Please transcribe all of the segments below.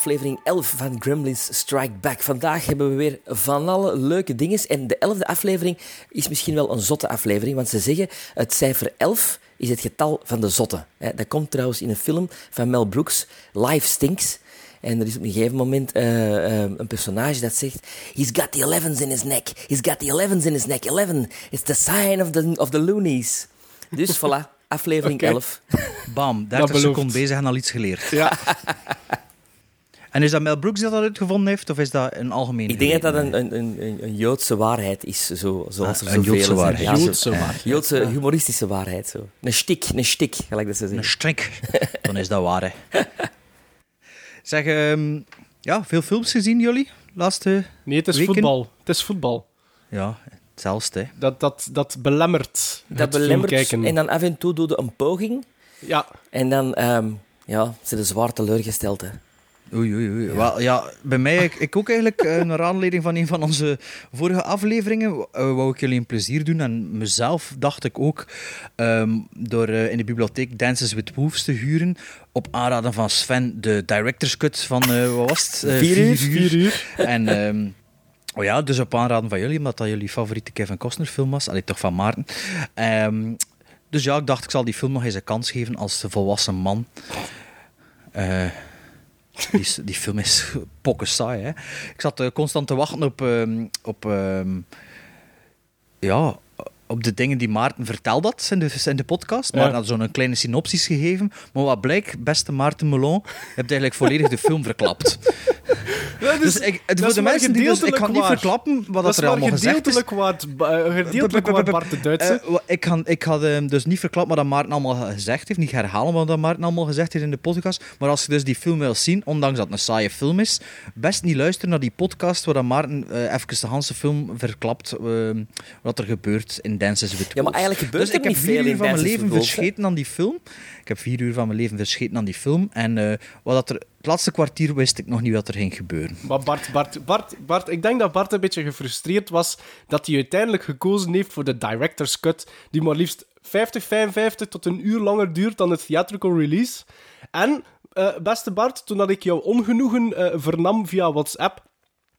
aflevering 11 van Gremlins Strike Back. Vandaag hebben we weer van alle leuke dingen. En de elfde aflevering is misschien wel een zotte aflevering, want ze zeggen het cijfer 11 is het getal van de zotte. Dat komt trouwens in een film van Mel Brooks, Life Stinks. En er is op een gegeven moment uh, uh, een personage dat zegt: He's got the elevens in his neck. He's got the elevens in his neck. Eleven. It's the sign of the, of the loonies. Dus voilà, aflevering Oké. 11. Bam, 30 belooft. seconden bezig en al iets geleerd. Ja, En is dat Mel Brooks die dat uitgevonden heeft, of is dat een algemeen Ik denk dat dat een, een, een, een Joodse waarheid is, zo, zoals Ah, er een zoveel Joodse waarheid. Ja, zo- Joodse waarheid. Joodse humoristische waarheid. Zo. Een stik, een stik, gelijk dat ze Een zeggen. strik. Dan is dat waar, hè. Zeg, ehm, ja, veel films gezien, jullie? Laatste... nee, het is Weken? voetbal. Het is voetbal. Ja, hetzelfde, hè. Dat, dat, dat belemmert Dat het belemmert, filmkijken. en dan af en toe doe je een poging, Ja, en dan ehm ja, ze de zwaar teleurgesteld. Hè. Oei, oei, oei. Wel, ja, bij mij, ik, ik ook eigenlijk, eh, naar aanleiding van een van onze vorige afleveringen, eh, wou ik jullie een plezier doen. En mezelf dacht ik ook, ehm, door eh, in de bibliotheek Dances with Wolves te huren, op aanraden van Sven, de director's cut van, wat was het? Vier uur, vier uur. En ehm, oh ja, dus op aanraden van jullie, omdat dat jullie favoriete Kevin Costner film was. Allee, toch van Maarten. Ehm, dus ja, ik dacht, ik zal die film nog eens een kans geven als volwassen man. Eh, die, die film is pokken saai, hè. Ik zat eh, constant te wachten op... ehm, op ehm, ja, op de dingen die Maarten vertelde had in de, in de podcast. Maarten had zo'n kleine synopsis gegeven. Maar wat blijkt, beste Maarten Melon, je hebt eigenlijk volledig de film verklapt. Dat Dus ik, het, voor is de maar mensen die dus, ik kan niet verklappen wat dat er maar allemaal gezegd is. gedeeltelijk waar, het ba- eh, gedeeltelijk waar Bart de Duitse. Ik, kan, ik had dus niet verklapt wat dat Maarten allemaal gezegd heeft. Niet herhalen wat dat Maarten allemaal gezegd heeft in de podcast. Maar als je dus die film wil zien, ondanks dat het een saaie film is, best niet luisteren naar die podcast waar dat Maarten eh, even de hele film verklapt wat er gebeurt in Dances with Ja, maar eigenlijk gebeurt dus er ik heb niet vier veel uur in van mijn Dances leven with Wolves, hè? verscheten aan die film. Ik heb vier uur van mijn leven verscheten aan die film. En eh, wat dat er, het laatste kwartier wist ik nog niet wat er ging gebeuren. Maar Bart, Bart, Bart, Bart, ik denk dat Bart een beetje gefrustreerd was dat hij uiteindelijk gekozen heeft voor de director's cut, die maar liefst 50, 55 tot een uur langer duurt dan het theatrical release. En, eh, beste Bart, toen dat ik jouw ongenoegen eh, vernam via WhatsApp,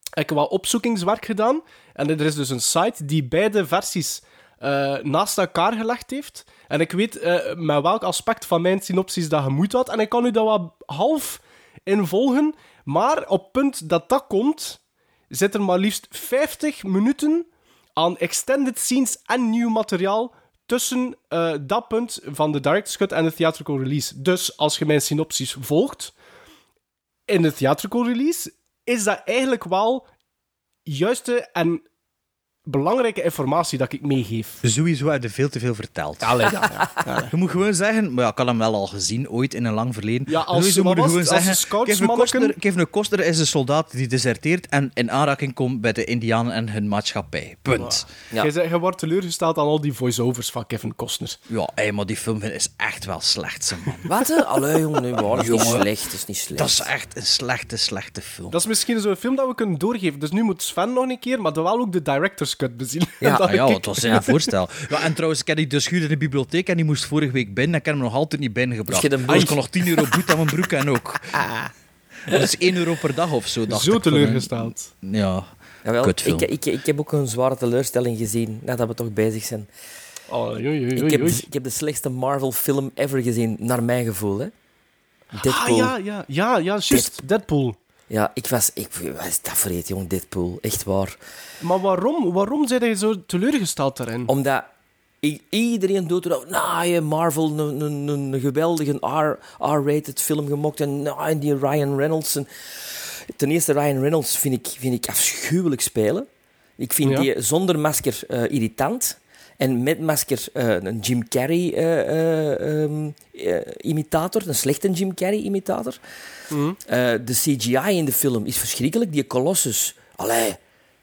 heb ik wat opzoekingswerk gedaan. En er is dus een site die beide versies eh, naast elkaar gelegd heeft. En ik weet eh, met welk aspect van mijn synopsis dat je moet had. En ik kan u dat wat half in volgen. Maar op het punt dat dat komt, zit er maar liefst 50 minuten aan extended scenes en nieuw materiaal tussen eh, dat punt van de director's cut en de theatrical release. Dus als je mijn synopsis volgt, in de theatrical release is dat eigenlijk wel juiste en belangrijke informatie dat ik meegeef. Sowieso heb je veel te veel verteld. Allee, ja, ja. Je moet gewoon zeggen, maar ja, ik had hem wel al gezien, ooit in een lang verleden. Ja, als- Sowieso moet je gewoon zeggen, een Kevin Kevin Costner is een soldaat die deserteert en in aanraking komt bij de Indianen en hun maatschappij. Punt. Ja. Zei- Je wordt teleurgesteld aan al die voice-overs van Kevin Costner. Ja, hey, maar die film is echt wel slecht, ze man. Wat? Allee, jongen, nee, dat is niet Jongen. slecht. Dat is niet slecht. Dat is echt een slechte, slechte film. Dat is misschien zo'n film dat we kunnen doorgeven. Dus nu moet Sven nog een keer, maar dan wel ook de director's bezien. Ja, Dat Ah, ja, het was een voorstel. Ja, en trouwens, ik heb die dus gehuurd in de bibliotheek en die moest vorige week binnen. Ik heb hem nog altijd niet binnengebracht. Dus Ah, ik kon nog 10 euro boete aan mijn broek en ook. Dat is 1 euro per dag of zo. Dacht Zo ik, teleurgesteld. Ja. Jawel, ik, ik, ik heb ook een zware teleurstelling gezien, nadat we toch bezig zijn. Oh, Ik heb, ik heb de slechtste Marvel-film ever gezien, naar mijn gevoel. Hè. Deadpool. Ah, ja, ja, ja, ja, juist. Deadpool. Ja, ik was... Ik, wat is dat voor iets, jong, Deadpool? Echt waar. Maar waarom, waarom zijn je zo teleurgesteld daarin? Omdat i- iedereen doet er. Nou, je Marvel, een, geweldige R-rated film gemokt. En, nou, en die Ryan Reynolds. En, ten eerste, Ryan Reynolds vind ik, vind ik afschuwelijk spelen. Ik vind Ja. die zonder masker eh, irritant. En met masker eh, een Jim Carrey eh, eh, ehm, eh, imitator. Een slechte Jim Carrey imitator. Mhm. De CGI in de film is verschrikkelijk. Die Colossus, allee,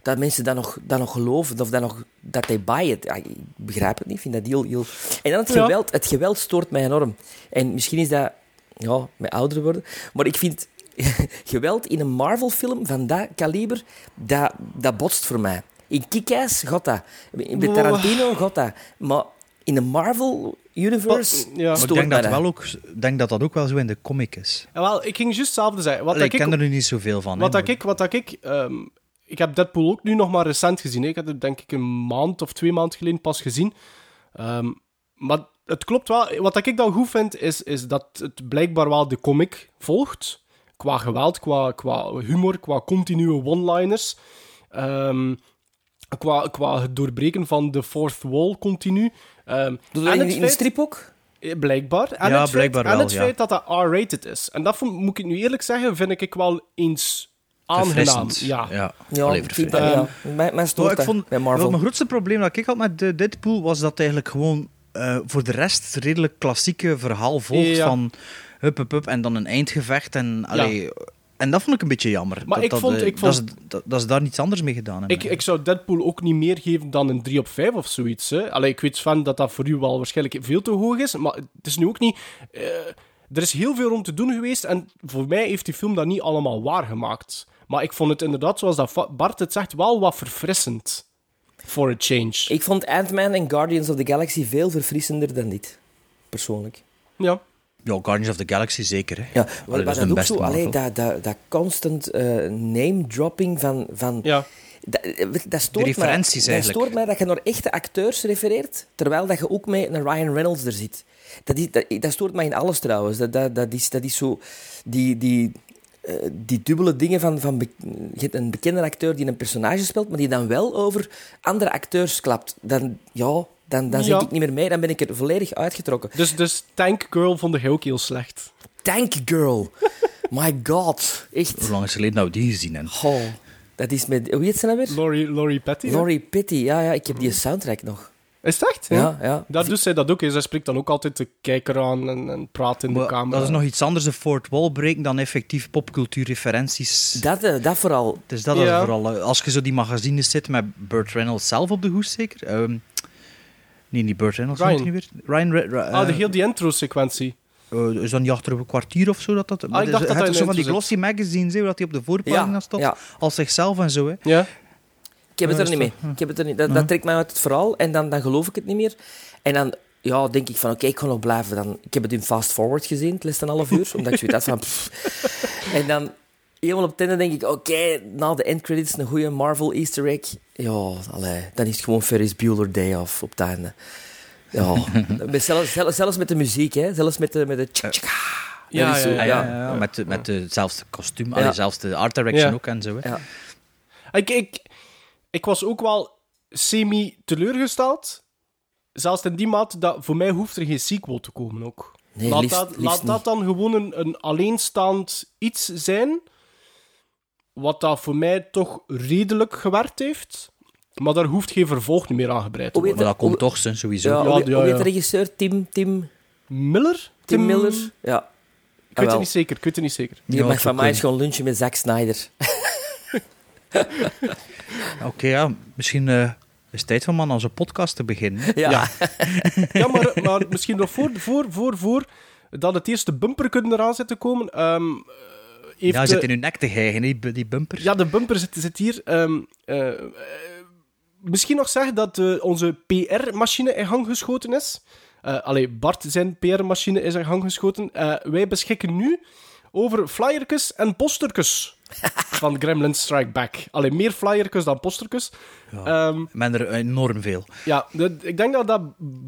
dat mensen dat nog, dat nog geloven of dat, nog, dat they buy it. Ja, ik begrijp het niet, ik vind dat heel... heel... En dan het Ja. geweld. Het geweld stoort mij enorm. En misschien is dat ja, met ouder worden. Maar ik vind geweld in een Marvel-film van dat kaliber, dat, dat botst voor mij. In Kick-Ass gaat dat. In bij Tarantino gaat dat. Maar in een Marvel-universe Wat- ja. Maar ik denk dat, dat. wel ook, ik denk dat dat ook wel zo in de comic is. En wel, ik ging juist hetzelfde zeggen. Wat Allee, dat ik ik, ken er nu niet zoveel van. wat dat maar- ik, wat dat ik, ehm, ik heb Deadpool ook nu nog maar recent gezien. Ik heb het denk ik een maand of twee maanden geleden pas gezien. Ehm, maar het klopt wel. Wat dat ik dan goed vind, is, is dat het blijkbaar wel de comic volgt. Qua geweld, qua, qua humor, qua continue one-liners. Ehm, qua, qua het doorbreken van de fourth wall continu. Ehm, Doe in, het in de strip ook? Blijkbaar. En Ja, het blijkbaar feit, en het ja. feit dat dat R-rated is. En dat vond- moet ik nu eerlijk zeggen, vind ik wel eens aangenaam. Ja. ja. Ja, Allee, ik ja. Stoort dat vond, bij Marvel. Mijn grootste probleem dat ik had met de Deadpool was dat eigenlijk gewoon eh, voor de rest het redelijk klassieke verhaal volgt Ja. van hup, hup, hup, en dan een eindgevecht. En, allee, en dat vond ik een beetje jammer. Maar dat, ik dat, vond- eh, ik dat, vond- ze, dat, dat ze daar niets anders mee gedaan hebben. Ik, ik zou Deadpool ook niet meer geven dan een 3 op 5 of zoiets. Hè. Allee, ik weet van dat dat voor u wel waarschijnlijk veel te hoog is, maar het is nu ook niet... eh, er is heel veel om te doen geweest en voor mij heeft die film dat niet allemaal waargemaakt. Maar ik vond het inderdaad, zoals dat Bart het zegt, wel wat verfrissend. For a change. Ik vond Ant-Man en Guardians of the Galaxy veel verfrissender dan dit. Persoonlijk. Ja. Ja, Guardians of the Galaxy zeker. Hè. Ja, maar dat is ook zo, allee, dat, dat, dat constant eh, name-dropping van... van ja. dat, dat stoort De referenties mij, eigenlijk. Dat stoort mij dat je naar echte acteurs refereert, terwijl dat je ook met een Ryan Reynolds er zit. Dat, is, dat, dat stoort mij in alles trouwens. Dat, dat, dat, is, dat is zo... Die, die, eh, die dubbele dingen van... van be- je hebt een bekende acteur die een personage speelt, maar die dan wel over andere acteurs klapt. Dan, ja, dan, dan Ja. zit ik niet meer mee. Dan ben ik er volledig uitgetrokken. Dus, dus Tank Girl vond ik ook heel slecht. Tank Girl. My god. Echt. Hoe lang is het geleden dat we die gezien? Goh. Dat is met... Hoe heet ze nou weer? Laurie, Laurie Petty. hè? Laurie Pitty. Ja, ja, ik heb die soundtrack nog. Is het echt? Ja, ja. Daar doet zij dat ook. Zij spreekt dan ook altijd de kijker aan en, en praat in de camera. dat is nog iets anders, de fourth wall breken, dan effectief popcultuurreferenties. Dat, eh, dat vooral. Dus dat Ja. is vooral... eh, Als je zo die magazines zit met Burt Reynolds zelf op de hoes, zeker? Ehm, nee, niet Burt Reynolds, Ryan. die weer? Ryan... Re- Re- ah, de eh, heel die intro-sequentie. eh, is dat niet achter een kwartier of zo? Dat dat, maar dacht dat je dat in zo van die glossy magazines, waar dat hij op de voorpagina Ja, staat. ja. Als zichzelf en zo, hè. Ja. Ik heb het Ja, er niet mee. Ik heb het er niet. Dat, dat trekt mij uit het verhaal en dan, dan geloof ik het niet meer. En dan ja, denk ik van, oké, ik ga nog blijven. Dan, ik heb het in fast forward gezien, het een half uur, omdat ik zoiets had van... pff. En dan, helemaal op het einde denk ik, oké, na de endcredits een goede Marvel easter egg. Ja, allee, dan is het gewoon Ferris Bueller Day Off op het einde. Ja, zelfs, zelfs, zelfs met de muziek, hè. Zelfs met de... Met de tjaka. Ja, ja, ja. ja, ja, Met, de- met dezelfde kostuum, Ja. allee, zelfs de art direction Ja. ook en zo. Hè. Ja. Ik, ik, ik was ook wel semi-teleurgesteld. Zelfs in die mate dat voor mij hoeft er geen sequel te komen ook. Nee, laat liefst- dat, liefst laat dat dan gewoon een, een alleenstaand iets zijn. Wat dat voor mij toch redelijk gewerkt heeft. Maar daar hoeft geen vervolg meer aan gebreid te worden. Maar dat komt toch, sowieso. Ja, Ja, ja, heet ja. de regisseur? Tim, Tim, Miller? Tim Miller? Ja. Ik weet het niet zeker. Ik weet het niet zeker. Die Ja, mag van mij eens gewoon lunchen met Zack Snyder. Oké, ja, misschien eh, is het tijd van man onze podcast te beginnen. Ja. Ja. Ja, maar, maar misschien nog voor, voor, voor, voor dat het eerste bumper kunnen eraan zit te komen. Ehm, eh, heeft Ja, de- zit in uw nek te hijgen, hè, die, die bumpers. Ja, de bumper zit, zit hier. Ehm, eh, eh, misschien nog zeggen dat eh, onze PR-machine in gang geschoten is. Eh allee, Bart zijn PR-machine is in gang geschoten. Eh, wij beschikken nu over flyertjes en postertjes van Gremlin Strike Back. Allee, meer flyertjes dan postertjes. Ehm, Men er enorm veel. ja, de- ik denk dat, dat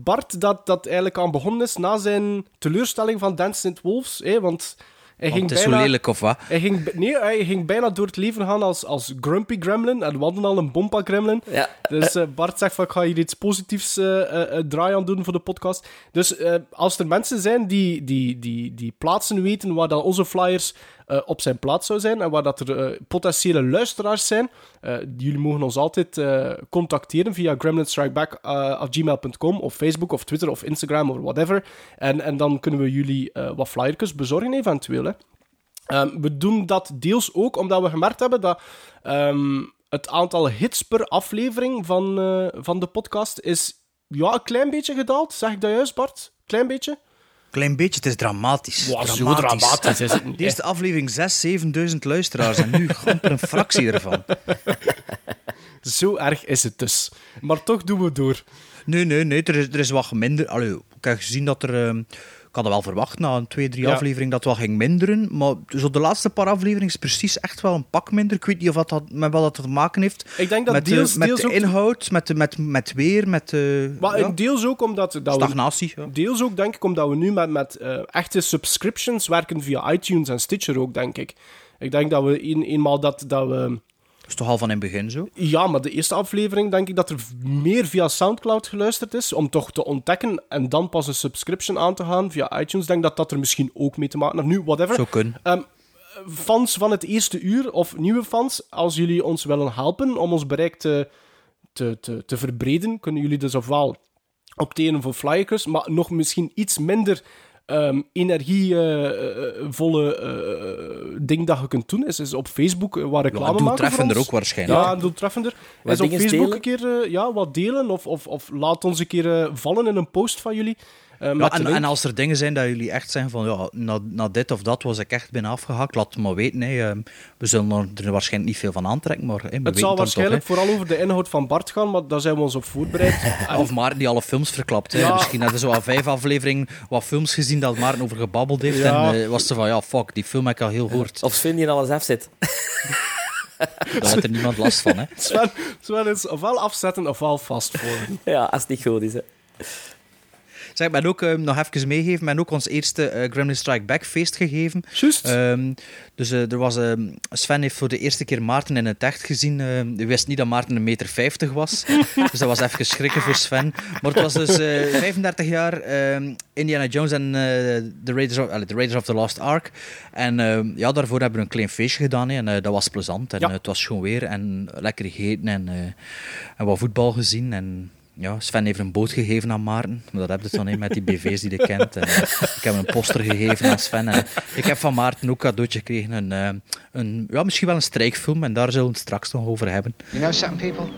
Bart dat, dat eigenlijk aan begonnen is na zijn teleurstelling van Dance St. Wolves. Hè, want hij ging het is bijna... zo lelijk, of wat? Hij ging, nee, hij ging bijna door het leven gaan als, als Grumpy Gremlin en wandelde al een Bompa Gremlin. Ja. Dus eh, Bart zegt van, ik ga hier iets positiefs eh eh, eh, draai aan doen voor de podcast. Dus als er mensen zijn die, die, die, die plaatsen weten waar dan onze flyers eh, op zijn plaats zou zijn en waar dat er eh, potentiële luisteraars zijn, eh, jullie mogen ons altijd contacteren via gremlinstrikeback.gmail.com of Facebook of Twitter of Instagram of whatever. En, en dan kunnen we jullie wat flyertjes bezorgen eventueel. Hè. Ehm, we doen dat deels ook omdat we gemerkt hebben dat ehm, het aantal hits per aflevering van, van de podcast is ja, een klein beetje gedaald. Zeg ik dat juist, Bart? Klein beetje? Klein beetje, het is dramatisch. Wow, zo dramatisch is het niet. De eerste aflevering 6.000, 7.000 luisteraars en nu amper een fractie ervan. Zo erg is het dus. Maar toch doen we door. Nee, nee, nee, er is, er is wat minder. Allee, ik heb gezien dat er... ehm, had wel verwacht na een twee, drie Ja. afleveringen dat het wel ging minderen. Maar zo de laatste paar afleveringen is precies echt wel een pak minder. Ik weet niet of dat, met wat dat te maken heeft. Ik denk dat met deels, de, met deels de ook... inhoud, met, de, met, met weer, met de Maar ja, deels ook omdat dat we stagnatie. Ja. Deels ook, denk ik, omdat we nu met, met eh, echte subscriptions werken via iTunes en Stitcher ook, denk ik. Ik denk dat we een, eenmaal dat, dat we... Is toch al van in het begin zo? Ja, maar de eerste aflevering denk ik dat er meer via Soundcloud geluisterd is, om toch te ontdekken en dan pas een subscription aan te gaan via iTunes. Ik denk dat dat er misschien ook mee te maken heeft. Nu, whatever. Zo kunnen. Ehm, fans van het eerste uur, of nieuwe fans, als jullie ons willen helpen om ons bereik te, te, te, te verbreden, kunnen jullie dus ofwel opteren voor flyers, maar nog misschien iets minder ehm, energievolle eh, ding dat je kunt doen, is, is op Facebook eh, wat reclame Ja, maken voor doeltreffender ook waarschijnlijk. Ja, doeltreffender. Is op Facebook delen. een keer eh, ja, wat delen, of, of, of laat ons een keer eh, vallen in een post van jullie. Eh, Ja, en, als er dingen zijn dat jullie echt zeggen van ja, na, na dit of dat was ik echt bijna afgehakt, laat het maar weten. Hè. Ehm, We zullen er- waarschijnlijk niet veel van aantrekken, maar hè, Het zal waarschijnlijk toch. vooral over de inhoud van Bart gaan, maar daar zijn we ons op voorbereid. Of Maarten die alle films verklapt. Hè. Ja. Misschien hadden ze al vijf afleveringen wat films gezien dat Maarten over gebabbeld heeft. Ja. En eh, was ze van ja, fuck, die film heb ik al heel gehoord. Of Sven die alles afzet. Daar heeft er niemand last van. Hè. Sven, Sven is ofwel afzetten ofwel vastvoeren. Ja, als het niet goed is. Hè. Zeg, ik ben ook eh, nog even meegegeven, ben ook ons eerste eh, Gremlin Strike Back feest gegeven. Juist. Ehm, dus eh, er was, ehm, Sven heeft voor de eerste keer Maarten in het echt gezien. Ehm hij wist niet dat Maarten een meter 50 was. dus dat was even schrikken voor Sven. Maar het was dus eh, 35 jaar ehm, Indiana Jones en eh, the, Raiders of, the Raiders of the Lost Ark. En ehm, ja, daarvoor hebben we een klein feestje gedaan. en eh, dat was plezant. En Ja. eh, het was schoon weer en lekker gegeten en, eh, en wat voetbal gezien. En ja, Sven heeft een boot gegeven aan Maarten. Maar dat heb je dan hè, met die BV's die je kent. En, eh, ik heb een poster gegeven aan Sven. En ik heb van Maarten ook cadeautje gekregen. Een, eh, een, ja, misschien wel een strijkfilm. En daar zullen we het straks nog over hebben. You know something, people?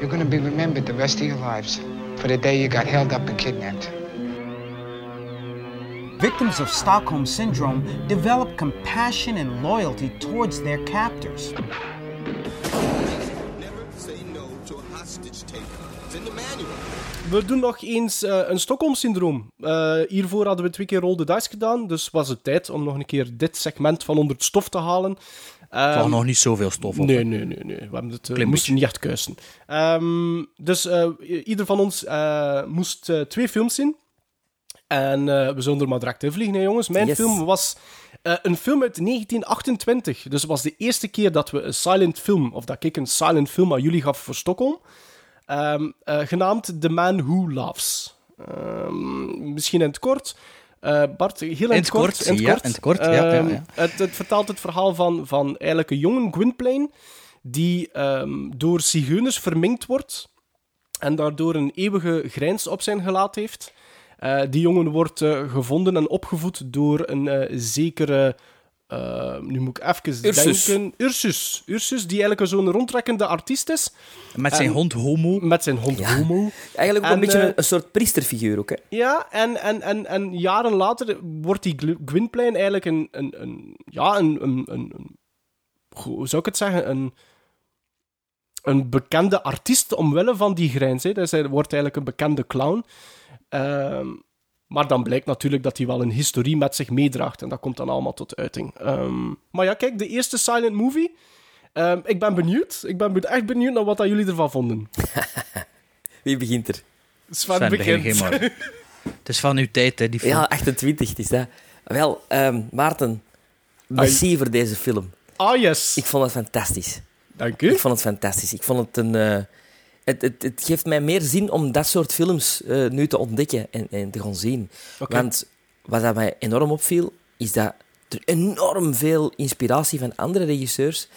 You're gonna be remembered the rest of your lives for the day you got held up and kidnapped. Victims of Stockholm Syndrome develop compassion and loyalty towards their captors. We doen nog eens eh, een Stockholm-syndroom. Eh, hiervoor hadden we twee keer Roll the Dice gedaan, dus was het tijd om nog een keer dit segment van onder het stof te halen. Er Ehm, lag nog niet zoveel stof op. Nee, nee, nee, nee. We hebben het, Klein moesten niet echt kuisen. Ehm, dus eh, ieder van ons eh, moest twee films zien. En eh, we zullen er maar direct in vliegen, hè, jongens. Mijn Yes. film was eh, een film uit 1928. Dus het was de eerste keer dat we een silent film, of dat ik een silent film aan jullie gaf voor Stockholm. Ehm, eh, genaamd The Man Who Loves. Ehm, misschien in het kort. Eh, Bart, heel in, het kort, In het ja, kort. in het kort, ja, ja, Ehm, ja. Het, het vertelt het verhaal van, van eigenlijk een jongen, Gwynplaine, die door zigeuners verminkt wordt en daardoor een eeuwige grijns op zijn gelaat heeft. Eh, die jongen wordt gevonden en opgevoed door een zekere... eh, nu moet ik even Ursus. denken... Ursus. Ursus, die eigenlijk zo'n rondtrekkende artiest is. Met zijn En- hond Homo. Met zijn hond Homo. Eigenlijk ook En, een beetje eh, een, een soort priesterfiguur ook. Hè. Ja, en, en, en, en jaren later wordt die Gwynplaine eigenlijk een, een, een ja, een, een, een, een- hoe zou ik het zeggen, een, een bekende artiest omwille van die grijns. Hè. Dus hij wordt eigenlijk een bekende clown. Ehm, maar dan blijkt natuurlijk dat hij wel een historie met zich meedraagt. En dat komt dan allemaal tot uiting. Ehm, maar ja, kijk, de eerste silent movie. Ehm, ik ben benieuwd. Ik ben be- echt benieuwd naar wat dat jullie ervan vonden. Wie begint er? Sven, Sven, begin begint. Het is van uw tijd, hè, die film. Ja, 28 het is dat. Wel, ehm, Maarten, merci voor deze film. Ah, yes. Ik vond het fantastisch. Dank u. Ik vond het fantastisch. Ik vond het een... eh, het, het, het geeft mij meer zin om dat soort films eh, nu te ontdekken en, en te gaan zien. Want wat dat mij enorm opviel, is dat er enorm veel inspiratie van andere regisseurs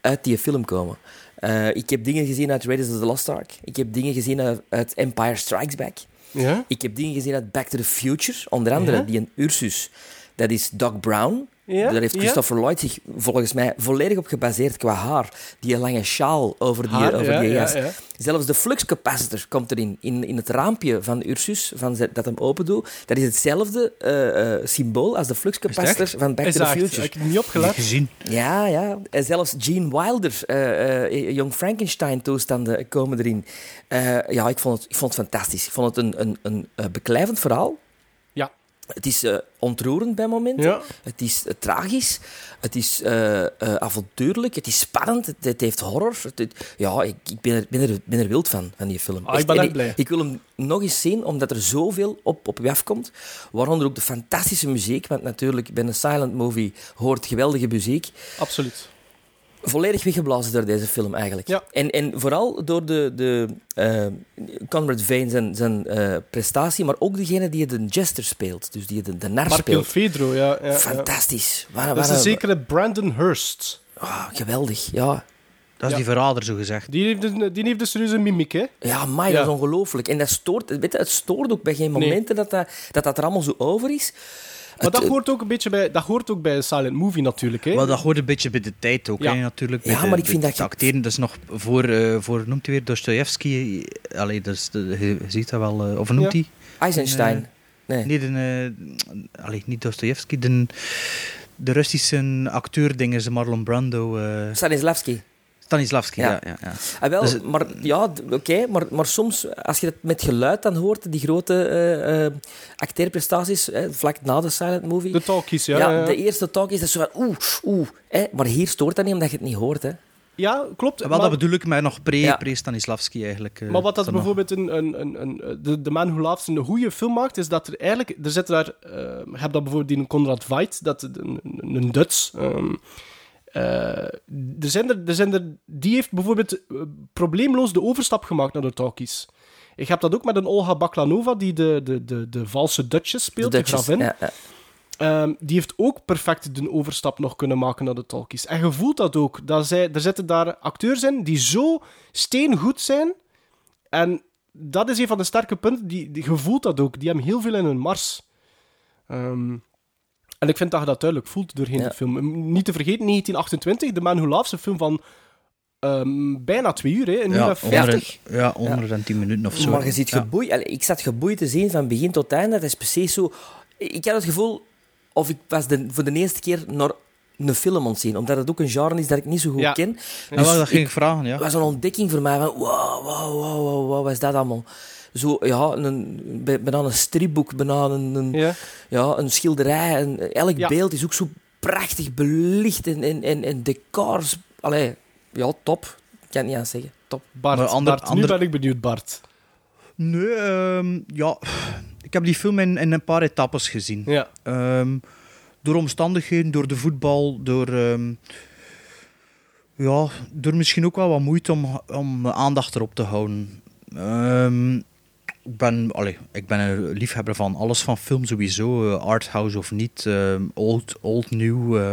uit die film komen. Eh, ik heb dingen gezien uit Raiders of the Lost Ark. Ik heb dingen gezien uit, uit Empire Strikes Back. Ja? Ik heb dingen gezien uit Back to the Future. Onder andere Ja? die een Ursus. Dat is Doc Brown. Ja? Daar heeft Ja? Christopher Lloyd zich volgens mij volledig op gebaseerd qua haar. Die lange sjaal over die, Haar, over ja, die ja, jas. ja. Zelfs de flux capacitor komt erin. In, in het raampje van Ursus, van ze- dat hem open doet. Dat is hetzelfde eh, eh, symbool als de flux capacitor echt? van Back Is to the? Future. Heb ik niet Niet opgelet? gezien. Ja, ja. En zelfs Gene Wilder, eh eh Young Frankenstein-toestanden komen erin. Eh, ja, ik vond, het, ik vond het fantastisch. Ik vond het een, een, een, eh, beklijvend verhaal. Het is eh, ontroerend bij momenten. Ja. Het is eh, tragisch. Het is eh, avontuurlijk. Het is spannend. Het, het heeft horror. Het- het- ja, ik, ik ben, er, ben, er, ben er wild van, van die film. Ah, ik ben echt blij. Ik wil hem nog eens zien, omdat er zoveel op, op je afkomt. Waaronder ook de fantastische muziek. Want natuurlijk, bij een silent movie hoort geweldige muziek Absoluut. Volledig weggeblazen door deze film eigenlijk. Ja. En, en vooral door de, de eh, Conrad Vane zijn, zijn eh, prestatie, maar ook degene die de jester speelt, dus die de, de nar Mark speelt. Pedro, ja. ja, ja. Fantastisch. Waar, Dat is een zekere Brandon Hurst. Ah, geweldig, ja. Dat is Ja. die verrader, zo gezegd. Die heeft, een, die heeft een serieuze mimiek, hè? Ja, maar Ja. dat is ongelooflijk. En dat stoort, weet je, het stoort ook bij geen Nee. momenten dat, dat, dat dat er allemaal zo over is. Maar dat hoort ook een beetje bij, dat hoort ook bij een silent movie natuurlijk, hè? Maar dat hoort een beetje bij de tijd ook, Ja. hè, natuurlijk. Ja, de- maar ik vind dat het je- acteren, dat is nog voor, eh, voor noemt hij weer, Dostoevsky. Allee, dat is de, je ziet dat wel. eh, of noemt Ja. hij? Eisenstein. Nee. Nee, de, eh, allee, niet Dostoevsky, de, de Russische acteur, dingen, Marlon Brando. eh Stanislavski. Stanislavski, Ja. ja. ja, ja. Ah, wel, Dus- maar ja, oké, maar, maar soms, als je het met geluid dan hoort, die grote eh eh acteerprestaties, hè, vlak na de silent movie. De talkies, ja. ja, ja, ja. de eerste talk is dat zo van oeh, oeh. Hè, maar hier stoort dat niet, omdat je het niet hoort. Hè. Ja, klopt. Wel, maar, dat bedoel ik, maar nog pre, pre-Stanislavski eigenlijk. eh, maar wat dat bijvoorbeeld een, een, een, een, de, de Man Who Laughs een goede film maakt, is dat er eigenlijk... Er zit daar... eh, je hebt dat bijvoorbeeld die Conrad Veidt, dat, een, een, een Duits... ehm, eh, er zijn er, er zijn er, die heeft bijvoorbeeld eh, probleemloos de overstap gemaakt naar de talkies. Ik heb dat ook met een Olga Baklanova, die de, de, de, de valse Duchess speelt, de, Dutchess, gravin. ja, ja. Ehm, die heeft ook perfect de overstap nog kunnen maken naar de talkies. En je voelt dat ook. Dat zij, er zitten daar acteurs in die zo steengoed zijn. En dat is een van de sterke punten. Die, die, je voelt dat ook. Die hebben heel veel in hun mars. Ehm, en ik vind dat je dat duidelijk voelt doorheen Ja. de film. Niet te vergeten, 1928, The Man Who Laughs, een film van ehm, bijna twee uur. Hè, een uur Ja, en vijftig. onder, ja, onder en tien minuten of zo. Maar je ziet Ja. geboeid. Allee, ik zat geboeid te zien van begin tot einde. Dat is precies zo. Ik had het gevoel, of ik was de, voor de eerste keer naar een film ontzien, omdat het ook een genre is dat ik niet zo goed Ja. ken. Ja, wel, dat ging ik- ik vragen, ja. Het was een ontdekking voor mij van wow, wow, wow, wow, wow, wat is dat allemaal? Zo, ja, een, bijna een stripboek, bijna een, een, ja. Ja. een schilderij. En elk Ja. beeld is ook zo prachtig belicht en, en, en, en decors. Allee, ja, top. Ik kan het niet aan zeggen. Top. Bart, Maar ander- Bart, ander- nu ben ik benieuwd, Bart. Nee, ehm, ja. Ik heb die film in, in een paar etappes gezien. Ja. Ehm, door omstandigheden, door de voetbal, door... ehm, ja, door misschien ook wel wat moeite om, om aandacht erop te houden. Ehm, ik, ben, allee, ik ben een liefhebber van alles van film sowieso, eh, arthouse of niet, ehm, old, old, nieuw. eh,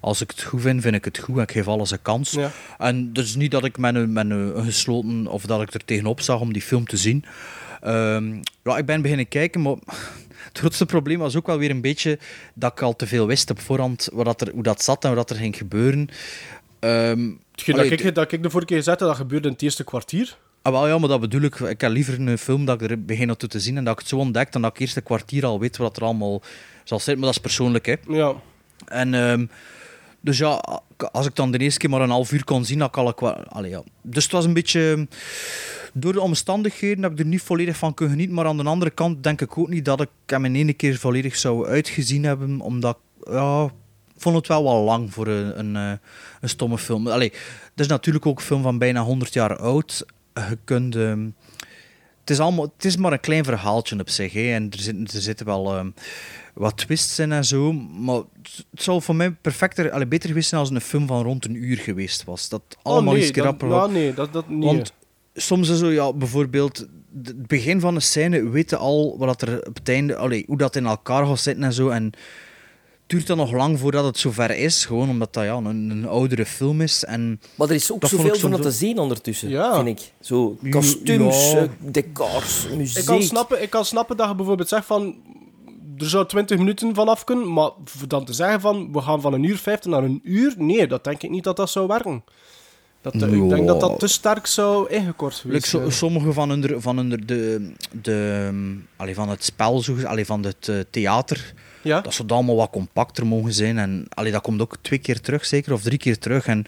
als ik het goed vind, vind ik het goed en ik geef alles een kans. Ja. En dus niet dat ik met een, met een gesloten of dat ik er tegenop zag om die film te zien. Ehm, ja, ik ben beginnen kijken, maar het grootste probleem was ook wel weer een beetje dat ik al te veel wist op voorhand wat dat er, hoe dat zat en wat dat er ging gebeuren. Ehm, Hetgeen dat, ik, dat ik de vorige keer zei, dat gebeurde in het eerste kwartier. Ah, wel, ja, maar dat bedoel ik. Ik heb liever een film dat ik er begin naartoe te zien en dat ik het zo ontdek dan dat ik eerst een kwartier al weet wat er allemaal zal zitten. Maar dat is persoonlijk, hè. Ja. En ehm, dus ja, als ik dan de eerste keer maar een half uur kon zien, dan kan ik wel... Allee, ja. Dus het was een beetje... Door de omstandigheden heb ik er niet volledig van kunnen genieten. Maar aan de andere kant denk ik ook niet dat ik hem in één keer volledig zou uitgezien hebben. Omdat ik ja, ik vond het wel wel lang voor een, een, eh, een stomme film. Allee, het is natuurlijk ook een film van bijna 100 jaar oud. Je kunt... ehm, het is, allemaal, het is maar een klein verhaaltje op zich. Hè. En er zitten, er zitten wel ehm, wat twists in en zo. Maar het zou voor mij perfecter, allee, beter geweest zijn als een film van rond een uur geweest was. Dat allemaal oh, nee, iets dat, rapper ja, nee, dat, dat niet. Want soms is zo, ja, bijvoorbeeld, het begin van een scène weten al wat er op het einde, allee, hoe dat in elkaar gaat zitten en zo. En duurt dan nog lang voordat het zover is, gewoon omdat dat ja, een, een oudere film is. En Maar er is ook Dat zoveel van soms te zien ondertussen, Ja. vind ik. Zo kostuums, Ja. eh, decors, muziek. ik kan, snappen, ik kan snappen dat je bijvoorbeeld zegt van... er zou 20 minuten vanaf kunnen, maar dan te zeggen van we gaan van een uur 50 naar een uur, nee, dat denk ik niet dat dat zou werken. Dat, eh, ik denk dat dat te sterk zou ingekort Like, geweest so- zijn. sommige van, hun, van, hun, de, de, allee, van het spel, zo, allee, van het eh, theater, Ja? dat zou allemaal wat compacter mogen zijn. En allee, dat komt ook twee keer terug, zeker, of drie keer terug. En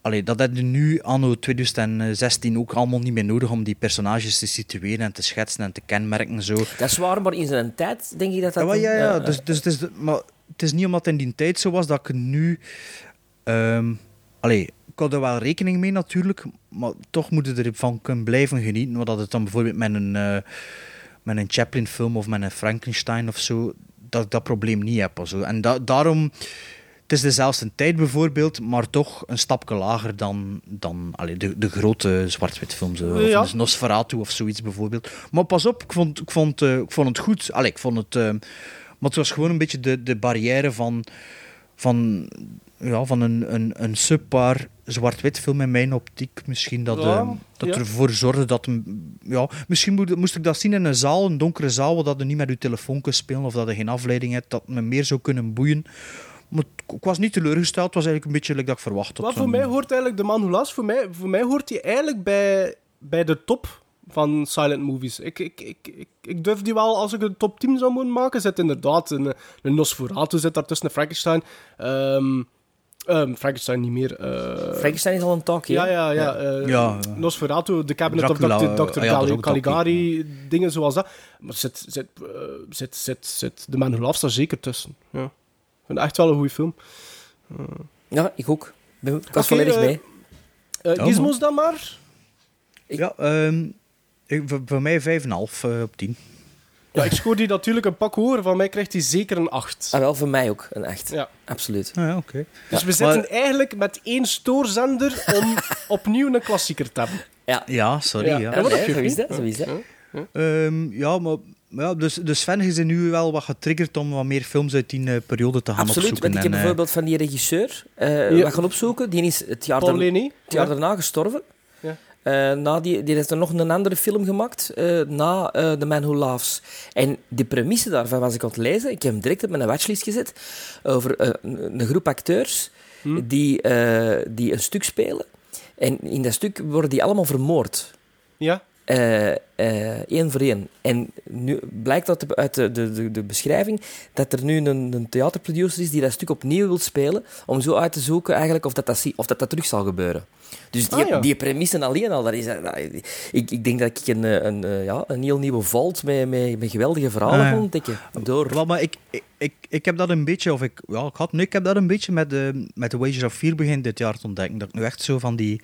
allee, dat heb je nu, anno 2016, ook allemaal niet meer nodig om die personages te situeren en te schetsen en te kenmerken. Zo. Dat is waar, maar in zijn tijd denk ik dat dat... Ja, maar ja, ja. eh, Dus, dus, het is, maar het is niet omdat het in die tijd zo was dat ik nu. ehm allee, ik had er wel rekening mee natuurlijk, maar toch moet je ervan kunnen blijven genieten. Wat dat het dan bijvoorbeeld met een, eh, met een Chaplin-film of met een Frankenstein of zo, dat ik dat probleem niet heb. of zo. En da- daarom. Het is dezelfde tijd bijvoorbeeld, maar toch een stapje lager dan, dan allee, de, de grote zwart-wit films. eh, Of Ja. Nosferatu of zoiets bijvoorbeeld. Maar pas op, ik vond, ik vond, eh, ik vond het goed. Allee, ik vond het, eh, maar het was gewoon een beetje de, de barrière van, van, ja, van een, een, een subpar zwart-wit film in mijn optiek. Misschien dat, Ja, eh, dat ja. ervoor zorgde dat... Ja, misschien moest ik dat zien in een zaal, een donkere zaal, waar dat je niet met je telefoon kunt spelen of dat je geen afleiding hebt, dat me meer zou kunnen boeien. Maar ik- was niet teleurgesteld, het was eigenlijk een beetje like dat ik verwacht had. Wat voor mij hoort eigenlijk de man Laughs, voor mij, voor mij hoort hij eigenlijk bij, bij de top van silent movies. Ik, ik, ik, ik, ik durf die wel, als ik een top 10 zou moeten maken, zit inderdaad een, een Nosferatu zit daartussen, een Frankenstein. Ehm, ehm, Frankenstein niet meer. eh, Frankenstein is al een talk, hè? ja, ja, ja. eh, Ja. Nosferatu, The Cabinet Dracula, of Dr. Dr. Caligari, dingen zoals dat. Maar zit, zit, eh, zit, zit, zit de Man Who daar zeker tussen. Ja. Ik vind het echt wel een goede film. Ja, ik ook. Ben, ik was Oké, volledig mee. Eh Gizmos dan maar? Ja, ehm, ik, voor, voor mij 5,5 eh, op 10. Ja, ik scoor die natuurlijk een pak hoger. Van mij krijgt hij zeker een 8. Ah, wel, voor mij ook een echt. Ja. Absoluut. Ah, ja, oké. Dus we Maar- zitten eigenlijk met één stoorzender om opnieuw een klassieker te hebben. Ja, Ja, sorry. Ja. Nee, zo is dat. Zo is dat. Ehm, ja, maar maar ja, dus, dus Sven is er nu wel wat getriggerd om wat meer films uit die eh, periode te gaan Absoluut, opzoeken. want ik heb En, eh, bijvoorbeeld van die regisseur eh Ja. wat gaan opzoeken. Die is het jaar, Paul daar- Leni? het jaar Ja. daarna gestorven. Ja. Eh, na die, die heeft er nog een andere film gemaakt, eh, na eh, The Man Who Laughs. En de premisse daarvan was ik aan het lezen. Ik heb hem direct op mijn watchlist gezet. Over een, groep acteurs Hm. die, die een stuk spelen. En in dat stuk worden die allemaal vermoord. Ja? Één voor één. En nu blijkt dat uit de, de, de, beschrijving dat er nu een, een theaterproducer is die dat stuk opnieuw wil spelen, om zo uit te zoeken eigenlijk of dat, dat, of dat, dat terug zal gebeuren. Dus die, Ah, ja. die premissen alleen al, dat is, dat- ik, ik denk dat ik een, eh, een, eh, ja, een heel nieuwe vault met, met, met geweldige verhalen Ah, ja. kan ontdekken. Door. Wel, maar ik, ik, ik, ik heb dat een beetje, of ik, ja, ik had, nee, ik heb dat een beetje met de, met de Wages of Fear begin dit jaar te ontdekken. Dat ik nu echt zo van die,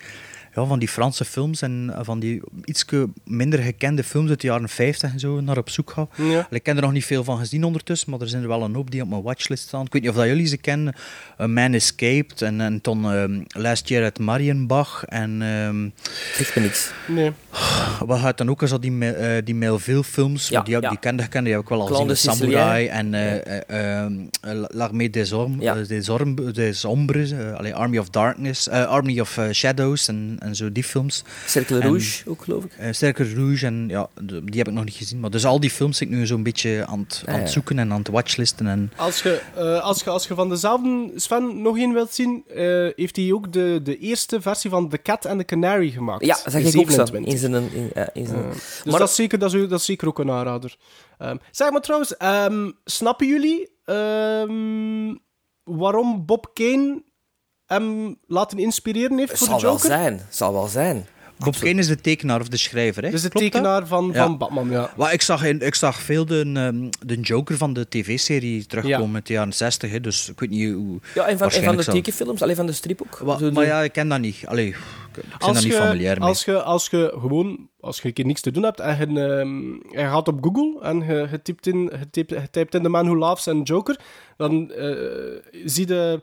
ja, van die Franse films en eh, van die iets minder gekende films uit de jaren 50 en zo naar op zoek ga. Ja. Ik heb er nog niet veel van gezien ondertussen, maar er zijn er wel een hoop die op mijn watchlist staan. Ik weet niet of dat jullie ze kennen. A Man Escaped en, en toen ehm, Last Year at Marienbach en... ehm, Zegt me niks. Nee. Wat gaat dan ook als die, Me- eh, die Melville films, Ja, die, heb- ja. die kende ik, die heb ik wel al Clan gezien, de Samurai en ehm, eh, L'Armée des Ja. Ombres, allee, Army of Darkness, Army of Shadows en, en zo die films. Cercle En- Rouge ook, geloof ik. Sterker Rouge en ja, die heb ik nog niet gezien. Maar dus al die films zit ik nu zo'n beetje aan het, aan het Ah, ja. zoeken en aan het watchlisten. En, Als je, als, je, als je van dezelfde Sven nog één wilt zien, eh, heeft hij ook de, de eerste versie van The Cat and the Canary gemaakt. Ja, dat In ik ook staan. 27. In zijn, in, ja, in zijn, Dus maar dat, is zeker, dat, is, dat is zeker ook een aanrader. Ehm, zeg maar trouwens, ehm, snappen jullie ehm, waarom Bob Kane hem laten inspireren heeft het voor zal de wel Joker? zijn. Het zal wel zijn. Bob Kane is de tekenaar of de schrijver, hè? Dus de Klopt dat? tekenaar van, Ja. van Batman, ja. Maar ik zag, in- ik zag veel de, ehm, de Joker van de tv-serie terugkomen Ja. uit de jaren 60. Hè, dus ik weet niet hoe. Ja, en van, en van waarschijnlijk de zal- tekenfilms, alleen van de strip ook. Wa- Zo de- maar ja, ik ken dat niet. Allee, ik ik ben Als daar niet je, familiair mee. als, je, als je gewoon, als je een keer niks te doen hebt en je, ehm, je gaat op Google en je, je, typt in, je, typt, je typt in The Man Who Laughs en Joker, dan eh, zie je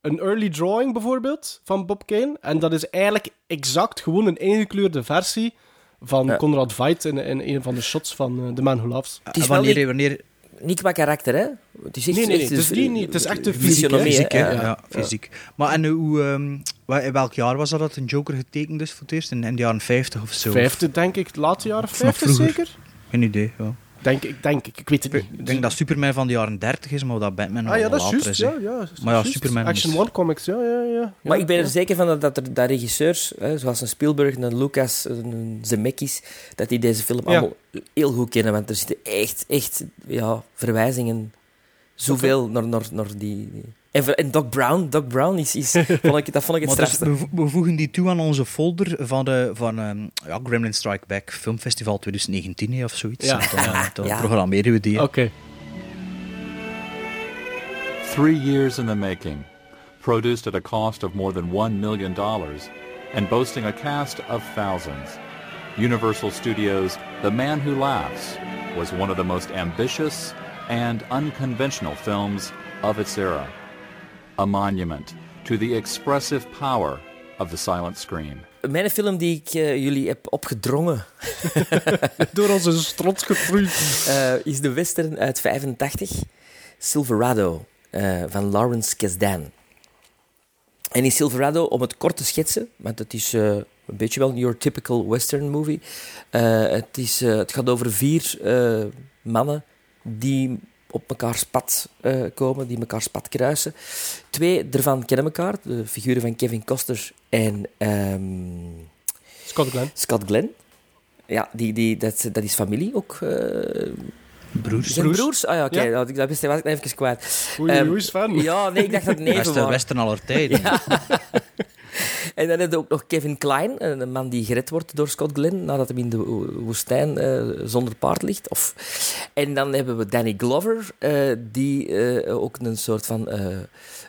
een early drawing bijvoorbeeld van Bob Kane. En dat is eigenlijk exact gewoon een ingekleurde versie van Ja. Conrad Veidt in, in een van de shots van eh, The Man Who Laughs. Wanneer, wanneer, Niet qua karakter, hè? Het is echt, Nee, nee, nee, het is niet- niet- het is echt de fysiek, hè? fysiek, hè? Ja, Ja, ja. fysiek. Maar en hoe, ehm, wa- in welk jaar was dat dat een Joker getekend is voor het eerst? In, in de jaren 50 of zo? Vijfde, denk ik, late jaren Of nog 50 vroeger. zeker? Geen idee, ja. Denk ik, denk ik. Ik weet het niet. Ik denk dat Superman van de jaren 30 is, maar dat Batman nog Ah ja, dat is later juist. is. Ja, hè. ja, dat is Maar ja, juist. Superman Action is- One Comics, ja, ja, ja. Maar Ja, ik ben er ja. zeker van dat, dat, er, dat regisseurs, hè, zoals een Spielberg, een Lucas, een Zemeckis, dat die deze film Ja. allemaal heel goed kennen. Want er zitten echt, echt ja, verwijzingen, zoveel naar, naar, naar die... die- En, en Doc Brown, Doc Brown is, is, vond ik, dat vond ik het dus, strafste. we, voegen die toe aan onze folder van, de, van ehm, ja, Gremlin Strike Back Filmfestival 2019 hè, of zoiets. Ja. Dan, eh, dan Ja. programmeren we die. Oké. Three years in the making, produced at a cost of more than $1 million, and boasting a cast of thousands. Universal Studios' The Man Who Laughs was one of the most ambitious and unconventional films of its era. A monument to the expressive power of the silent screen. Mijn film die ik eh, jullie heb opgedrongen, Door onze strot geproeid. eh, is de western uit 85, Silverado, eh, van Lawrence Kasdan. En in Silverado, om het kort te schetsen, want het is eh, een beetje wel your typical western movie. eh, het, is, het gaat over vier eh, mannen die op mekaars pad eh, komen, die mekaars pad kruisen. Twee ervan kennen elkaar, de figuren van Kevin Costner en ehm, Scott Glenn. Scott Glenn. Ja, die, die, dat, dat is familie ook. eh Broers. zijn Broers. Ah ja, oké, Ja. dat, dat wist- was ik even kwijt. Oei, Ehm, oei, Sven. Ja, nee, ik dacht dat het neven Beste waren. western aller tijden. En dan heb je ook nog Kevin Klein, een man die gered wordt door Scott Glenn nadat hij in de wo- woestijn eh, zonder paard ligt. Of... En dan hebben we Danny Glover, eh, die eh, ook een soort van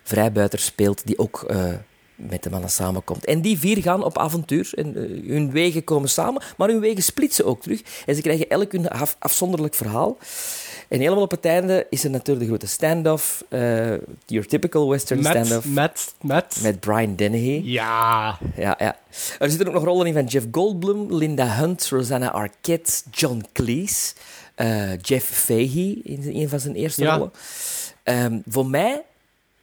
vrijbuiter speelt, die ook met de mannen samenkomt. En die vier gaan op avontuur. En, hun wegen komen samen, maar hun wegen splitsen ook terug. En ze krijgen elk hun af- afzonderlijk verhaal. En helemaal op het einde is er natuurlijk de grote standoff. eh your typical western standoff. met, met. Met Brian Dennehy. Ja. Ja, ja. Er zitten ook nog rollen in van Jeff Goldblum, Linda Hunt, Rosanna Arquette, John Cleese, eh, Jeff Fahey in een van zijn eerste Ja. rollen. Ehm, voor mij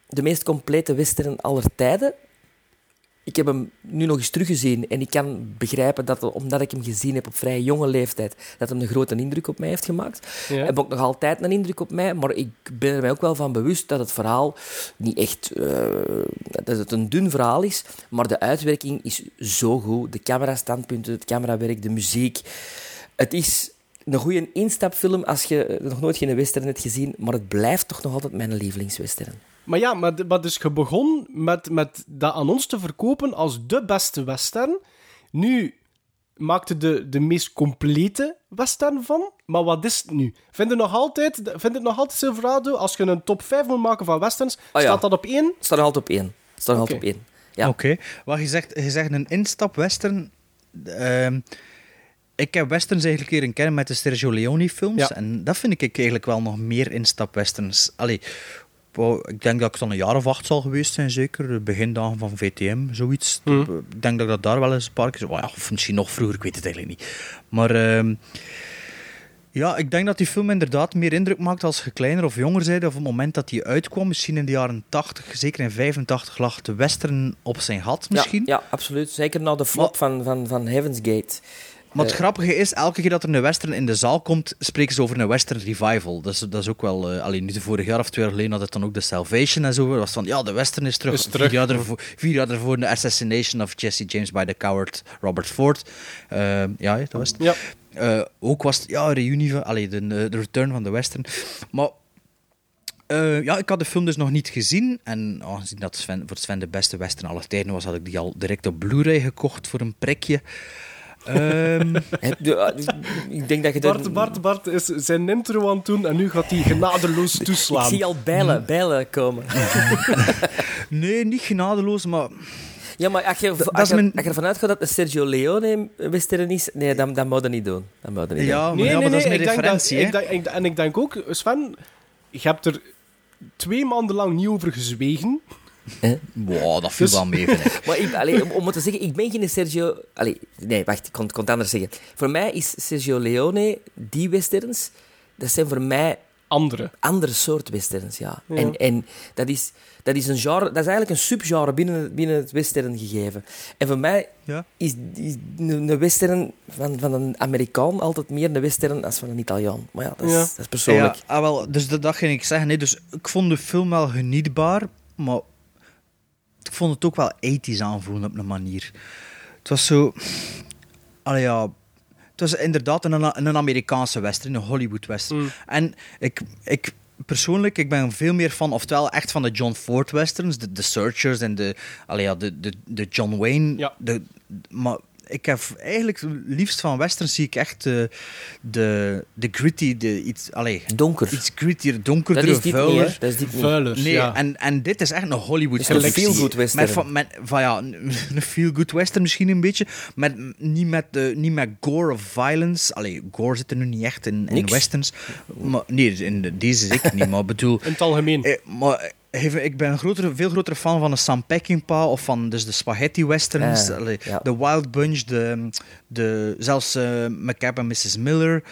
de meest complete western aller tijden. Ik heb hem nu nog eens teruggezien en ik kan begrijpen dat, omdat ik hem gezien heb op vrij jonge leeftijd, dat hem een grote indruk op mij heeft gemaakt. Ja. Heeft ook nog altijd een indruk op mij, maar ik ben er mij ook wel van bewust dat het verhaal niet echt... eh, dat het een dun verhaal is, maar de uitwerking is zo goed. De camerastandpunten, het camerawerk, de muziek. Het is een goede instapfilm als je nog nooit geen western hebt gezien, maar het blijft toch nog altijd mijn lievelingswestern. Maar ja, maar, maar dus je begon met, met dat aan ons te verkopen als de beste western. Nu maakte de, de meest complete western van. Maar wat is het nu? Vind je nog altijd, vind je nog altijd Silverado, als je een top 5 moet maken van westerns, Ah, ja. staat dat op één? Het staat altijd op één. Het staat Oké. altijd op één. Ja. Oké. Wat je zegt, je zegt een instap-western. Ehm, ik heb westerns eigenlijk leren kennen met de Sergio Leone-films. Ja. En dat vind ik eigenlijk wel nog meer instap-westerns. Allee, wou- ik denk dat ik zo'n een jaar of acht zal geweest zijn, zeker. De begindagen van VTM, zoiets. Ik denk dat ik dat daar wel eens een paar keer... Ja, of misschien nog vroeger, ik weet het eigenlijk niet. Maar... ehm, ja, ik denk dat die film inderdaad meer indruk maakt als je kleiner of jonger bent. Of op het moment dat die uitkwam, misschien in de jaren 80, zeker in 85, lag de western op zijn gat misschien. Ja, ja, absoluut. Zeker na de flop van, van, van Heaven's Gate. Maar het Eh, grappige is, elke keer dat er een western in de zaal komt, spreken ze over een western revival. Dat is, dat is ook wel... eh alleen nu de vorig jaar of twee jaar geleden had het dan ook de Salvation en zo. Dat was van, ja, de western is terug. Is terug. Vier, jaar ervoor, vier jaar ervoor de assassination of Jesse James by the coward Robert Ford. Eh, ja, dat was het. Ja. Eh, ook was het, ja, een reunie van... Allee, de, de return van de western. Maar... eh, ja, ik had de film dus nog niet gezien. En aangezien dat Sven, voor Sven de beste western aller tijden was, had ik die al direct op Blu-ray gekocht voor een prikje. Ehm, eh, ik denk dat je Bart, Bart, Bart is zijn intro aan het doen en nu gaat hij genadeloos Ik toeslaan. zie al bijlen, bijlen komen. Nee, niet genadeloos, maar Ja, maar als je, als je, mijn- als je ervan uitgaat dat Sergio Leone western is, nee, dan, dan moet je dat niet doen. Dan moet dat niet ja, doen. maar, ja, maar dat is mijn ik denk referentie. dat, hè. ik denk- ik- en ik denk ook, Sven, je hebt er twee maanden lang niet over gezwegen. Wow, dat viel Dus- wel mee. Maar ik, allee, om, om het te zeggen, ik ben geen Sergio... Allee, nee, wacht, ik kon, kon het anders zeggen. Voor mij is Sergio Leone, die westerns, dat zijn voor mij Andere. andere soort westerns, ja. En, en dat, is, dat is een genre, dat is eigenlijk een subgenre binnen, binnen het western gegeven. En voor mij Ja. is, is een een western van, van een Amerikaan altijd meer een western als van een Italiaan. Maar ja, dat is, Ja. dat is persoonlijk. Ja, ah, wel, dus dat, dat ging ik zeggen. Nee. Dus ik vond de film wel genietbaar, maar ik vond het ook wel ethisch aanvoelen op een manier. Het was zo... Allee, ja... Het was inderdaad een, een Amerikaanse western, een Hollywood western. En ik, ik persoonlijk, ik ben veel meer van, oftewel echt van de John Ford westerns, de, de Searchers en de, allee, ja, de, de, de John Wayne. Ja. De, maar ik heb eigenlijk liefst van westerns zie ik echt de, de, de gritty, de iets, allee, Donker. iets grittier, Dat donkerder, is dit niet, hè. vuiler. Dat is dit niet. Vuiler, Nee, ja. en, en dit is echt een Hollywood Het is een feel-good western. Met, van, met, van ja, een feel-good western misschien een beetje. Met, niet, met, de niet met gore of violence. Allee, gore zit er nu niet echt in, in Niks. westerns. Maar, nee, in de- deze zeker niet. Maar ik bedoel... In het algemeen. Eh, maar even, ik ben een grotere, veel grotere fan van de Sam Peckinpah of van dus de spaghetti westerns, ja. de Wild Bunch, de, de, zelfs eh McCab en Mrs. Miller.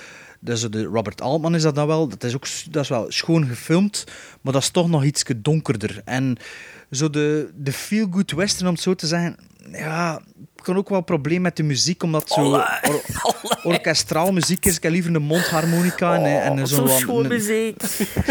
Dus de Robert Altman is dat dan wel. Dat is ook dat is wel schoon gefilmd, maar dat is toch nog iets donkerder. En zo de, de feel-good western, om het zo te zeggen, ja, kan ook wel een probleem met de muziek, omdat het zo or- orkestraal muziek is. Ik heb liever een mondharmonica en, en zo'n Oh, Zo schoon een- muziek.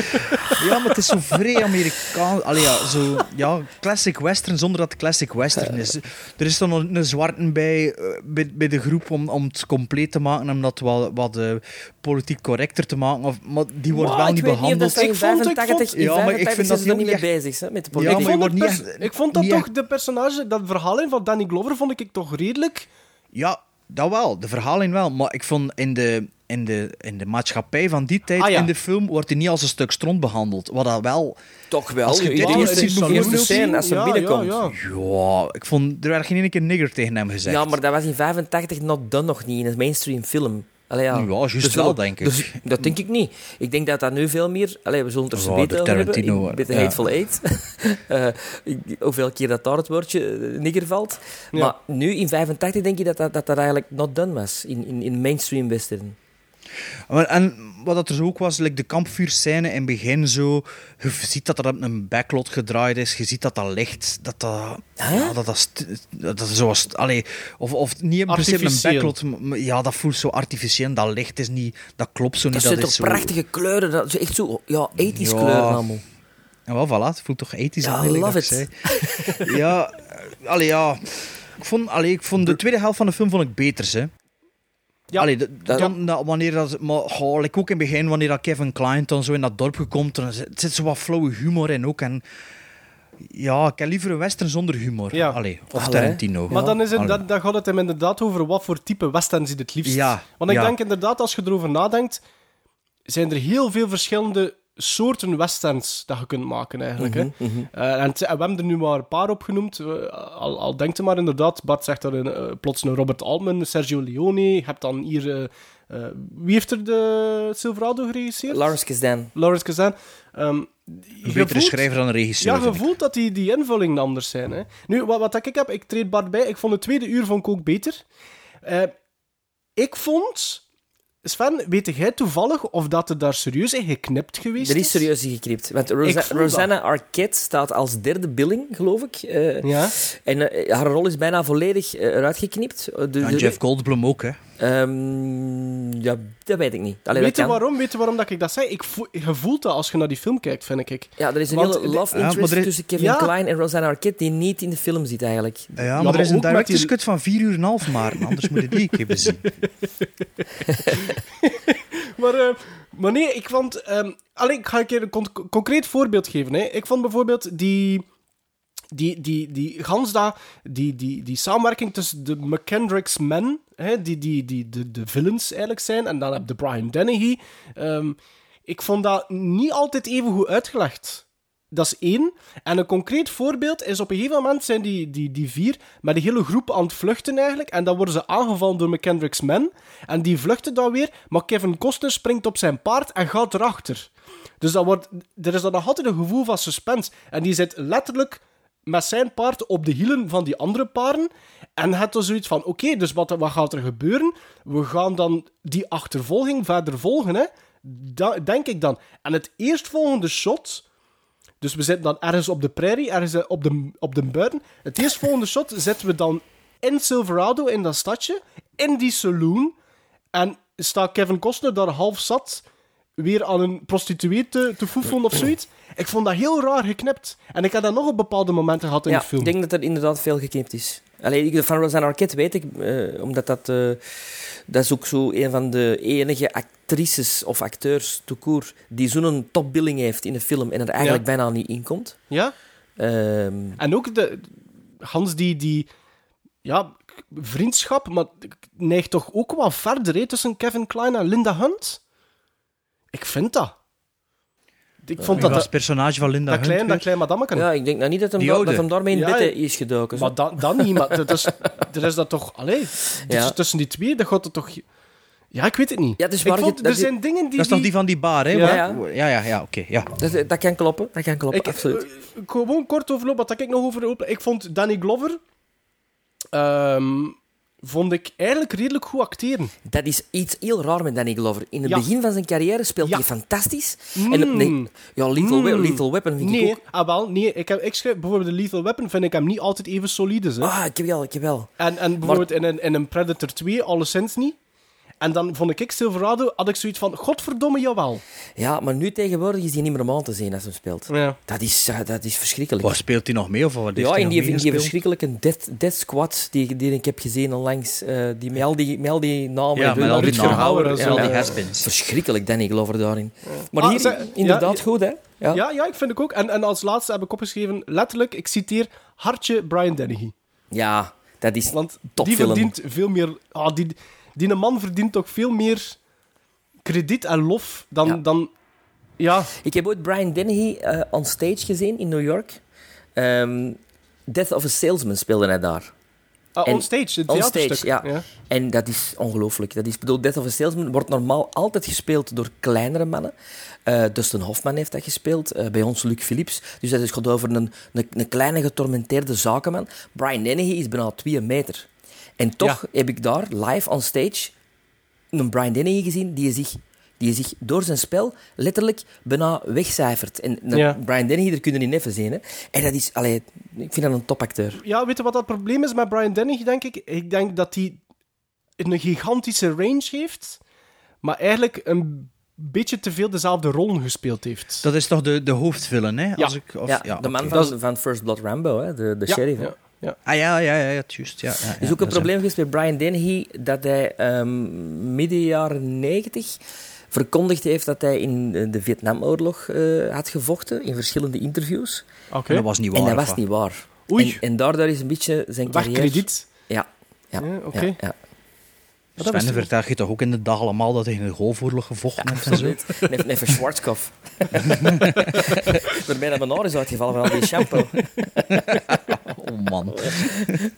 ja, maar het is zo vrij Amerikaans. Allee, ja, zo, ja, classic western zonder dat het classic western is. Er is dan een zwarte bij, eh, bij, bij de groep om, om het compleet te maken, om dat wat, wat eh, politiek correcter te maken. Of, maar die wordt Maar wel niet behandeld. Ik vond- ik 85, vond- in Ja, maar ik 85 vind zijn dat er niet bezig hè, met de Ja, politiek. maar ik, vond niet echt- ik vond dat niet toch, echt- de personage, dat verhaal in van Danny Glover, vond ik toch redelijk. Ja, dat wel. De verhaling wel. Maar ik vond in de, in de, in de maatschappij van die tijd Ah, ja. in de film wordt hij niet als een stuk stront behandeld. Wat dat wel... Toch wel. Als je de dit eerste- eerst ziet de eerste bijvoorbeeld scène als ze Ja, binnenkomt. ja, Ja, ja. Ja, ik vond... Er werd geen ene keer nigger tegen hem gezegd. maar dat was in 85 not done nog niet in een mainstream film. Allee, ja. Ja, juist Dus wel, denk ik. dus dat denk ik niet. Ik denk dat dat nu veel meer... Allee, we zullen het er zo beter over hebben. Ja. Hateful Eight. Eh, ik- hoeveel keer dat daar het woordje eh, nigger valt. Ja. Maar nu, in 85, denk je dat dat, dat, dat eigenlijk not done was. In, in, in mainstream western. Maar, en wat dat er zo ook was, like de kampvuurscène in het begin zo... Je ziet dat er een backlot gedraaid is. Je ziet dat dat licht... Dat dat... Ja, dat dat... Dat dat zoals... Allee, of, of niet in principe een backlot. maar- Ja, dat voelt zo artificieel. Dat licht is niet... Dat klopt zo niet. Dat zijn is toch zo... prachtige kleuren. Dat is echt zo... Ja, ethisch Ja. kleuren allemaal. En wel, voilà. Het voelt toch ethisch Ja, aan. eigenlijk love dat ik zei. ja, allee, ja... Ik vond, allee, ik vond de tweede helft van de film vond ik beter, hè. Ja, Allee, dat- dan, dat- wanneer dat, maar oh, like ook in het begin, wanneer dat Kevin Klein dan zo in dat dorp komt, dan zit, zit zo wat flauwe humor in ook. En ja, ik heb liever een western zonder humor. Ja. Allee, of Allee. Tarantino. Maar dan, is het, dan, dan gaat het hem inderdaad over wat voor type western je het liefst. Ja, Want ik ja. denk inderdaad, als je erover nadenkt, zijn er heel veel verschillende soorten westerns dat je kunt maken eigenlijk. hè. Eh, en, het- en we hebben er nu maar een paar opgenoemd. Eh, al, al denkt je maar inderdaad, Bart zegt er een, eh, plots een Robert Altman, Sergio Leone. Je hebt dan hier... eh, eh, wie heeft er de Silverado geregisseerd? Lawrence Kasdan. Lawrence Kazan. Ehm, Een betere voelt- schrijver dan een regisseur. ja, je voelt dat die, die invulling anders zijn. Hè. Nu, wat, wat ik heb, ik treed Bart bij. Ik vond het tweede uur vond ik ook beter. Eh, ik vond... Sven, weet jij toevallig of dat er daar serieus in geknipt geweest Er is serieus in geknipt. Want Rosa- Rosanna Arquette staat als derde billing, geloof ik. Eh, Ja. En eh, haar rol is bijna volledig eh, eruit geknipt. De- En de- Jeff Goldblum ook, hè. Ehm, ja, dat weet ik niet. Allee, Weet je waarom? Weet je waarom dat ik dat zei? Ik voel, je voelt dat als je naar die film kijkt, vind ik. Ja, er is een Want hele love interest er is- tussen Kevin Ja. Klein en Rosanna Arquette die niet in de film zit eigenlijk. Ja, maar, maar er is een director's die- cut van 4 uur en een half, maar anders moet je die een keer bezien. Maar, eh, maar nee, ik vond... ehm alleen, ik ga een keer een con- concreet voorbeeld geven. Hè. Ik vond bijvoorbeeld die... Die, die, die, gans dat, die, die, die samenwerking tussen de McKendrick's men, hè, die, die, die de, de villains eigenlijk zijn, en dan heb je Brian Dennehy. ehm, ik vond dat niet altijd even goed uitgelegd. Dat is één. En een concreet voorbeeld is op een gegeven moment zijn die, die, die vier met een hele groep aan het vluchten eigenlijk. En dan worden ze aangevallen door McKendrick's men. En die vluchten dan weer, maar Kevin Costner springt op zijn paard en gaat erachter. Dus dat wordt, er is dan nog altijd een gevoel van suspense. En die zit letterlijk met zijn paard op de hielen van die andere paarden. En het dan zoiets van, oké, dus wat, wat gaat er gebeuren? We gaan dan die achtervolging verder volgen, hè. Da- denk ik dan. En het eerstvolgende shot... Dus we zitten dan ergens op de prairie, ergens eh, op de, op de buiten. Het eerstvolgende shot zetten we dan in Silverado, in dat stadje, in die saloon. En staat Kevin Costner daar half zat, weer aan een prostituee te, te of zoiets. Ik vond dat heel raar geknipt. En ik heb dat nog op bepaalde momenten gehad in Ja, de film. ik denk dat er inderdaad veel geknipt is. Alleen van Rosanna Arquette weet ik, eh, omdat dat, eh, dat is ook zo een van de enige actrices of acteurs, court, die zo'n topbilling heeft in de film en er eigenlijk bijna niet in komt. Ja? Ehm, En ook de, Hans, die, die ja, vriendschap, maar neigt toch ook wel verder hè, tussen Kevin Klein en Linda Hunt? Ik vind dat. Ik vond Wie dat, was dat, personage van Linda dat, klein, dat klein madammeken. ja, ik denk nou niet dat hem, da- dat hem daarmee in Ja, bed is gedoken. zo. Maar dan, dan niet, maar dat is, er is dat toch... Allee, Ja. tussen die twee, dat gaat het toch... Ja, ik weet het niet. Ja, dus waar vond, er je- zijn dingen die... Dat is toch die van die bar, hè? Ja. Ja, ja, ja, oké. ja. dat, dat kan kloppen, dat kan kloppen, Ik, absoluut. eh, gewoon kort overlopen, wat ik nog over open. Ik vond Danny Glover... ehm, vond ik eigenlijk redelijk goed acteren. Dat is iets heel raar met Danny Glover. In het Ja. begin van zijn carrière speelt Ja. hij fantastisch. Mm. En, nee, ja, Lethal, We- Mm. Lethal Weapon vind ik ook... ah, wel, nee ik, heb, ik schrijf, bijvoorbeeld de Lethal Weapon vind ik hem niet altijd even solide. Hè. Ah, ik heb wel, ik heb wel. En, en bijvoorbeeld in, een, in een Predator 2 alleszins niet. En dan vond ik Silverado, had ik zoiets van, godverdomme, jawel. Ja, maar nu tegenwoordig is hij niet meer om aan te zien als hij speelt. Ja. Dat is, eh, dat is verschrikkelijk. Waar speelt hij nog mee? Of wat ja, in die, in die verschrikkelijke Death, death Squad die, die ik heb gezien onlangs. eh die, met, al die, met al die namen. Ja, met al die namen. Ja, al die Ja. has-beens. Verschrikkelijk, Danny Glover daarin. Maar Ah, hier inderdaad ja, goed, hè? Ja. Ja, ja, ik vind ik ook. En, en als laatste heb ik opgeschreven, letterlijk, ik citeer, hartje Brian Dennehy. Ja, dat is Want die verdient veel meer... Ah, die, die een man verdient toch veel meer krediet en lof dan... Ja. dan ja, Ik heb ooit Brian Dennehy eh on stage gezien in New York. Ehm, Death of a Salesman speelde hij daar. ah, En- on stage, het On theaterstuk. stage, ja. En dat is ongelooflijk. Dat is, bedoel, Death of a Salesman wordt normaal altijd gespeeld door kleinere mannen. Eh, Dustin Hoffman heeft dat gespeeld. eh, bij ons Luc Philips. Dus dat is gaat over een, een, een kleine getormenteerde zakenman. Brian Dennehy is bijna twee meter. En toch heb ik daar live on stage een Brian Dennehy gezien die zich, die zich door zijn spel letterlijk bijna wegcijfert. En Ja. Brian Dennehy, daar kun je niet even zien. Hè. En dat is, allee, ik vind dat een topacteur. Ja, weet je wat dat probleem is met Brian Dennehy, denk ik? Ik denk dat hij een gigantische range heeft, maar eigenlijk een beetje te veel dezelfde rollen gespeeld heeft. Dat is toch de, de hoofdvillain, hè? Als ik, of, ja, de man van, van First Blood Rambo, hè, de, de ja, sheriff. Ja. Ah ja, ja, ja, ja, juist. Ja, ja, Er is ook een probleem geweest bij Brian Dennehy dat hij ehm, midden jaren 90 verkondigd heeft dat hij in eh, de Vietnamoorlog eh, had gevochten in verschillende interviews. Oké. Dat was niet waar. en dat was niet waar. Oei. En, en daardoor is een beetje zijn carrière... krediet. Ja. Ja, Ja, oké. ja, ja. Sven vertelt je toch ook in de dag allemaal dat hij in de golfoorlog gevochten heeft en zo? Neef, neef Schwarzkopf. Waarbij dat mijn haar is uitgevallen van al die shampoo. Oh man. Dat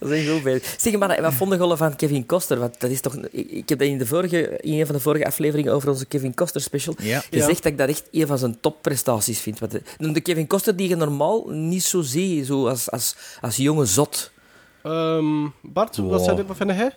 is echt heel veel. Zeg maar, wat vonden jullie van Kevin Koster? Want dat is toch, ik, heb dat in, de vorige, in een van de vorige afleveringen over onze Kevin Koster special Ja. gezegd dat ik dat echt een van zijn topprestaties vind. Want de, de Kevin Koster die je normaal niet zo ziet, zo als, als, als jonge zot. Ehm, Bart, wat, Wow. zei, wat vind jij?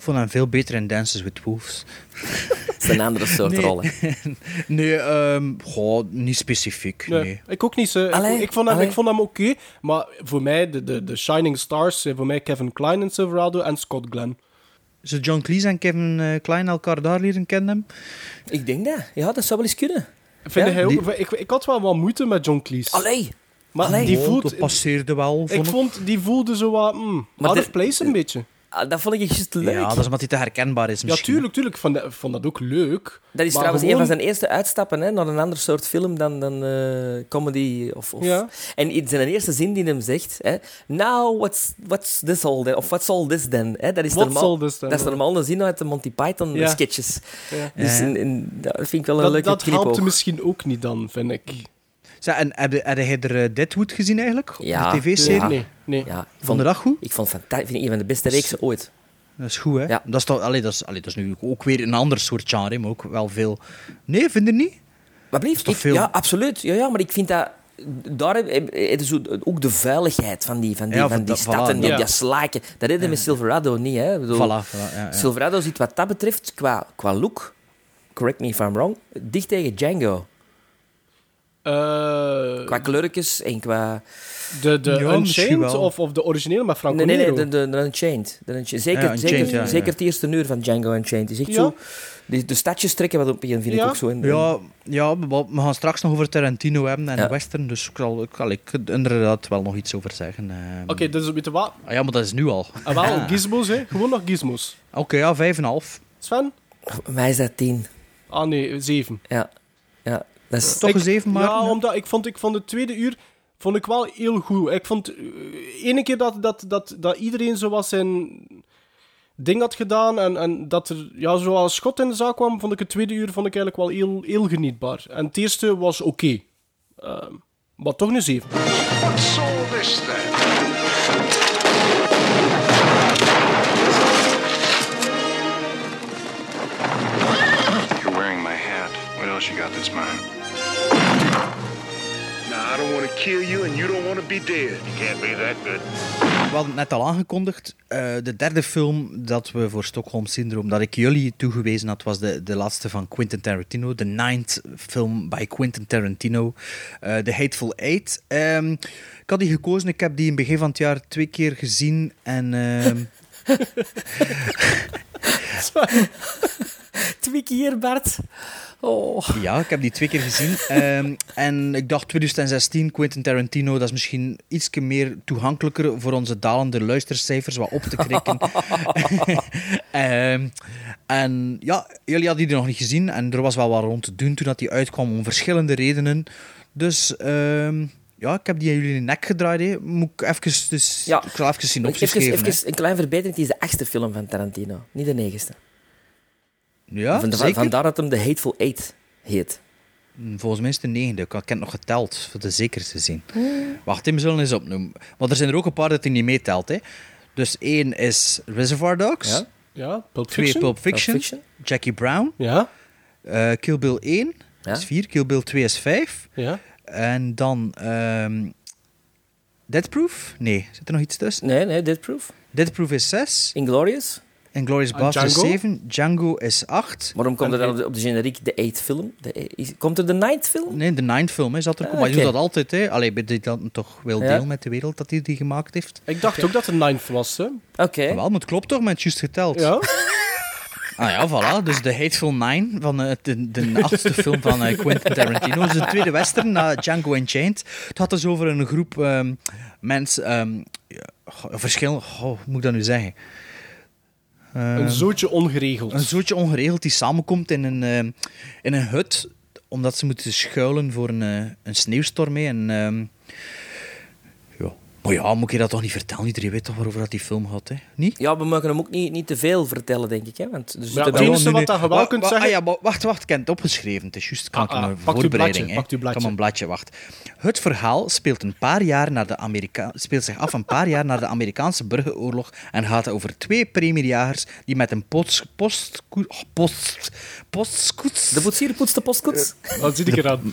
Ik vond hem veel beter in Dances with Wolves. Dat is een andere soort Nee. rol. hè. Nee, ehm goh, niet specifiek. Nee. Nee, ik ook niet. Zo. Ik, Allee, ik vond hem, allee. ik vond hem oké, maar voor mij, de, de, de Shining Stars, zijn voor mij Kevin Klein in Silverado en Scott Glenn. Zo John Cleese en Kevin eh, Klein elkaar daar leren kennen? Ik denk dat. Ja, dat zou wel eens kunnen. Vind Ja? ook, Die- ik, ik had wel wat moeite met John Cleese. Allee. maar allee. die Oh, voelt, dat passeerde wel. ik vond ik. vond die voelde zo wat mm, out of place een beetje. Ah, Dat vond ik juist leuk. Ja, dat is omdat hij te herkenbaar is Ja, misschien. tuurlijk, tuurlijk. Ik vond, dat- vond dat ook leuk. Dat is trouwens gewoon- een van zijn eerste uitstappen hè, naar een ander soort film dan, dan eh, comedy. Of, of... Ja. En in zijn eerste zin die hem zegt: hè, Now, what's, what's this all then? Of what's all this then? Hè, dat is What's normaal, all this then? Dat is normaal een zin uit de Monty Python Ja. sketches. Ja. Dus Ja. in, in- dat vind ik wel een Dat, leuke dat helpt knipoog. misschien ook niet dan, vind ik. Zeg, en heb, je- heb jij er eh, Deadwood gezien eigenlijk? Ja. De tv-serie? Ja. Nee, nee. Ja, ik Vond je dat goed? ik vond het vind ik een van de beste reeksen ooit. Dat is goed, hè? Ja. Dat, is toch, allee, dat, is, allee, dat is nu ook weer een ander soort genre, maar ook wel veel... Nee, vind je niet? Wat blieft? toch Ik- veel- Ja, absoluut. Ja, ja, maar ik vind dat... Daar ook de vuiligheid van die, van die, Ja, van die stad en voilà, die, ja. die slaken. Dat heb je met Silverado niet. Hè. Ik bedoel, Voilà, voilà, ja, ja. Silverado zit wat dat betreft qua, qua look, correct me if I'm wrong, dicht tegen Django. Eh, Qua kleurtjes en qua... de de Ja, Unchained of, of de originele met Franco Nee, nee, nee, de, de, de Unchained. De Unchained. Zeker, Ja, Unchained, zeker, ja, ja. zeker het eerste uur van Django Unchained. is echt Ja. zo... De, de stadjes trekken wat op je, vind ik ook zo. En, Ja, ja, we we gaan straks nog over Tarantino hebben en Ja. western, dus ik zal, ik zal ik er inderdaad wel nog iets over zeggen. ehm. Oké, dus weet je wat? Ah, ja, maar dat is nu al. Ah, wel, gizmos, hè. Gewoon nog gizmos. Oké, ja, vijf en half. Sven? Mij is dat tien. Ah nee, zeven. Ja. Ja, dat is... Toch Ik- een zeven, maar... Ja, omdat ik vond, ik vond het tweede uur vond ik wel heel goed. Ik vond eh, ene keer dat, dat, dat, dat iedereen zo was zijn ding had gedaan en, en dat er ja, zo als schot in de zaak kwam, vond ik het tweede uur vond ik eigenlijk wel heel, heel genietbaar. En het eerste was oké. Ehm, maar toch een zeven. What's all this then? You're wearing my hat. What else you got that's mine? Don't want to kill you and you don't want to be dead. You can't be that good. We hadden het net al aangekondigd. eh, de derde film dat we voor Stockholm Syndroom, dat ik jullie toegewezen had, was de, de laatste van Quentin Tarantino. De ninth film bij Quentin Tarantino. eh The Hateful Eight. Ehm, ik had die gekozen. Ik heb die in het begin van het jaar twee keer gezien. En ehm, Twee keer, Bart. Oh. ja, ik heb die twee keer gezien. Ehm, en ik dacht 2016, Quentin Tarantino, dat is misschien iets meer toegankelijker voor onze dalende luistercijfers, wat op te krikken. Ehm, en ja, jullie hadden die nog niet gezien en er was wel wat rond te doen toen dat die uitkwam om verschillende redenen. Dus ehm, ja, ik heb die aan jullie in de nek gedraaid. Hè. Moet ik even, dus, Ja. ik zal even synopsis Even, geven. even een klein verbetering. Het is de achtste film van Tarantino, niet de negenste. Ja, Van- zeker. Vandaar dat hem de Hateful Eight heet. Volgens mij is het de negende. Ik heb het nog geteld, voor de zeker te zien. Wacht, we zullen eens opnoemen. Want er zijn er ook een paar dat hij niet meetelt. Hè. Dus één is Reservoir Dogs. Ja. Ja, Pulp Twee Fiction. Pulp Fiction. Pulp Fiction. Jackie Brown. Ja, eh, Kill Bill 1 Ja. is 4. Kill Bill 2 is 5. ja. En dan ehm Dead Proof? Nee, zit er nog iets tussen? Nee, nee, Dead Proof. Dead Proof is 6. Inglorious. Inglourious Ah, Basterds is Django? 7. Django is 8. Waarom komt er dan op de, op de generiek de Eight film? De, is- komt er de Ninth film? Nee, de ninth film is dat er. Ah, maar je doet dat altijd, hè. Allee, bij die dan toch wel Ja. deel met de wereld dat hij die gemaakt heeft. Ik dacht ook dat het ninth was, hè. Oké. Wel, maar het klopt toch, met juist geteld. Ja. Ah ja, voilà. Dus de Hateful Nine, van, eh, de, de achtste film van eh, Quentin Tarantino. Dus de tweede western na Django Unchained. Het had dus over een groep ehm, mensen... ehm ja, goh, verschil... goh, hoe moet ik dat nu zeggen? Ehm, Een zootje ongeregeld. een zootje ongeregeld die samenkomt in een, ehm, in een hut, omdat ze moeten schuilen voor een, eh, een sneeuwstorm. hè. En, ehm. Maar ja, moet je dat toch niet vertellen? Iedereen weet toch waarover dat die film gaat, hè? Niet? Ja, we mogen hem ook niet, niet te veel vertellen, denk ik. Hè? Want er Ja, het enige wat dat je wel Wa- kunt wa- zeggen- Ah, ja, maar wacht, wacht, ik heb het opgeschreven. Het is juist kan Ah, ik ah, een pak uw voorbereiding. pak uw bladje. Kom een bladje, wacht. Het verhaal speelt, een paar jaar na de Amerika speelt zich af een paar jaar na de Amerikaanse burgeroorlog en gaat over twee premierjagers die met een post, post, post, postkoets... De poetsier poetst de postkoets. Wat zie ik er aan?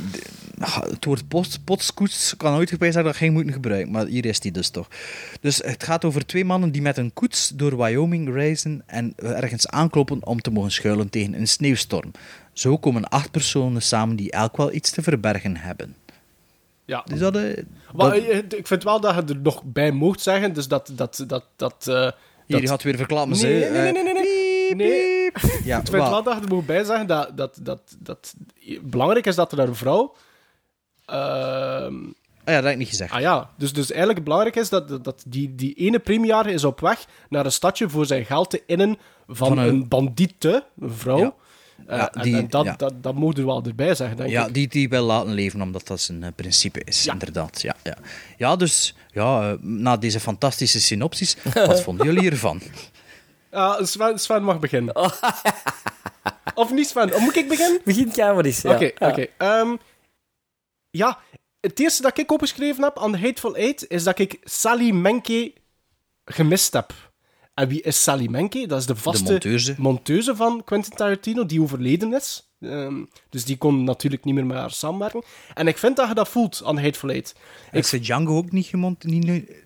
Ah, Het woord post, postkoets kan ooit geweest zijn dat geen moeten gebruiken, maar hier is die dus toch. Dus het gaat over twee mannen die met een koets door Wyoming reizen en ergens aankloppen om te mogen schuilen tegen een sneeuwstorm. Zo komen acht personen samen die elk wel iets te verbergen hebben. Ja. Dus dat, eh, Maar, dat- eh, ik vind wel dat je er nog bij mocht zeggen, dus dat... dat, dat, dat eh, hier dat- gaat weer verklappen. Nee, nee, eh, nee, nee, nee, nee. Nee. Ja, Ik vind wel. wel dat je er moet bij zeggen dat, dat, dat, dat belangrijk is dat er een vrouw... ehm, Ah ja, dat heb ik niet gezegd. ah ja, dus, dus eigenlijk belangrijk is dat, dat- die, die ene premiejaar is op weg naar een stadje voor zijn geld te innen van, Van een- een... bandiete, een vrouw. Ja. Eh, Ja, en- die- en dat, ja. dat, dat moet er wel erbij zeggen, denk Ja, ik. die, die wel laten leven, omdat dat zijn eh, principe is, Ja. inderdaad. Ja, ja. ja dus ja, eh, na deze fantastische synopsis, wat vonden jullie ervan? Ah, Sven, Sven mag beginnen. of niet Sven? Of moet ik beginnen? Begint jij maar eens. ja. Oké, Ja. oké. Ehm, ja, het eerste dat ik opgeschreven heb aan The Hateful Eight is dat ik Sally Menke gemist heb. En wie is Sally Menke? Dat is de vaste monteuse. monteuse van Quentin Tarantino, die overleden is. Ehm, dus die kon natuurlijk niet meer met haar samenwerken. En ik vind dat je dat voelt aan The Hateful Eight. Heeft ze Django ook niet gemont... Niet,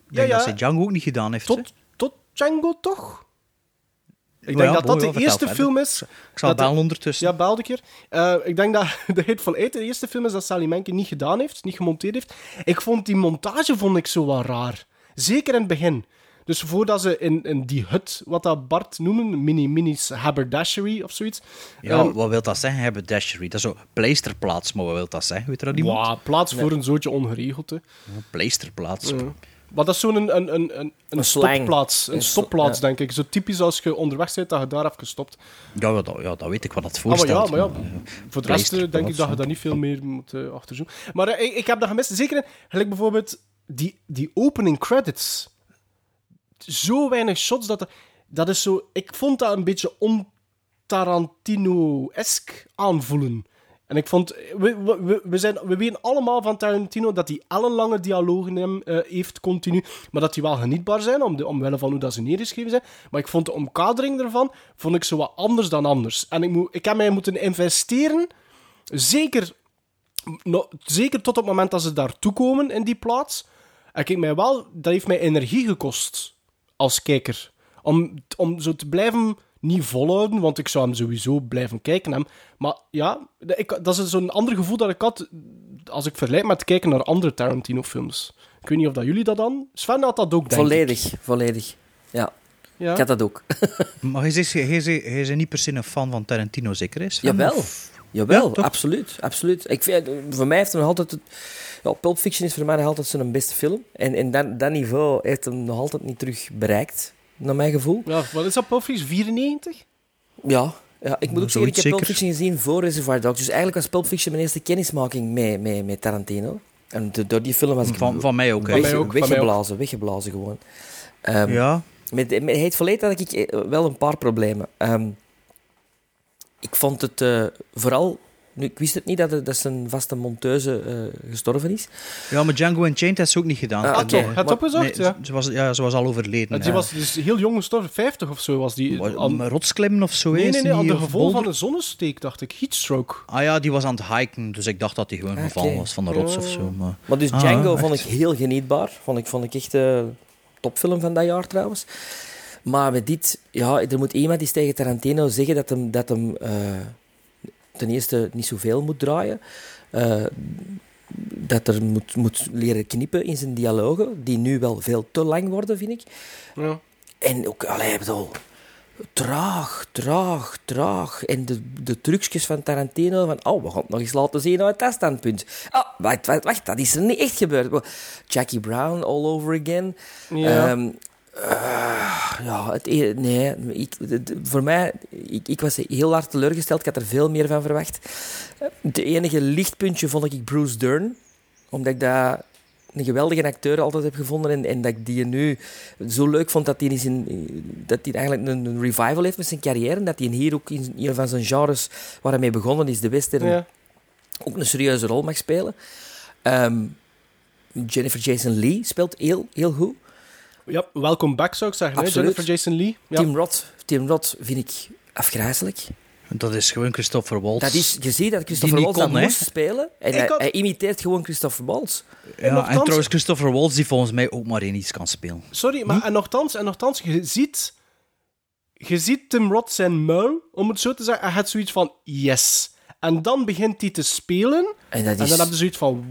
Ja, ja. Dat ze Django ook niet gedaan heeft. Tot, tot Django toch? Ik Ja, denk dat dat de ja, eerste film is... Ik zal bellen ondertussen. Ja, belde een keer. Eh, ik denk dat de hit van Eet de eerste film is dat Sally Menke niet gedaan heeft, niet gemonteerd heeft. Ik vond die montage vond ik zo wat raar. Zeker in het begin. Dus voordat ze in, in die hut, wat dat Bart noemen, mini minis haberdashery of zoiets. Ja, ehm, wat wil dat zeggen? Hebben dashery. Dat is zo pleisterplaats, maar wat wil dat zeggen? Weet je dat? Wauw, plaats voor een zootje ongeregeld. Hè. Ja, Pleisterplaats. Ja. Maar dat is zo'n een, een, een, een, een stopplaats. Een Een sto- stopplaats, ja. denk ik. Zo typisch als je onderweg bent, dat je daar even stopt. Ja, ja, dat, ja, dat weet ik wat dat Ah, maar voorstelt. ja, maar ja, maar, eh, voor de rest eh, denk ik dat je ja. daar niet veel meer moet eh achterzoeken. Maar eh, ik, ik heb dat gemist. Zeker, in- gelijk bijvoorbeeld die, die opening credits. Zo weinig shots dat er- dat is zo. Ik vond dat een beetje on-Tarantino-esk aanvoelen. En ik vond, we, we- we, zijn, we weten allemaal van Tarantino dat hij ellenlange dialogen hem, eh, heeft continu, maar dat die wel genietbaar zijn, om de, omwille van hoe dat ze neergeschreven zijn. Maar ik vond de omkadering ervan, vond ik zo wat anders dan anders. En ik, moet, ik heb mij moeten investeren, zeker, zeker tot het moment dat ze daartoe komen in die plaats. En ik mij wel, dat heeft mij energie gekost als kijker. Om, om zo te blijven niet volhouden, want ik zou hem sowieso blijven kijken. Hem. Maar ja, ik, dat is zo'n ander gevoel dat ik had als ik vergelijk met kijken naar andere Tarantino-films. Ik weet niet of dat jullie dat dan... Sven had dat ook, denk ik. Volledig, volledig. Ja, Ja. ik had dat ook. Maar hij is, hij, is, hij is niet per se een fan van Tarantino, zeker is? Jawel, jawel, Ja, absoluut, absoluut. Ik vind, voor mij heeft hij nog altijd... Het, ja, Pulp Fiction is voor mij nog altijd zijn beste film. En, en dat, dat niveau heeft hem nog altijd niet terug bereikt, naar mijn gevoel. Ja, wat is dat, Pulp Fiction? 94? Ja, ja ik moet ook zeggen, ik heb Pulp zeker. Fiction gezien voor Reservoir Dogs. Dus eigenlijk was Pulp Fiction mijn eerste kennismaking met, met, met Tarantino. En do- door die film was ik Van, van mij ook. hè. Van mij ook, van mij weggeblazen, weggeblazen gewoon. Ehm, Ja, Met, met Hateful Eight had ik eh, wel een paar problemen. Ehm, ik vond het eh, vooral... Nu, ik wist het niet dat, er- dat zijn vaste monteuse eh, gestorven is. ja, maar Django Unchained heeft ze ook niet gedaan. Ah, eh, het maar- opgezocht? nee, ja. ze, was, ja, ze was al overleden. Die ja. was dus heel jong gestorven, 50 of zo was die. Wat, Aan- om rotsklimmen of zo? nee, is nee, nee, aan die, de gevolgen van een zonnesteek, dacht ik. Heatstroke. Ah ja, die was aan het hiken, dus ik dacht dat hij gewoon Ah, gevallen was van de rots of zo. Maar... Maar dus Ah, Django echt? vond ik heel genietbaar. Vond ik, vond ik echt een topfilm van dat jaar trouwens. Maar met dit... Ja, er moet iemand eens tegen Tarantino zeggen dat hem, dat hem eh, ten eerste niet zoveel moet draaien. Eh, dat er moet, moet leren knippen in zijn dialogen, die nu wel veel te lang worden, vind ik. Ja. En ook, allee, bedoel, traag, traag, traag. En de, de trucjes van Tarantino, van, oh, we gaan het nog eens laten zien uit dat standpunt. Oh, wacht, wacht, wacht, dat is er niet echt gebeurd. Jackie Brown, all over again. Ja. Ehm, eh, ja, het, e- nee, ik, voor mij, ik, ik was heel hard teleurgesteld. Ik had er veel meer van verwacht. Het enige lichtpuntje vond ik Bruce Dern. Omdat ik dat een geweldige acteur altijd heb gevonden. En, en dat ik die nu zo leuk vond dat hij, dat eigenlijk een, een revival heeft met zijn carrière. En dat hij hier ook in een van zijn genres waar hij mee begonnen is, de western, Ja. ook een serieuze rol mag spelen. Ehm, Jennifer Jason Lee speelt heel, heel goed. Ja, welkom back zou ik zeggen. hè, Absoluut. Jennifer Jason Lee. Ja. Tim Roth, Tim Roth vind ik afgrijzelijk. Dat is gewoon Christopher Waltz. Dat is, je ziet dat Christopher Waltz dat kon, hè? moest spelen. En hij, had- hij imiteert gewoon Christopher Waltz. ja, en nochtans- trouwens, Christopher Waltz die volgens mij ook maar in iets kan spelen. Sorry, maar en nogthans, en nogthans, je ziet... Je ziet Tim Roth zijn muil, om het zo te zeggen. Hij had zoiets van, yes. En dan begint hij te spelen. En dat En is... dan heb je zoiets van,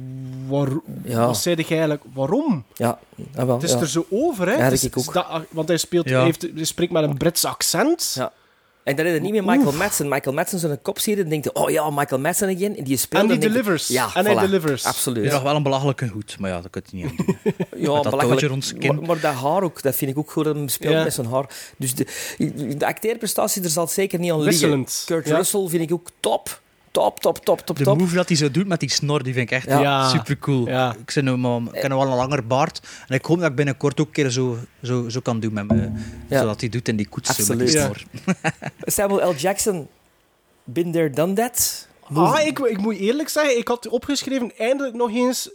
waar, Ja. wat zei hij eigenlijk? Waarom? Ja, ah, wel, Het is ja. er zo over, hè? Ja, dat is- ik ook. dat- want hij, speelt, hij, heeft, hij spreekt met een Brits accent. Ja. En dan is het niet meer Michael Madsen. Michael Madsen zo'n kop zie je en denkt je, oh ja, Michael Madsen again. En die speelt En die delivers. Ja, En hij voilà. delivers. Absoluut. Hij nog wel een belachelijke hoed, maar ja, dat kun je niet aan doen. Ja, Met dat belachelijk. rond. Maar, maar dat haar ook, dat vind ik ook goed dat hij speelt Ja. met zijn haar. Dus de, de acteerprestatie, er zal het zeker niet aan liggen. Wisselend. Kurt Ja. Russell vind ik ook top. Top, top, top, top, De top. move dat hij zo doet met die snor, die vind ik echt Ja. Ja. super cool. Ja. Ik, zit nu, maar, ik heb nu wel een langer baard. En ik hoop dat ik binnenkort ook een keer zo, zo, zo kan doen met me. Ja. Zodat hij doet in die koets. Zo met die Ja. snor. Samuel L. Jackson, been there, done that. Ah, ik, ik moet eerlijk zeggen, ik had opgeschreven eindelijk nog eens,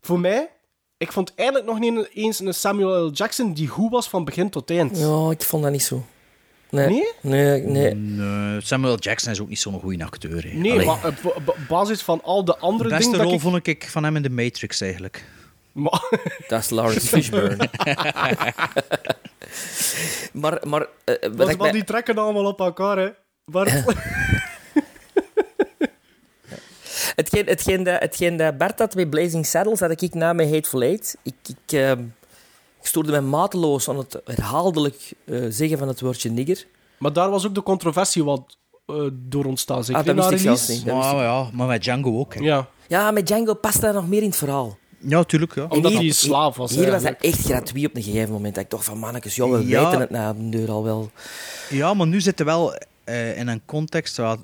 voor mij, ik vond eindelijk nog niet eens een Samuel L. Jackson die goed was van begin tot eind. Ja, ik vond dat niet zo. Nee? Nee? Nee, nee. Nee, Samuel Jackson is ook niet zo'n goede acteur. hè. Nee, Allee. maar op op basis van al de de andere beste dingen dat rol ik... vond ik van hem in The Matrix eigenlijk. Maar- Dat is Lawrence Fishburne. Maar, maar eh, wat Want, ik mij- die trekken allemaal op elkaar, hè. Bart. hetgeen, hetgeen, dat, hetgeen dat Bart had met Blazing Saddles, had ik na met Hateful Eight. Ik, ik, ehm, ik stoorde mij mateloos aan het herhaaldelijk eh, zeggen van het woordje nigger. maar daar was ook de controversie wat eh, door ontstaan. Zeker Ah, dat na wist ik release. zelfs niet. Dat wist ik- ja, maar met Django ook. Hè. Ja, Ja, met Django past dat nog meer in het verhaal. Ja, tuurlijk. Ja. omdat hier- hij slaaf was. Hier was eigenlijk. echt gratuit op een gegeven moment. Dat ik toch van mannetjes, joh, we Ja. weten het na een deur al wel. Ja, maar nu zitten we wel eh, in een context waar...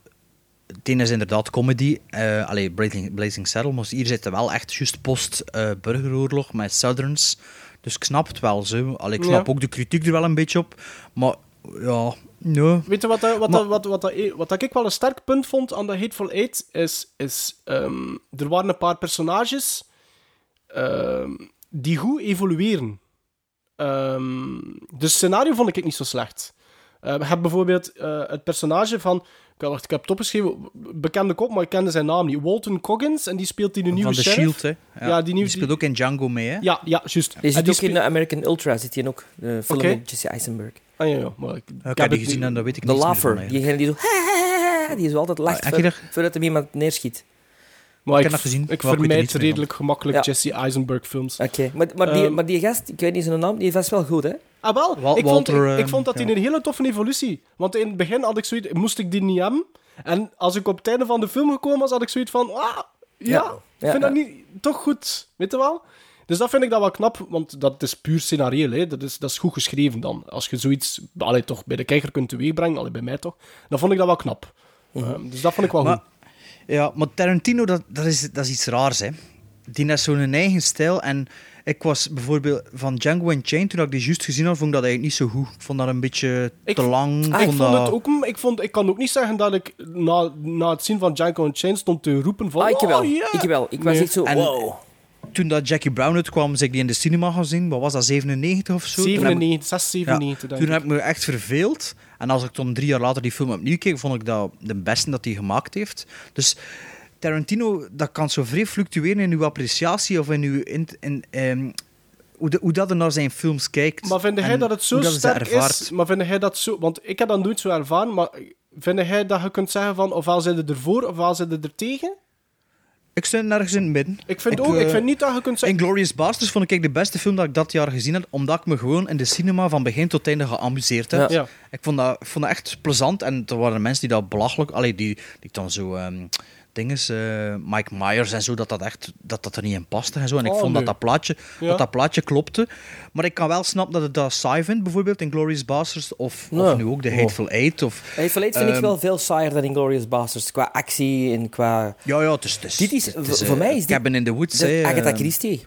Het ene is inderdaad comedy, eh allee, Blazing, Blazing Saddle, maar hier zitten wel echt juist post-burgeroorlog met Southerns. Dus ik snap het wel zo. Allee, ik snap Ja. ook de kritiek er wel een beetje op. Maar ja, nee. Weet je wat, Maar- dat- wat, wat, dat- wat, ik wel een sterk punt vond aan de Hateful Eight? Is, is ehm, er waren een paar personages ehm, die goed evolueren. Dus scenario vond ik niet zo slecht. Eh, we hebben bijvoorbeeld eh, het personage van... Ik, had, ik heb het opgeschreven, bekende kop, maar ik kende zijn naam niet. Walton Coggins, en die speelt in de nieuwe Van de sheriff. Shield, hè. Ja, die nieuwe- speelt ook in Django mee, hè. Ja, ja, juist. Je En zit die ook in de American Ultra, zit hij ook. De film Oké. met Jesse Eisenberg. Ah, ja, ja, maar ik, Ik ik heb die het gezien niet- en dat weet ik De niet laugher, diegene die zo... Die zo altijd lacht Ah, je voor- voordat hem iemand neerschiet. Maar Ik heb dat gezien, ik er vermijd redelijk gemakkelijk Ja. Jesse Eisenberg films. Oké, maar, maar, die, Ehm. maar die gast, ik weet niet zijn naam, die was wel goed, hè? Ah, wel. Wal- ik, vond, Walter, ik, ik eh, vond dat hij ja. een hele toffe evolutie. Want in het begin had ik zoiets, moest ik die niet hebben. En als ik op het einde van de film gekomen was, had ik zoiets van, ah, ja, ik Ja, vind ja. dat niet toch goed. Weet je wel? Dus dat vind ik dan wel knap, want dat is puur scenario. Hè. Dat, is, dat is goed geschreven dan. Als je zoiets allee, toch bij de kijker kunt teweegbrengen, allee, bij mij toch, dan vond ik dat wel knap. Ehm, dus dat vond ik wel Maar, goed. Ja, maar Tarantino, dat, dat, is, dat is iets raars, hè. Die heeft zo'n eigen stijl. En ik was bijvoorbeeld van Django Unchained, toen ik die juist gezien had, vond ik dat eigenlijk niet zo goed. Ik vond dat een beetje Ik te lang. Ah, ik, vond dat... het ook, ik, vond, ik kan ook niet zeggen dat ik na, na het zien van Django Unchained stond te roepen van... Ah, ik wel. Oh, ja. Ik wel. Ik was Nee. echt zo, En- wow. Toen dat Jackie Brown uitkwam, zei ik die in de cinema gaan zien. Wat was dat, 97 of zo? Toen heb ik- 97, 6, 97, Ja, denk toen heb ik me echt verveeld. En als ik dan drie jaar later die film opnieuw keek, vond ik dat de beste dat hij gemaakt heeft. Dus Tarantino, dat kan zo vrij fluctueren in uw appreciatie of in uw... In, in, ehm, hoe, de- hoe dat er naar zijn films kijkt. Maar vind jij dat het zo dat sterk is? Maar vind jij dat zo... Want ik heb dat nooit zo ervaren, maar vind jij dat je kunt zeggen van ofwel zijn er ervoor, ofwel zijn er tegen? Ik zit nergens in het midden. Ik vind, Ik, ook, ik eh, vind niet dat je kunt zeggen... Inglourious Basterds vond ik de beste film dat ik dat jaar gezien heb, omdat ik me gewoon in de cinema van begin tot einde geamuseerd heb. Ja. Ik, vond dat, ik vond dat echt plezant en er waren mensen die dat belachelijk, allee, die, die dan zo ehm dinges, eh, Mike Myers en zo, dat dat echt dat dat er niet in paste en zo. En ik Oh, vond nee. dat dat plaatje, Ja. dat dat plaatje klopte. Maar ik kan wel snappen dat het dat saai vindt, bijvoorbeeld in Glorious Bastards of, Ja. of nu ook The Hateful Eight. Of, Hey, Verleid vind ik Ehm, wel veel saaier dan Inglourious Basterds. Qua actie en qua... ja, ja, het is, is, Dit is- voor eh, mij is dit- Cabin in the Woods. De Agatha eh, Christie.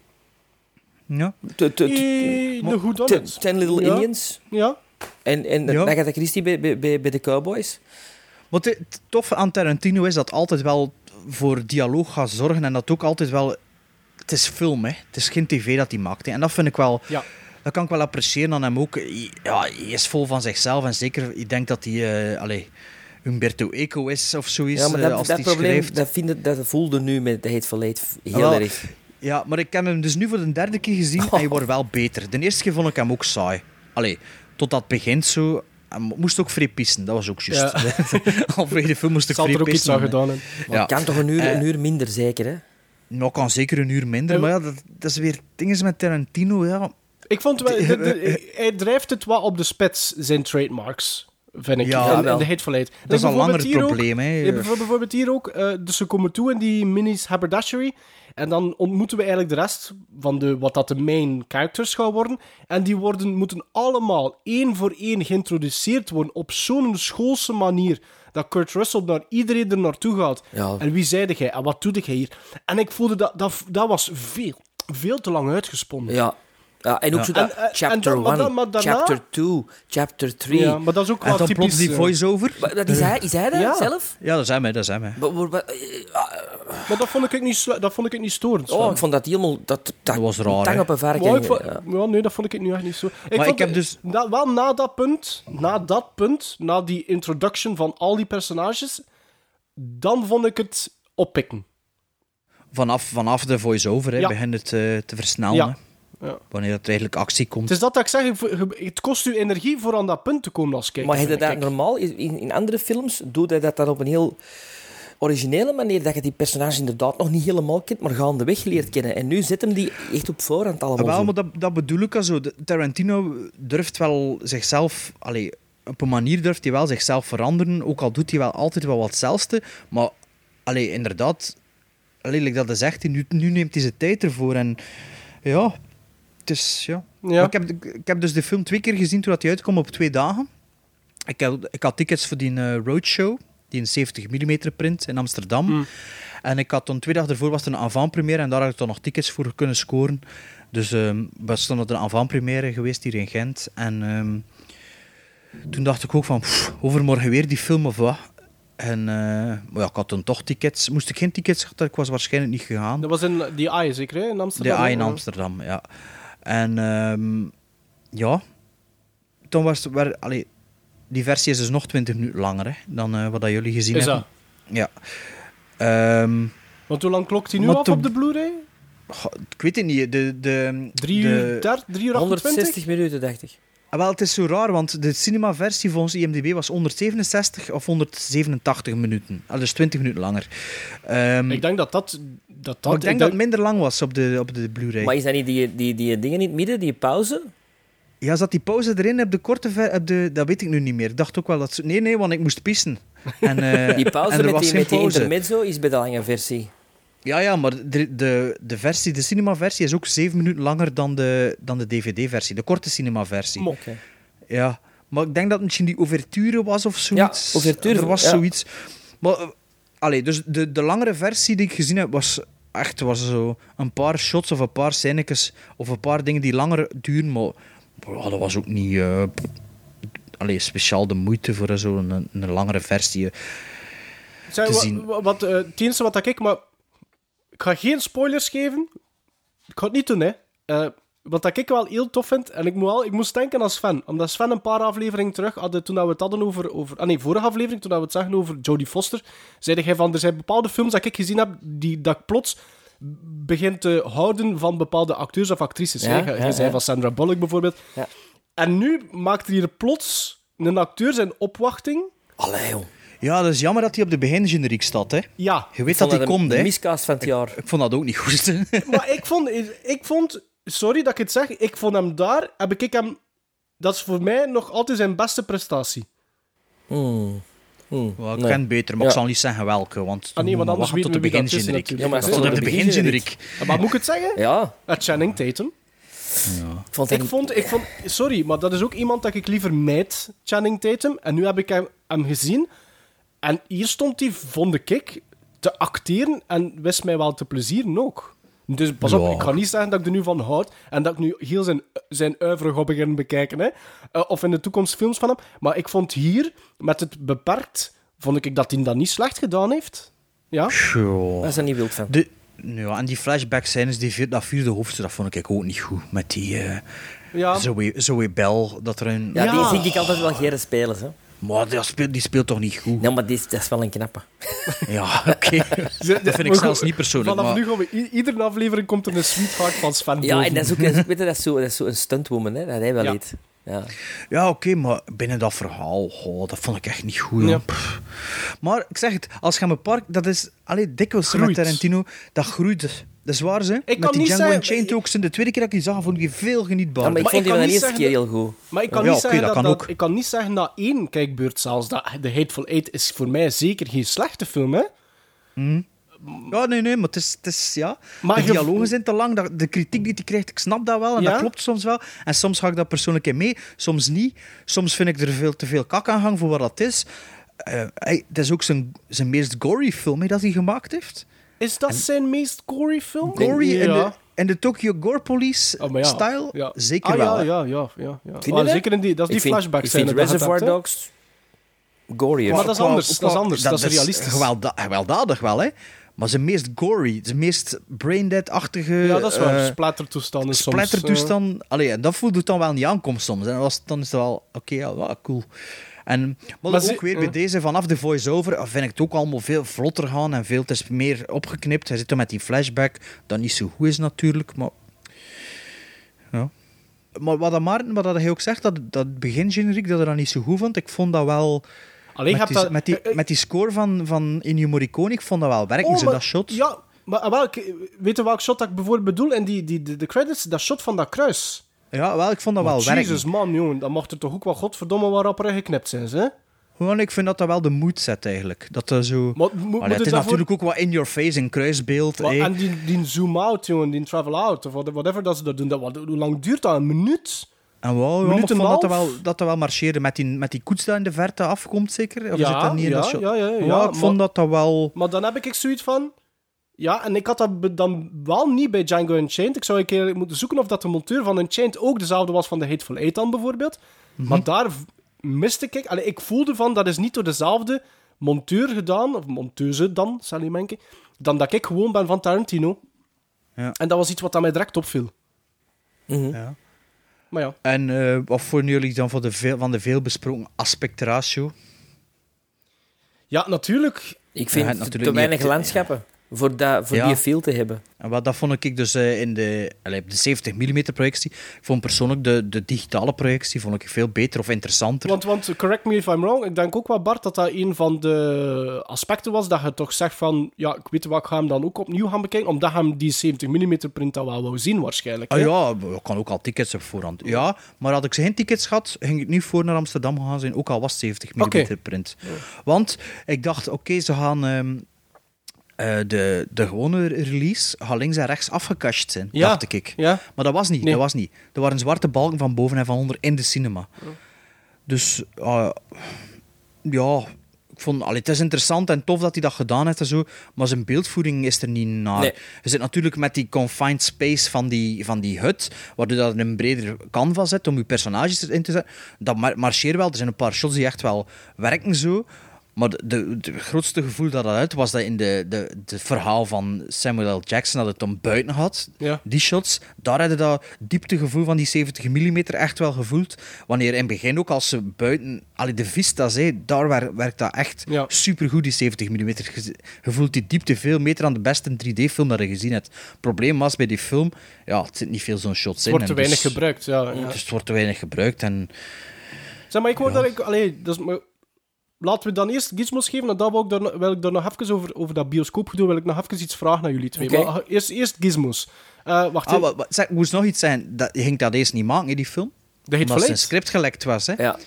Ja. Eh, de goed Ten, Ten Little Ja. Indians. Ja. En, en Ja. Agatha Christie bij, bij, bij bij de Cowboys. Wat het toffe aan Tarantino is dat altijd wel voor dialoog gaat zorgen en dat ook altijd wel. Het is film, hè? Het is geen tv dat hij maakt. Hè? En dat vind ik wel. Ja. Dat kan ik wel appreciëren aan hem ook. Ja, hij is vol van zichzelf en zeker, ik denk dat hij. eh allee, Umberto Eco is of zoiets. Ja, maar eh, dat, als dat hij probleem schrijft. dat, vind ik, dat voelde nu met de Hateful Eight heel Wel, erg. Ja, maar ik heb hem dus nu voor de derde keer gezien en hij wordt wel beter. De eerste keer vond ik hem ook saai. Allee, tot dat begint zo. Hij moest ook vrij pissen, dat was ook juist. Halverwege de film moest ik vrij er ook iets pissen. aan gedaan hebben. Ja. Kan toch een uur, Eh, een uur minder, zeker, hè? Nou, kan zeker een uur minder, Ja, maar ja, dat, dat is weer dingen met Tarantino, ja. Ik vond wel, de- de- hij drijft het wat op de spits, zijn trademarks. Vind ik. Ja, de Hateful Eight. Dat is een langer probleem, hè. Ja, bijvoorbeeld- bijvoorbeeld hier ook. eh, dus ze komen toe in die minis haberdashery. En dan ontmoeten we eigenlijk de rest van de, wat dat de main characters gaan worden. En die worden, moeten allemaal één voor één geïntroduceerd worden op zo'n schoolse manier. Dat Kurt Russell naar iedereen er naartoe gaat. Ja. En wie zeide jij? En wat doe jij hier? En ik voelde dat, dat, dat was veel, veel te lang uitgesponnen. Ja. Ja en ook Ja. zo dat En- en- chapter en dan- maar 1, dan- maar daarna- chapter 2, chapter 3. Ja, maar dat is ook En wel dan typisch... plots die eh, voice-over. Maar dat is hij, is hij dat Ja. zelf? Ja, dat zijn mij, dat zijn mij. Maar- maar- maar- Maar dat vond ik niet, dat vond ik niet storend. Oh, ik vond dat helemaal... Dat, dat, Dat was raar, Tang op een varken. Maar ik vond- ja. ja, nee, dat vond ik nu echt niet zo. Ik Maar vond ik heb dus- na- wel na dat punt, na dat punt, na die introduction van al die personages, dan vond ik het oppikken. Vanaf, vanaf de voice-over hè, Ja. begint het eh, te versnellen. Ja. Wanneer er eigenlijk actie komt. Het is dat dat ik zeg, je- het kost u energie voor aan dat punt te komen als kijker. Maar dat normaal in, in andere films? Doet hij dat dan op een heel originele manier? Dat je die personage inderdaad nog niet helemaal kent, maar gaandeweg leert kennen. En nu zet hem die echt op voorhand allemaal. Wel, maar dat, dat bedoel ik al zo. Tarantino durft wel zichzelf... Allee, op een manier durft hij wel zichzelf veranderen, ook al doet hij wel altijd wel wat hetzelfde. Maar allee, inderdaad, like dat hij zegt, nu, nu neemt hij zijn tijd ervoor. En ja, het is... Ja. Maar ik, heb, ik heb dus de film twee keer gezien toen hij uitkwam op twee dagen. Ik, heb, ik had tickets voor die eh, Roadshow, die een 70 mm print in Amsterdam. En ik had toen twee dagen ervoor was er een avant-première en daar had ik dan nog tickets voor kunnen scoren. Dus stonden op de avant-première geweest hier in Gent. En ehm, toen dacht ik ook van, pff, overmorgen weer die film of wat. En eh, maar ja, ik had toen toch tickets. Moest ik geen tickets gehad, ik was waarschijnlijk niet gegaan. Dat was in die AI zeker, hè? in Amsterdam? A hè? in Amsterdam, ja. En ehm, ja, toen was het... waar- allee, die versie is dus nog 20 minuten langer hè, dan eh, wat dat jullie gezien Is hebben. Ja. Ehm, Want hoe lang klokt hij nu af op de Blu-ray? ik weet het niet. De, de, Drie de- uur, der- drie uur 160 minuten, dacht ik. Ah, wel, het is zo raar, want de cinemaversie volgens IMDb was 167 of 187 minuten. Ah, dus 20 minuten langer. Ehm, Ik denk dat dat... dat, dat ik denk dat het minder lang was op de, op de Blu-ray. Maar is dat niet die, die, die dingen in het midden, die pauze? Ja, zat die pauze erin op de korte ver, op de, dat weet ik nu niet meer. Ik dacht ook wel dat ze... Nee, nee, want ik moest pissen. En, eh, Die pauze en met was die, met die intermezzo is bij de lange versie. Ja, ja, maar de, de, de versie, de cinemaversie is ook zeven minuten langer dan de, dan de DVD-versie. De korte cinemaversie. Oké. Ja, maar ik denk dat het misschien die ouverture was of zoiets. Ja, ouverture, Er was ja. zoiets. Maar, eh, allee, dus de, de langere versie die ik gezien heb, was echt was zo een paar shots of een paar scènetjes of een paar dingen die langer duren, maar dat was ook niet eh, allee, speciaal de moeite voor zo'n een, een langere versie. Zeg, te zien. wa- Wat, eh, het enige wat ik... Maar ik ga geen spoilers geven. Ik ga het niet doen, hè. Eh, wat ik wel heel tof vind, en ik, moet ik moest denken aan Sven. Omdat Sven een paar afleveringen terug, hadden, toen we het hadden over... over ah nee, vorige aflevering, toen we het zagen over Jodie Foster, zei hij van, er zijn bepaalde films dat ik gezien heb, die, dat ik plots begin te houden van bepaalde acteurs of actrices. Ja, ja, zei ja. van Sandra Bullock bijvoorbeeld. Ja. En nu maakt er hier plots een acteur zijn opwachting. Allee, joh. Ja, dat is jammer dat hij op de begingeneriek staat. Hè. Ja, Je weet dat hij komt, een hè. miscast van het jaar. Ik vond dat ook niet goed. maar ik vond, ik vond, sorry dat ik het zeg, ik vond hem daar, heb ik hem, dat is voor mij nog altijd zijn beste prestatie. Hmm. Hmm. Ik Nee. ken beter, maar Ja. ik zal niet zeggen welke, want Ah nee, want anders tot de begingeneriek. Ja, maar op de begingeneriek. Maar moet ik het zeggen? Ja, Channing Tatum. ik vond Ik vond, ik vond, sorry, maar dat is ook iemand dat ik liever mijd, Channing Tatum. En nu heb ik hem, hem gezien. En hier stond hij, vond ik, te acteren en wist mij wel te plezieren ook. Dus pas op, Ja. ik ga niet zeggen dat ik er nu van houd en dat ik nu heel zijn, zijn oeuvre ga beginnen bekijken. Hè. Eh, of in de toekomst films van hem. Maar ik vond hier, met het beperkt, vond ik dat hij dat niet slecht gedaan heeft. Ja? Daar is er niet wild van. De, ja, en die flashback scènes, die, vier- dat vierde hoofdstuk, dat vond ik ook niet goed. Met die eh Ja. Zoe, Zoe Bell, dat er een... Ja, Ja. die zie ik altijd wel geren spelen. Hè. Maar die speelt, die speelt toch niet goed? Nee, maar die is, dat is wel een knappe. Ja, oké. dat vind ik zelfs niet persoonlijk. Vanaf Maar, nu gaan we, iedere aflevering komt er een sweetheart van Sven Ja, boven. en dat is ook, een- weet je, dat is zo, dat is zo een stuntwoman, hè, dat hij wel Ja. heet. Ja. ja, oké, maar binnen dat verhaal, oh, dat vond ik echt niet goed. Ja. Maar ik zeg het, als je een park, dat is allee, dikwijls met Groeit. Tarantino, dat groeit. Dat is waar, ze. kan met die niet Django zeggen- Unchained ook, zijn de tweede keer dat ik die zag, vond ik die veel genietbaar. Ja, maar ik Maar vond ik die kan van de niet eerste keer zeggen heel goed. Maar ik kan, Ja, niet oké, zeggen dat dat, kan dat- ook. ik kan niet zeggen na één kijkbeurt zelfs dat The Hateful Eight is voor mij zeker geen slechte film, hè? Ja, nee, nee, maar het is... Het is ja. Maar de je- dialogen zijn te lang, dat- de kritiek die hij krijgt, ik snap dat wel, en Ja? dat klopt soms wel. En soms ga ik dat persoonlijk in mee, soms niet. Soms vind ik er veel te veel kak aan hangen voor wat dat is. Eh, hij- het is ook zijn, zijn meest gory film hè, dat hij gemaakt heeft. Is dat zijn meest gory film? Gory ja. in, de, in de Tokyo Gore Police Oh, ja. style? Ja. Zeker Ah, wel. Ja, ja, ja. ja, ja. Ah, zeker in die, dat is die flashback ik vind Reservoir Dogs gorier. Maar dat is anders, dat is anders, dat is realistisch. gewelda- gewelddadig wel, hè. Maar zijn meest gory, zijn meest braindead-achtige... Ja, dat is wel eh, splattertoestanden soms. splattertoestand. Allee, en dat voelt dan wel niet aankomt soms. En dan, was, dan is het wel, oké, ja, wel cool. En, maar, Maar ook ze- weer bij ja. deze, vanaf de voice-over, ah, vind ik het ook allemaal veel vlotter gaan en veel, het is meer opgeknipt. Hij zit dan met die flashback, dat niet zo goed is natuurlijk, maar... Ja. Maar wat dat Maarten, wat dat hij ook zegt, dat, dat begingeneriek, dat hij dat niet zo goed vond, ik vond dat wel... Alleen met, heb die, dat- met, die, eh, eh, met die score van, van Ennio Morricone, ik vond dat wel werken, Oh, maar- dat shot. Ja, maar welk, weet je welk shot dat ik bijvoorbeeld bedoel? En die, die, de, de credits, dat shot van dat kruis. Ja, wel, ik vond dat wel werken. Jezus, man, jongen. Dan mocht er toch ook wel godverdomme wat rapper geknipt zijn, hè? Gewoon, ik vind dat dat wel de moed zet, eigenlijk. Dat er zo... Maar, mo- Allee, moet het is natuurlijk ook wat in your face, een kruisbeeld. Maar- hè. en die, die zoom-out, jongen, die travel-out, of whatever dat ze dat doen. Dat, wat, hoe lang duurt dat? Een minuut? En ja, minuut ik vond dat wel, dat dat wel marcheerde met die, met die koets die in de verte afkomt, zeker? Of Ja, zit dat niet in ja, dat shot? ja, ja, ja, Ja, ik vond dat dat wel... Maar dan heb ik zoiets van... Ja, en ik had dat dan wel niet bij Django Unchained. Ik zou een keer moeten zoeken of dat de monteur van Unchained ook dezelfde was van de Hateful Eight dan bijvoorbeeld. Mhm. Maar daar miste ik... Allee, ik voelde van, dat is niet door dezelfde monteur gedaan, of monteuse dan, Sally Menke, dan dat ik gewoon ben van Tarantino. Ja. En dat was iets wat aan mij direct opviel. Ja. Maar ja. En eh, wat vonden jullie dan van de, veel, van de veel besproken aspectratio? Ja, natuurlijk. Ik vind Ja, te- natuurlijk te niet weinig landschappen voor, dat, voor Ja. die feel te hebben. En wat dat vond ik dus eh, in de, allee, de 70 mm projectie. Ik vond persoonlijk de, de digitale projectie vond ik veel beter of interessanter. Want, want, correct me if I'm wrong, ik denk ook wel, Bart, dat dat een van de aspecten was dat je toch zegt van, ja, ik weet wat, ik ga hem dan ook opnieuw gaan bekijken, omdat je hem die 70 mm print al wel wou zien waarschijnlijk. Ah ja, ik kan ook al tickets op voorhand. Ja, maar had ik geen tickets gehad, ging ik niet voor naar Amsterdam gaan zijn, ook al was het 70 mm Oké. print. Want ik dacht, oké, ze gaan ehm, eh, de, de gewone release gaan links en rechts afgekast zijn, Ja. dacht ik. Ja. Maar dat was niet, Nee. dat was niet. Er waren zwarte balken van boven en van onder in de cinema. Dus, ah, ja, ik vond, allee, het is interessant en tof dat hij dat gedaan heeft en zo, maar zijn beeldvoering is er niet naar. Nee. Je zit natuurlijk met die confined space van die, van die hut, waardoor dat een breder canvas zet om je personages in te zetten. Dat mar- marcheert wel. Er zijn een paar shots die echt wel werken zo. Maar de grootste gevoel dat dat uit was dat in de, de, de verhaal van Samuel L. Jackson dat het om buiten had. Ja. Die shots, daar hadden dat dieptegevoel van die 70 mm echt wel gevoeld. Wanneer in het begin ook als ze buiten, allee, de vistas, hé, daar wer- werkt dat echt Ja. supergoed, die 70 mm. Voelt die diepte veel beter aan de beste 3D-film dat je gezien hebt. Het probleem was bij die film, ja, het zit niet veel zo'n shots Het in. wordt te en weinig dus- gebruikt, ja. ja. Dus het wordt te weinig gebruikt. En Zeg maar, ik wou dat ik... Allee, laten we dan eerst gizmos geven, en dan wil ik daar, wil ik daar nog even over, over dat bioscoopgedoe, wil ik nog even iets vragen naar jullie twee. Maar eerst, eerst gizmos. Eh, wacht, ah, wat, zeg, moest nog iets zijn. Dat, je ging dat eerst niet maken, hè, die film? Hateful Omdat zijn Eight? script gelekt was. Hè? Ja.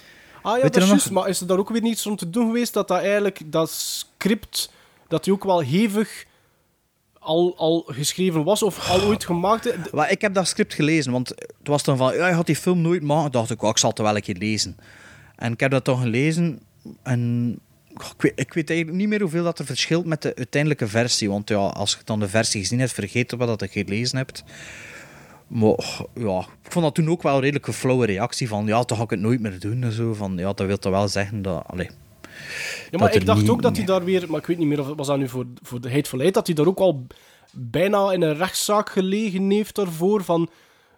Ah ja, Weet dat is dat juist. nog? Maar is er daar ook weer niets om te doen geweest dat dat eigenlijk, dat script, dat die ook wel hevig al, al geschreven was of al ooit gemaakt? Maar ik heb dat script gelezen, want het was dan van, ja, je gaat die film nooit maken. dacht ik, oh, ik zal het wel een keer lezen. En ik heb dat toch gelezen en ik weet, ik weet eigenlijk niet meer hoeveel dat er verschilt met de uiteindelijke versie. Want ja, als je dan de versie gezien hebt, vergeet wat dat je gelezen hebt. Maar ja, ik vond dat toen ook wel een redelijk flauwe reactie van, ja, toch ga ik het nooit meer doen. En zo, van, ja, dat wil toch wel zeggen dat... Allee, Ja, maar dat ik dacht niet- ook dat hij daar weer, maar ik weet niet meer of het was dat nu voor, voor de Hateful Eight, dat hij daar ook al bijna in een rechtszaak gelegen heeft daarvoor, van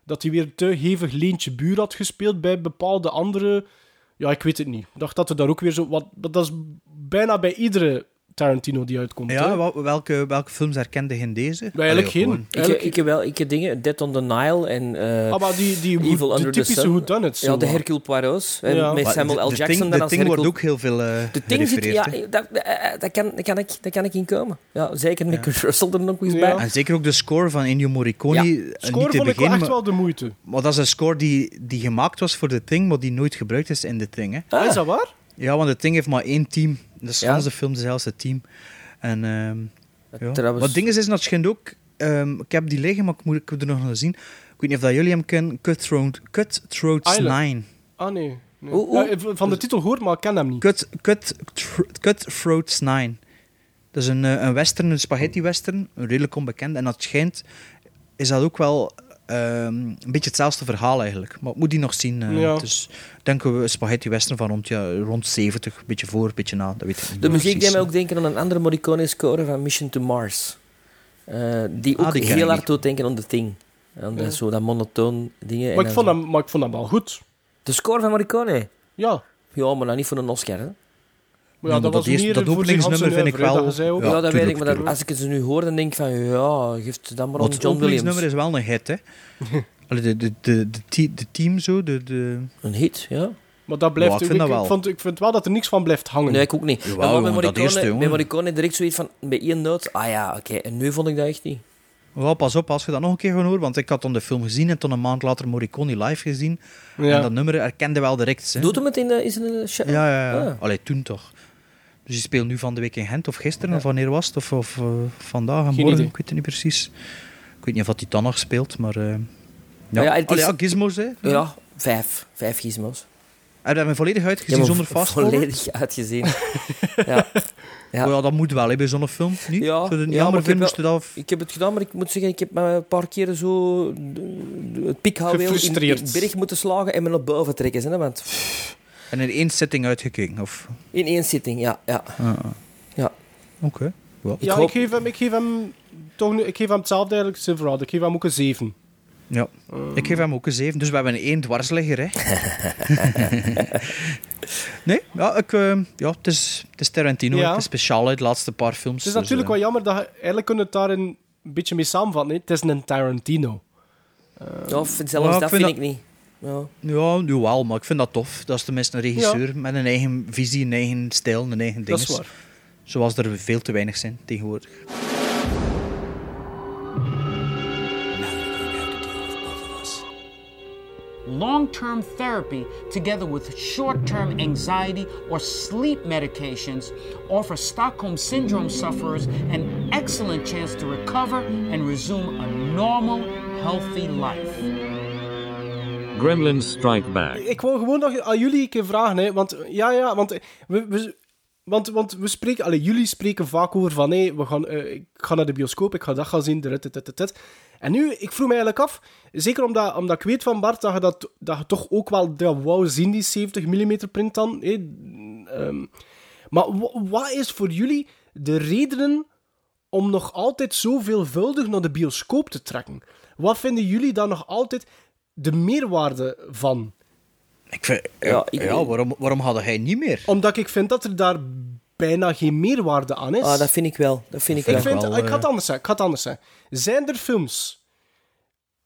dat hij weer te hevig leentje buur had gespeeld bij bepaalde andere... Ja, ik weet het niet. Ik dacht dat er daar ook weer zo... Wat, dat is bijna bij iedere Tarantino die uitkomt. ja, wel- welke, welke films herkende je in deze? eigenlijk Allee, geen. gewoon- Ik, ik heb wel ik heb dingen, Dead on the Nile en eh, Ah, maar die, die, Evil de Under the typische Sun. whodunits. ja, de. Hercule Poirot's. En Ja. met Maar Samuel de- L. de Jackson Thing- dan De Thing wordt ook heel veel eh De Ting zit, ja, hè. dat, eh, dat, kan, kan ik, dat kan ik in komen. Ja, zeker met Kurt Russell er nog eens Ja. bij. En zeker ook de score van Ennio Morricone. Ja. eh, Score niet te vond ik echt maar, wel de moeite. maar dat is een score die, die gemaakt was voor de Thing, maar die nooit gebruikt is in de Thing. Hè. Ah, is dat waar? Ja, want de Thing heeft maar één team. Dat is Ja. De film dezelfde team. En, ehm ja. Trouwens- Maar het ding is, is dat schijnt ook... ehm, ik heb die liggen, maar ik moet ik moet er nog naar zien. Ik weet niet of dat jullie hem kennen. Cutthroat, Cutthroats. 9. Ah, nee. nee. Ja, van de titel hoort, maar ik ken hem niet. Cut, cut, tr- Cutthroats 9. Dat is een, eh, een western, een spaghetti western, een redelijk onbekend. En dat schijnt, is dat ook wel ehm, een beetje hetzelfde verhaal eigenlijk. Maar ik moet die nog zien. eh. Ja. Dus denken we een spaghetti western van rond, ja, rond 70, een beetje voor, een beetje na. Dat weet ik niet De muziek deed mij ook denken aan een andere Morricone-score van Mission to Mars. Eh, die ook Ah, die ken heel hard doet denken aan The Thing. Aan dat, zo dat monotoon dingen. en Maar ik, vond zo- hem, maar ik vond hem wel goed. De score van Morricone? Ja. Ja, maar dan niet voor een Oscar, hè? Maar ja, dat, dat was meer dat openingsnummer vind ik wel-. Ja, Ja, dat weet ik. Maar als ik het ze nu hoor, dan denk ik van... Ja, geeft het dan maar aan het John Williams. openingsnummer is wel een hit, hè. De, de, de, de, te- de team zo, de... de... Een hit, ja. Maar dat blijft... Ja, ik vind dat wel. vond, ik vind wel dat er niks van blijft hangen. Nee, ik ook niet. Jawel, maar bij dat Morricone, eerste, jongen. bij Morricone direct zoiets van, bij één noot, ah ja, oké. En nu vond ik dat echt niet. Wel, pas op als je dat nog een keer gaat horen, want ik had dan de film gezien en toen een maand later Morricone live gezien. Ja. En dat nummer herkende wel direct. Hè. Doet hem het in de, is het in de show? Ja, ja, ja. Ah. Allee, toen toch. Dus die speelt nu van de week in Gent of gisteren, of wanneer was het? Of, of eh, vandaag en morgen, ik weet het niet precies. Ik weet niet of dat hij dan nog speelt, maar... eh, ja, Maar ja, Allee, ja, gizmos, hè. Ja, vijf. Vijf gizmos. Heb je dat volledig uitgezien maar zonder vast Volledig uitgezien. ja. Ja. Oh ja, dat moet wel hè, bij zo'n film. Niet? Ja, Zou je ja, maar jammer vinden moest je dat... Ik heb het gedaan, maar ik moet zeggen, ik heb me een paar keren zo het pikhouweel in, in het berg moeten slagen en me naar boven trekken. Hè, want En in één setting uitgekeken, of... in één zitting, ja. ja. Ah, ah. ja. Oké. Ja, hoop- ik, geef hem, ik, geef hem toch, nu- ik geef hem hetzelfde eigenlijk, Silverado. Ik geef hem ook een 7. Ja, ik geef hem ook een 7. Dus we hebben één dwarsligger, hè. nee, ja, ik, eh, ja het, is, het is Tarantino. Ja. Het is speciaal uit de laatste paar films. Het is dus, natuurlijk eh, wel jammer dat. Eigenlijk kunnen we het daar een beetje mee samenvatten. hè. Het is een Tarantino. ja of zelfs Ja, dat vind vind dat- ik niet. Ja. Ja, nu wel, maar ik vind dat tof. Dat is tenminste een regisseur met een eigen visie, een eigen stijl, een eigen Dat is ding. waar. Zoals er veel te weinig zijn tegenwoordig. Long term therapy, together with short term anxiety or sleep medications, offer Stockholm Syndrome sufferers an excellent chance to recover and resume a normal, healthy life. Gremlins Strike Back. Ik wil gewoon nog aan jullie een keer vragen, hè, want ja, ja, want we, we, want, want we spreken, allee, jullie spreken vaak over van, hé, we gaan, eh, ik ga naar de bioscoop, ik ga dat gaan zien, dit. En nu, ik vroeg me eigenlijk af, zeker omdat, omdat ik weet van Bart dat je, dat, dat je toch ook wel wou zien, die 70 mm print dan. Ehm, maar wa- wat is voor jullie de redenen om nog altijd zo veelvuldig naar de bioscoop te trekken? Wat vinden jullie daar nog altijd de meerwaarde van? Ik vind, ja, Ja, ik- ja, waarom, waarom hadden hij niet meer? Omdat ik vind dat er daar bijna geen meerwaarde aan is. Ah, dat vind ik wel. Dat vind ik ik, wel. vind, wel, ik ga eh, het anders zeggen. Ik ga het anders zeggen. Zijn er films,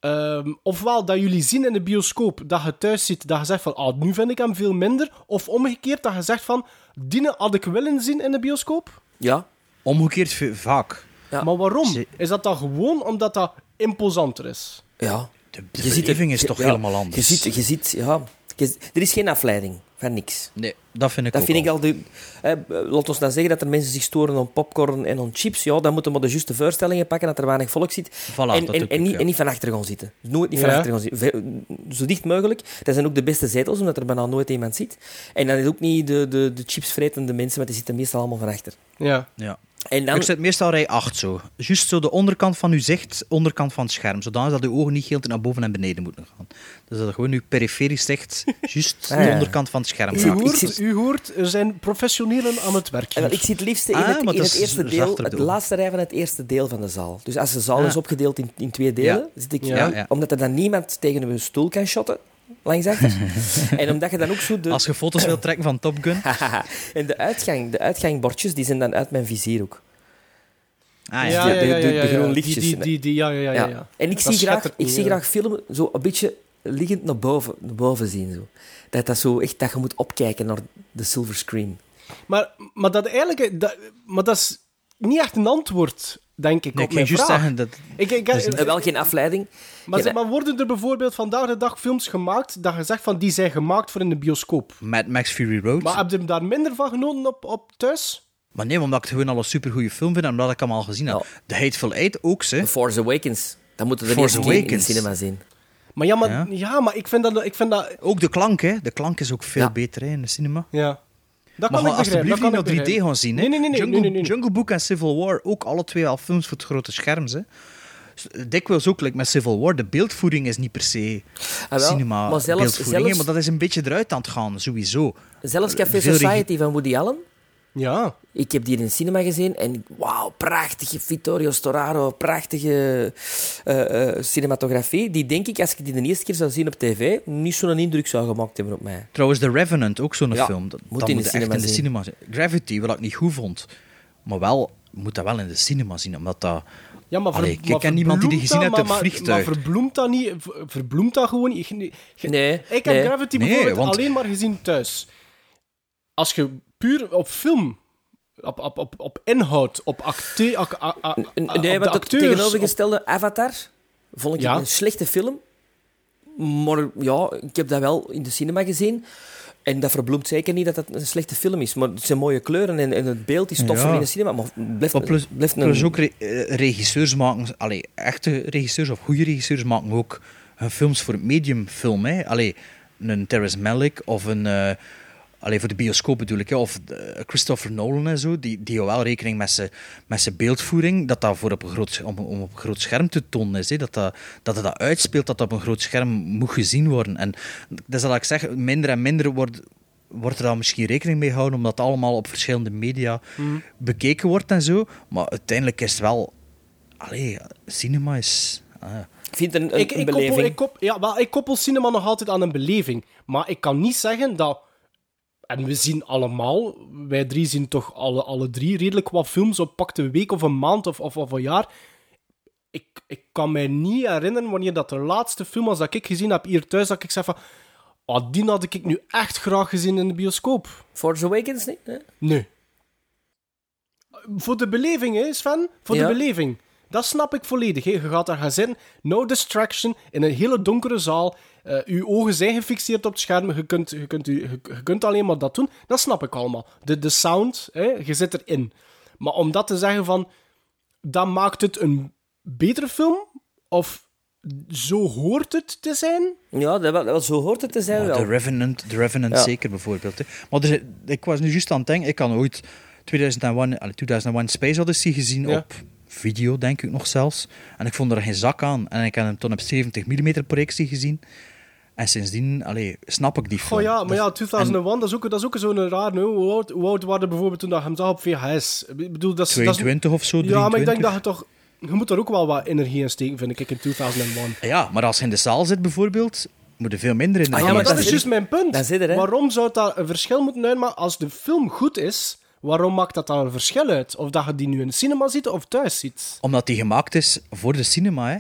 ehm, ofwel dat jullie zien in de bioscoop, dat je thuis ziet, dat je zegt van, ah, nu vind ik hem veel minder, of omgekeerd, dat je zegt van, die had ik willen zien in de bioscoop? Ja. Omgekeerd vaak. Ja. Maar waarom? Is dat dan gewoon omdat dat imposanter is? Ja. De, de Je ziet is toch ja, helemaal Je anders? ziet, je ziet ja. Je- er is geen afleiding van niks. Nee, dat vind ik Dat ook vind ik al. al de. Eh, laat ons dan zeggen dat er mensen zich storen aan popcorn en aan chips. Ja, dan moeten we de juiste voorstellingen pakken, dat er weinig volk zit. Voilà, en, en, doe en, ik, niet, ja. en niet van achter gaan zitten. Nooit niet van Ja. achter gaan zitten. Zo dicht mogelijk. Dat zijn ook de beste zetels, omdat er bijna nooit iemand zit. En dan is ook niet de, de, de chipsvretende mensen, want die zitten meestal allemaal van achter. Ja. Ja. En dan, Ik zit meestal rij 8 zo. Juist zo de onderkant van uw zicht, onderkant van het scherm. Zodanig dat uw ogen niet heel naar boven en beneden moeten gaan. Dus dat gewoon uw periferisch zicht, juist Ah, de onderkant van het scherm U hoort, zit- u hoort, er zijn professionelen aan het werk En ik zit het liefste in Ah, het, maar in het eerste deel, het de laatste rij van het eerste deel van de zaal. Dus als de zaal Ah. is opgedeeld in, in twee delen, Ja. zit ik, ja. omdat er dan niemand tegen een stoel kan shotten, langs achter. en omdat je dan ook zo de... Als je foto's wilt trekken van Top Gun. en de, uitgang, de uitgangbordjes, die zijn dan uit mijn vizier ook. Ah, ja. ja, de- ja, de- ja, de- groene lichtjes. Die, die, die, ja, ja, ja, ja, ja. En ik Dat zie, graag, ik zie graag filmen zo een beetje liggend naar boven, naar boven zien. Zo. Dat, dat, zo echt, dat je moet opkijken naar de silver screen. Maar, maar, dat eigenlijk, dat, maar dat is niet echt een antwoord, denk ik, Nee, op ik ging mijn juist vraag. zeggen dat... Ik, ik, Dus- En wel geen afleiding. maar, geen- maar worden er bijvoorbeeld vandaag de dag films gemaakt dat je zegt van die zijn gemaakt voor in de bioscoop? Mad Max Fury Road. Maar heb je daar minder van genoten op, op thuis? Maar nee, omdat ik het gewoon al een supergoeie film vind en omdat ik hem al gezien heb. Ja. The Hateful Eight ook, ze. The Force Awakens. Dan moeten we de Force eerste keer in de cinema zien. Maar ja, maar, ja. Ja. maar ik vind dat... Ik vind dat Ook de klank, hè. De klank is ook veel Ja. beter hè, in de cinema. ja. Dat Maar kan ik begrijpen. alsjeblieft dat niet kan naar ik 3D begrijpen. gaan zien. Hè. Nee, nee, nee, nee, Jungle, nee, nee, nee. Jungle Book en Civil War, ook alle twee al films voor het grote scherm. Hè. Dikwijls ook, like met Civil War, de beeldvoering is niet per se Ah, cinema maar zelfs- beeldvoering, hè, zelfs- maar dat is een beetje eruit aan het gaan, sowieso. Zelfs Café Society van Woody Allen. Ja. Ik heb die in de cinema gezien en wauw, prachtige Vittorio Storaro, prachtige eh, eh, cinematografie. Die denk ik, als ik die de eerste keer zou zien op tv, niet zo'n indruk zou gemaakt hebben op mij. Trouwens, The Revenant, ook zo'n Ja, film. Dat, moet in moet de echt in de zien. cinema zijn. Gravity, wat ik niet goed vond. Maar wel, je moet dat wel in de cinema zien, omdat dat Ja, maar, ver, Allee, ik maar ken niemand die die verbloemt gezien dat, heeft op vliegtuig. maar verbloemt dat niet? ver- Verbloemt dat gewoon je- Nee, Ik heb nee. Gravity Nee, bijvoorbeeld want- alleen maar gezien thuis. Als je puur op film, op, op, op, op inhoud, op acte, ac- a- a- a- N- op de Nee, want het tegenovergestelde Avatar vond ik Ja. een slechte film. Maar ja, ik heb dat wel in de cinema gezien. En dat verbloemt zeker niet dat het een slechte film is. Maar het zijn mooie kleuren en, en het beeld is toffer Ja. in de cinema. Maar blijft, Maar plus, blijft een... plus ook re- eh, regisseurs maken, allee, echte regisseurs of goede regisseurs maken ook hun films voor het mediumfilm. Hè. Allee, een Terrence Malick of een, eh, allee, voor de bioscoop bedoel ik, hè, of eh, Christopher Nolan en zo, die, die houden wel rekening met zijn met zijn beeldvoering, dat dat voor op een groot, om, om op een groot scherm te tonen is. Hè. Dat, dat, dat het dat uitspeelt, dat dat op een groot scherm moet gezien worden. En dat is dat ik zeg, minder en minder wordt wordt er dan misschien rekening mee gehouden, omdat het allemaal op verschillende media bekeken wordt en zo. Maar uiteindelijk is het wel... Allee, cinema is... ah, Ik vind het een, een, ik, een ik, koppel, beleving. ik, kop- ja, wel, ik koppel cinema nog altijd aan een beleving. Maar ik kan niet zeggen dat... En we zien allemaal, wij drie zien toch alle, alle drie redelijk wat films op pakte een week of een maand of, of, of een jaar. Ik, ik kan mij niet herinneren wanneer dat de laatste film was dat ik gezien heb hier thuis, dat ik zeg van... Oh, die had ik nu echt graag gezien in de bioscoop. Force Awakens niet? hè? Nee. Voor de beleving, hè, Sven? Voor Ja. de beleving. Dat snap ik volledig. Hè. Je gaat daar gaan zitten, no distraction, in een hele donkere zaal. Eh uw ogen zijn gefixeerd op het scherm. Je kunt, je, kunt, u- je, je kunt alleen maar dat doen. Dat snap ik allemaal. De, de sound, hè, je zit erin. Maar om dat te zeggen van... Dat maakt het een betere film? Of zo hoort het te zijn? Ja, dat wel, wel, zo hoort het te zijn Ja, wel. The Revenant, The Revenant Ja. zeker bijvoorbeeld. Hè. Maar er, ik was nu juist aan het denken, ik had ooit 2001, allee, 2001 Space Odyssey gezien Ja. op video, denk ik nog zelfs. En ik vond er geen zak aan. En ik heb hem toen op 70 mm projectie gezien. En sindsdien allee, snap ik die film. Oh ja, maar ja, 2001, dat is ook, dat is ook zo'n raar... Hoe oud, hoe oud waren bijvoorbeeld toen dat je hem zag op VHS? Ik bedoel, dat is, dat is- 22 of zo, Ja, maar ik 23. denk dat je toch... Je moet er ook wel wat energie in steken, vind ik, in 2001. Ja, maar als je in de zaal zit bijvoorbeeld, moet je veel minder in de Ah, ja, maar dat is zit- juist mijn punt. zit er. Waarom zou dat een verschil moeten uitmaken? Als de film goed is, waarom maakt dat dan een verschil uit? Of dat je die nu in de cinema ziet of thuis ziet? Omdat die gemaakt is voor de cinema, hè.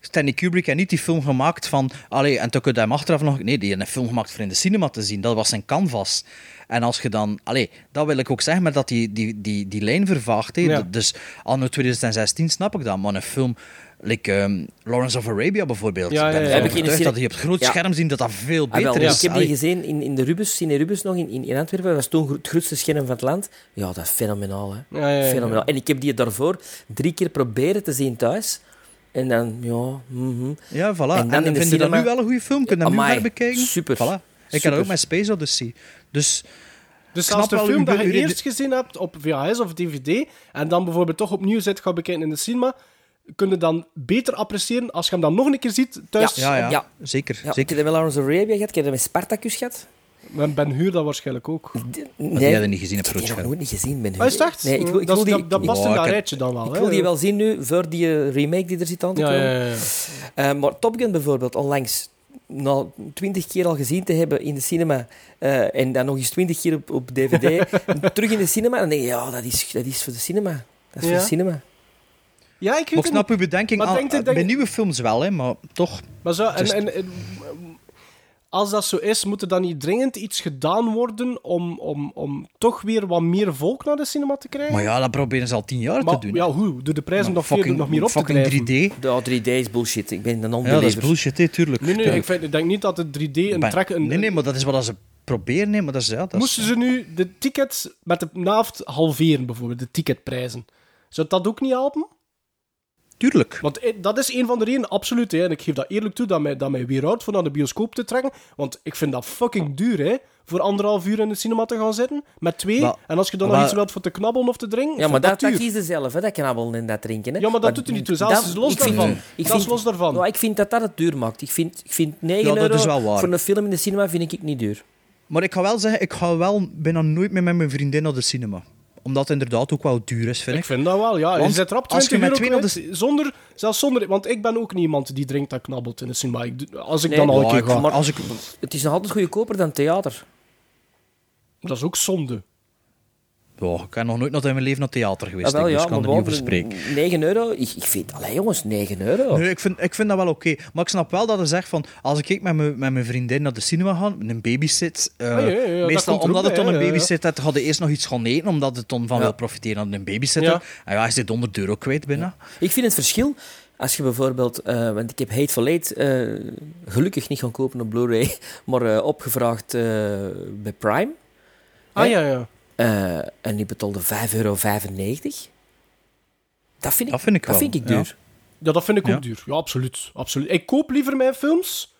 Stanley Kubrick heeft niet die film gemaakt van... Allee, en toen kun je hem achteraf nog... Nee, die heeft een film gemaakt voor in de cinema te zien. Dat was zijn canvas. En als je dan... Allee, dat wil ik ook zeggen, maar dat die, die, die, die lijn vervaagt. Ja. Dus anno 2016 snap ik dat. Maar een film... Like ehm, Lawrence of Arabia bijvoorbeeld. Ja, ja, Ik ben Heb ik in de overtuigd cine- dat je op het groot Ja. scherm ziet dat dat veel Ah, wel, beter is. Ik heb die gezien in, in de Rubus, Cine Rubus nog in, in, in Antwerpen. Dat was toen het grootste scherm van het land. Ja, dat is fenomenaal. Hè. Ja, ja, ja. fenomenaal. En ik heb die daarvoor drie keer proberen te zien thuis. En dan, ja... mhm. Ja, voilà. En En, dan de vind je dat nu wel een goede film? Kun je dat nu weer bekijken? super. Voilà. Ik Super. heb dat ook met Space Odyssey. Dus Dus Snap als de film dat je eerst gezien hebt op VHS of DVD, en dan bijvoorbeeld toch opnieuw zit gaan bekijken in de cinema, kun je dan beter appreciëren als je hem dan nog een keer ziet thuis. ja, ja, Ja. zeker. Ja, ik zeker. heb dat met Lawrence of Arabia gehad. Ik heb dat met Spartacus gehad. Met Ben Huur dat waarschijnlijk ook. Nee, Die hadden we niet gezien op ik heb die nooit niet gezien. Ben Ah, is het echt? Nee, ik wil, ik dat, wil is- die, dat, dat past in dat heb- rijtje dan wel. ik wil die wel zien nu, voor die eh, remake die er zit aan te komen. ja, ja. ja. Eh, maar Top Gun bijvoorbeeld, onlangs, na twintig keer al gezien te hebben in de cinema, eh, en dan nog eens twintig keer op, op DVD, terug in de cinema, dan denk je, ja, dat is, dat is voor de cinema. Dat is Ja. voor de cinema. Ja, ik weet Maar snap uw bedenking. Maar aan- denkt u- denkt- bij nieuwe films wel, hè, maar toch. Maar zo, en, is- en, en, als dat zo is, moet er dan niet dringend iets gedaan worden om, om, om toch weer wat meer volk naar de cinema te krijgen? Maar ja, dat proberen ze al tien jaar Maar te doen. ja, hoe? Door de prijzen nog, fucking, nog meer op te fucking drijven. 3D. Ja, 3D is bullshit. Ik ben een Ja, dat is bullshit, hè, tuurlijk. Nee, nee, tuurlijk. ik, vind, ik denk niet dat de 3D een Ben- trek... Een, nee, nee, maar dat is wat ze proberen. Nee, maar dat is, ja, dat is- Moesten ze nu de tickets met de naafd halveren, bijvoorbeeld, de ticketprijzen? Zou dat ook niet helpen? Tuurlijk. Want eh, dat is een van de redenen, absoluut. Hè, en ik geef dat eerlijk toe, dat mij, dat mij weer houdt voor naar de bioscoop te trekken. Want ik vind dat fucking duur, hè. Voor anderhalf uur in de cinema te gaan zitten. Met twee. Maar- en als je dan nog iets wilt voor te knabbelen of te drinken. Ja, maar dat, dat duur. kiezen zelf, hè, dat knabbelen en dat drinken. Hè. Ja, maar dat doet hij niet toe. Zelfs los ik vind- daarvan. ik vind- los daarvan. Ja, ik vind dat dat het duur maakt. Ik vind, ik vind 9 Ja, dat euro is wel waar. voor een film in de cinema vind ik niet duur. Maar ik ga wel zeggen, ik ga wel bijna nooit meer met mijn vriendin naar de cinema. Omdat het inderdaad ook wel duur is, vind Ik ik. vind dat wel, ja. je Want zit erop als 20 je met euro twee kwijt, naar zonder, zelfs zonder... Want ik ben ook niet iemand die drinkt en knabbelt in de cinema. Ik, als ik Nee, dan al een keer ga. Maar- als ik, Het is nog altijd goedkoper dan theater. Dat is ook zonde. Ja, ik ben nog nooit nog in mijn leven naar theater geweest, Ah, wel, ik, dus ja, kan er niet over spreken. 9 euro. Ik, ik vind, allee jongens, 9 euro. Nee, ik vind, ik vind dat wel oké. Maar ik snap wel dat hij zegt van... Als ik met mijn, met mijn vriendin naar de cinema ga, met een babysit... eh, Ah, ja, ja, ja, dat meestal er omdat het dan een babysit is, had hij eerst nog iets gaan eten, omdat het dan van Ja. wil profiteren aan een babysitter. Ja. En ja, hij zit 100 euro kwijt binnen. Ik vind het verschil, als je bijvoorbeeld, eh, want ik heb Hateful Eight eh, gelukkig niet gaan kopen op Blu-ray, maar eh, opgevraagd eh, bij Prime. Ah ja, ja. Eh, en die betaalde 5,95 euro. Dat vind ik, Dat vind ik dat vind ik ja. duur. Ja, dat vind ik Ja. ook duur. Ja, absoluut. absoluut. Ik koop liever mijn films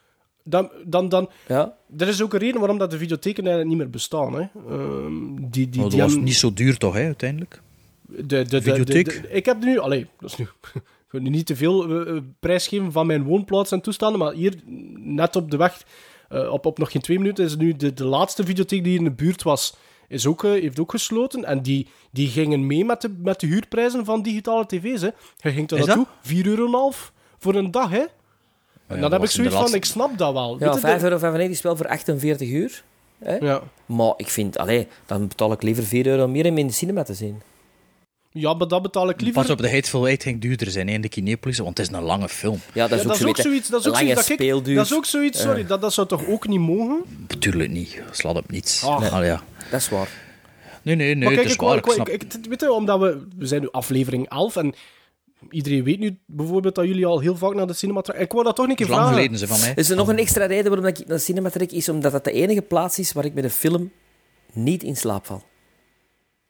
dan... dan, dan Ja. er is ook een reden waarom dat de videotheken eigenlijk niet meer bestaan. Hè. Ehm, die, die, Maar dat die was niet zo duur toch, hè, uiteindelijk? De, de, de, Videotheek? de- de- ik heb nu... Allee, dat is nu... Ik wil nu niet te veel eh, eh, prijsgeven van mijn woonplaats en toestanden, maar hier, net op de weg, eh, op, op nog geen twee minuten, is nu de, de laatste videotheek die hier in de buurt was, is ook, eh, heeft ook gesloten. En die, die gingen mee met de, met de huurprijzen van digitale tv's. Hè. Je ging er Is naartoe, 4,5 euro voor een dag. Hè. En dan dat heb ik zoiets van, ik snap dat wel. Ja, Weet je, 5,95 euro is wel voor 48 uur. Hè? ja. Maar ik vind, allee, dan betaal ik liever 4 euro meer om in de cinema te zien. ja, maar dat betaal ik liever. Pas op, de Hateful Eight ging duurder zijn in de Kinepolis, want het is een lange film. Ja, dat is Ja, ook, dat is ook zoiets, dat is ook Lange zoiets dat ik, dat is ook zoiets, sorry, dat, dat zou toch ook niet mogen? Natuurlijk niet. Slaat op niets. Ah. Allee, ja. Dat is waar. Nee, nee, nee, maar kijk, het is ik, waar. ik, Ik wou- snap... ik, ik- weet je, omdat we, we zijn nu aflevering 11 en iedereen weet nu bijvoorbeeld dat jullie al heel vaak naar de cinema trekken. Ik wou dat toch een Het keer is lang vragen. geleden, ze van mij. Is er nog een extra reden waarom ik naar de cinema trek? Is omdat dat de enige plaats is waar ik met een film niet in slaap val.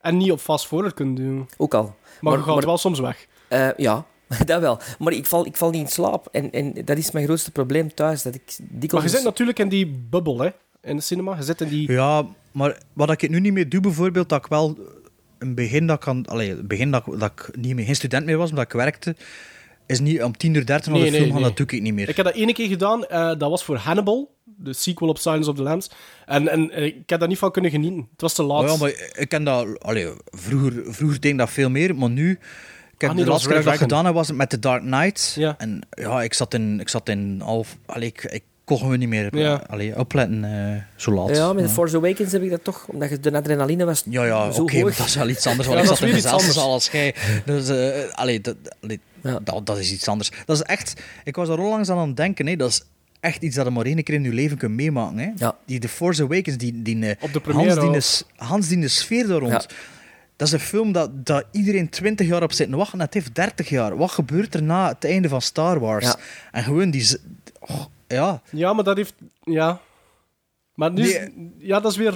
En niet op fast forward kunnen doen. Ook al. Maar, je gaat wel soms weg. eh, ja, dat wel. Maar ik val, ik val niet in slaap. En, en dat is mijn grootste probleem thuis. Dat ik dikwijls... Maar je zit natuurlijk in die bubbel, hè, in de cinema. Je zit in die... Ja, maar wat ik nu niet meer doe, bijvoorbeeld, dat ik wel een begin dat ik, aan, allee, begin dat, ik- dat ik niet meer, geen student meer was, omdat ik werkte, is niet om 10 uur 30 naar Nee, de nee, film gaan, nee. dat doe ik niet meer. Ik heb dat ene keer gedaan, eh, dat was voor Hannibal, de sequel op Silence of the Lambs. En, en eh, ik heb daar niet van kunnen genieten. Het was te laat. Oh ja, maar ik ken dat, allee, vroeger, vroeger deed ik dat veel meer, maar nu, ik heb Ah, nee, de laatste keer dat gedaan heb, was het met The Dark Knight. Ja. En ja, ik zat in, ik zat in half, allee, ik, ik kon gewoon niet meer Ja. allee, opletten eh, zo laat. Ja, met The Force Awakens heb ik dat toch, omdat je de adrenaline was Ja, ja, oké, maar dat is wel iets anders. Ja, Want ik dat zat is in weer dezelfde iets zaal als jij. Dus, eh, allee, dat, allee, Ja. dat, dat is iets anders. Dat is echt... Ik was er onlangs aan aan het denken, hè. Dat is echt iets dat je maar één keer in je leven kunt meemaken, hè. Ja. Die The Force Awakens, die, die, eh, Op de première Hans, die, Hans die de sfeer daar rond. Ja. Dat is een film dat, dat iedereen 20 jaar op zit te wachten. en Het heeft 30 jaar. Wat gebeurt er na het einde van Star Wars? Ja. En gewoon die... oh, ja, Ja, maar dat heeft... Ja. Maar nu... is-. Ja, dat is weer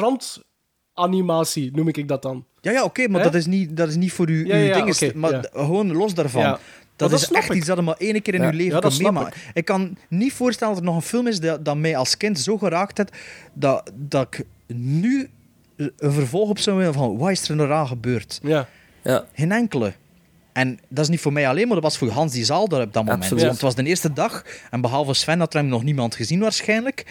randanimatie, noem ik dat dan. Ja, ja oké, maar Hè? dat is, niet, dat is niet voor uw, Ja, uw ja, ding. oké, maar ja. d- gewoon los daarvan. Ja. Maar Dat, dat is snap echt ik. iets dat je maar één keer in Ja. je leven Ja, dat kan snap meemaken. Ik. kan niet voorstellen dat er nog een film is dat, dat mij als kind zo geraakt heeft dat, dat ik nu een vervolg op zou willen van wat is er nou aan gebeurd? Ja. Ja. Geen enkele. En dat is niet voor mij alleen, maar dat was voor Hans die zaal daar op dat moment. Absoluut. Want het was de eerste dag en behalve Sven had er hem nog niemand gezien waarschijnlijk.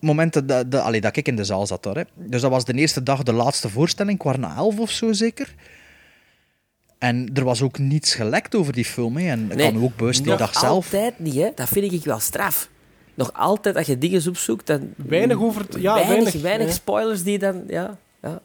Momenten dat, dat, allee, dat ik in de zaal zat daar. Hè. Dus dat was de eerste dag, de laatste voorstelling, kwart na elf of zo zeker. En er was ook niets gelekt over die film. Hè. En ik Nee, kan ook bewust die dag zelf... altijd niet, hè. Dat vind ik wel straf. Nog altijd, als je dingen opzoekt, dan... Weinig over het- ja, weinig, weinig, spoilers die dan... Ja, ja.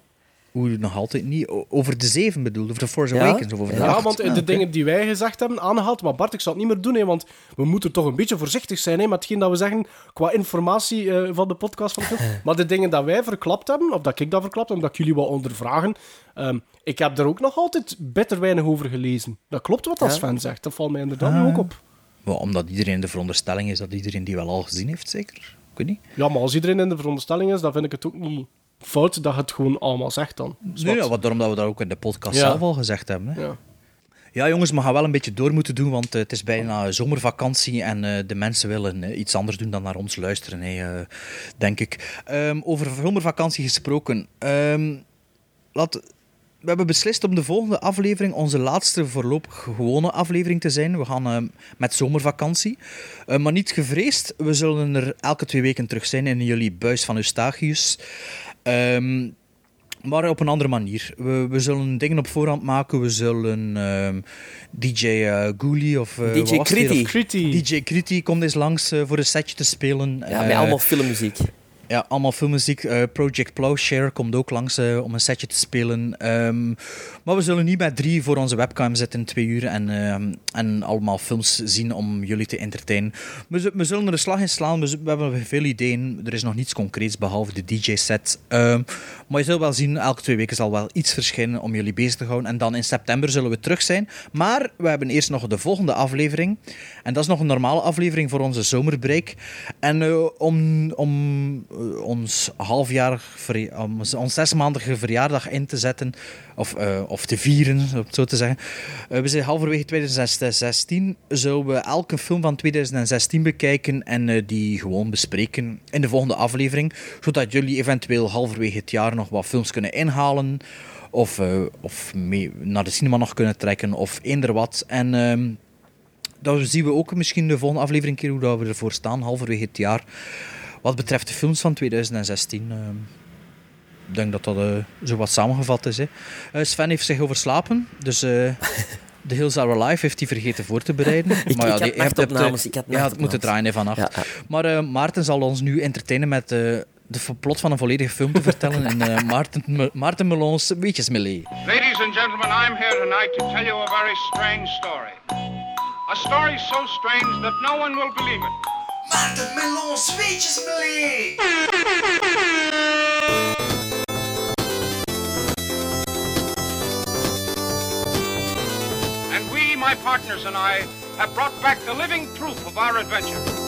Hoe nog altijd niet... o- Over de zeven bedoel, over de Force Ja? Awakens of over de Ja, acht. want eh, Ah, de dingen die wij gezegd hebben aangehaald, maar Bart, ik zal het niet meer doen, hè, want we moeten toch een beetje voorzichtig zijn hè, met hetgeen dat we zeggen qua informatie eh, van de podcast. Van de. Maar de dingen dat wij verklapt hebben, of dat ik dat verklapt heb, omdat ik jullie wat ondervragen, ehm, ik heb er ook nog altijd bitter weinig over gelezen. Dat klopt wat als Ja. fan zegt, dat valt mij inderdaad Ah. ook op. Maar omdat iedereen de veronderstelling is dat iedereen die wel al gezien heeft, zeker? Ik weet niet. Ja, maar als iedereen in de veronderstelling is, dan vind ik het ook niet fout dat je het gewoon allemaal zegt dan. Nee, ja, wat, daarom dat we dat ook in de podcast Ja. zelf al gezegd hebben. Hè. Ja. Ja, jongens, we gaan wel een beetje door moeten doen, want eh, het is bijna zomervakantie en eh, de mensen willen eh, iets anders doen dan naar ons luisteren, denk ik. Ehm, over zomervakantie gesproken. Ehm, laat, we hebben beslist om de volgende aflevering onze laatste voorlopig gewone aflevering te zijn. We gaan ehm, met zomervakantie. Maar niet gevreesd, we zullen er elke twee weken terug zijn in jullie buis van Eustachius. Ehm, maar op een andere manier. We, we zullen dingen op voorhand maken. We zullen ehm, DJ eh Ghoulie of... eh, DJ? Kriti. DJ Kriti komt eens langs eh, voor een setje te spelen. ja Eh, met allemaal filmmuziek. Ja, allemaal filmmuziek. Eh, Project Plowshare komt ook langs eh, om een setje te spelen. Ehm, maar we zullen niet met drie voor onze webcam zitten in twee uur en, ehm, en allemaal films zien om jullie te entertainen. We, zullen er een slag in slaan. We, we hebben veel ideeën. Er is nog niets concreets behalve de DJ-set. Ehm, maar je zult wel zien, elke twee weken zal wel iets verschijnen om jullie bezig te houden. En dan in september zullen we terug zijn. Maar we hebben eerst nog de volgende aflevering. En dat is nog een normale aflevering voor onze zomerbreak. En eh, om, om ons halfjarig, ons- zesmaandige verjaardag in te zetten, of, eh, of te vieren, om het zo te zeggen. Eh, we zijn halverwege 2016. Zullen we elke film van 2016 bekijken en eh, die gewoon bespreken in de volgende aflevering. Zodat jullie eventueel halverwege het jaar nog wat films kunnen inhalen. Of, of naar de cinema nog kunnen trekken, of eender wat. En ehm, dan zien we ook misschien de volgende aflevering keer hoe we ervoor staan, halverwege het jaar. Wat betreft de films van 2016. ehm, ik denk dat dat eh, zo wat samengevat is. Hè. Eh, Sven heeft zich overslapen, dus... eh The Hills Are Alive heeft hij vergeten voor te bereiden. Ik- ik had die- nachtopnames, ik had eh, Ja, het moeten draaien vannacht. Ja, ja. Maar eh, Maarten zal ons nu entertainen met eh, de plot van een volledige film te vertellen. en eh, Maarten, Maarten Melons, weetjes melee. Ladies and gentlemen, I'm here tonight to tell you a very strange story. A story so strange that no one will believe it. Maarten Melons, weetjes melee! And we, my partners and I, have brought back the living proof of our adventure.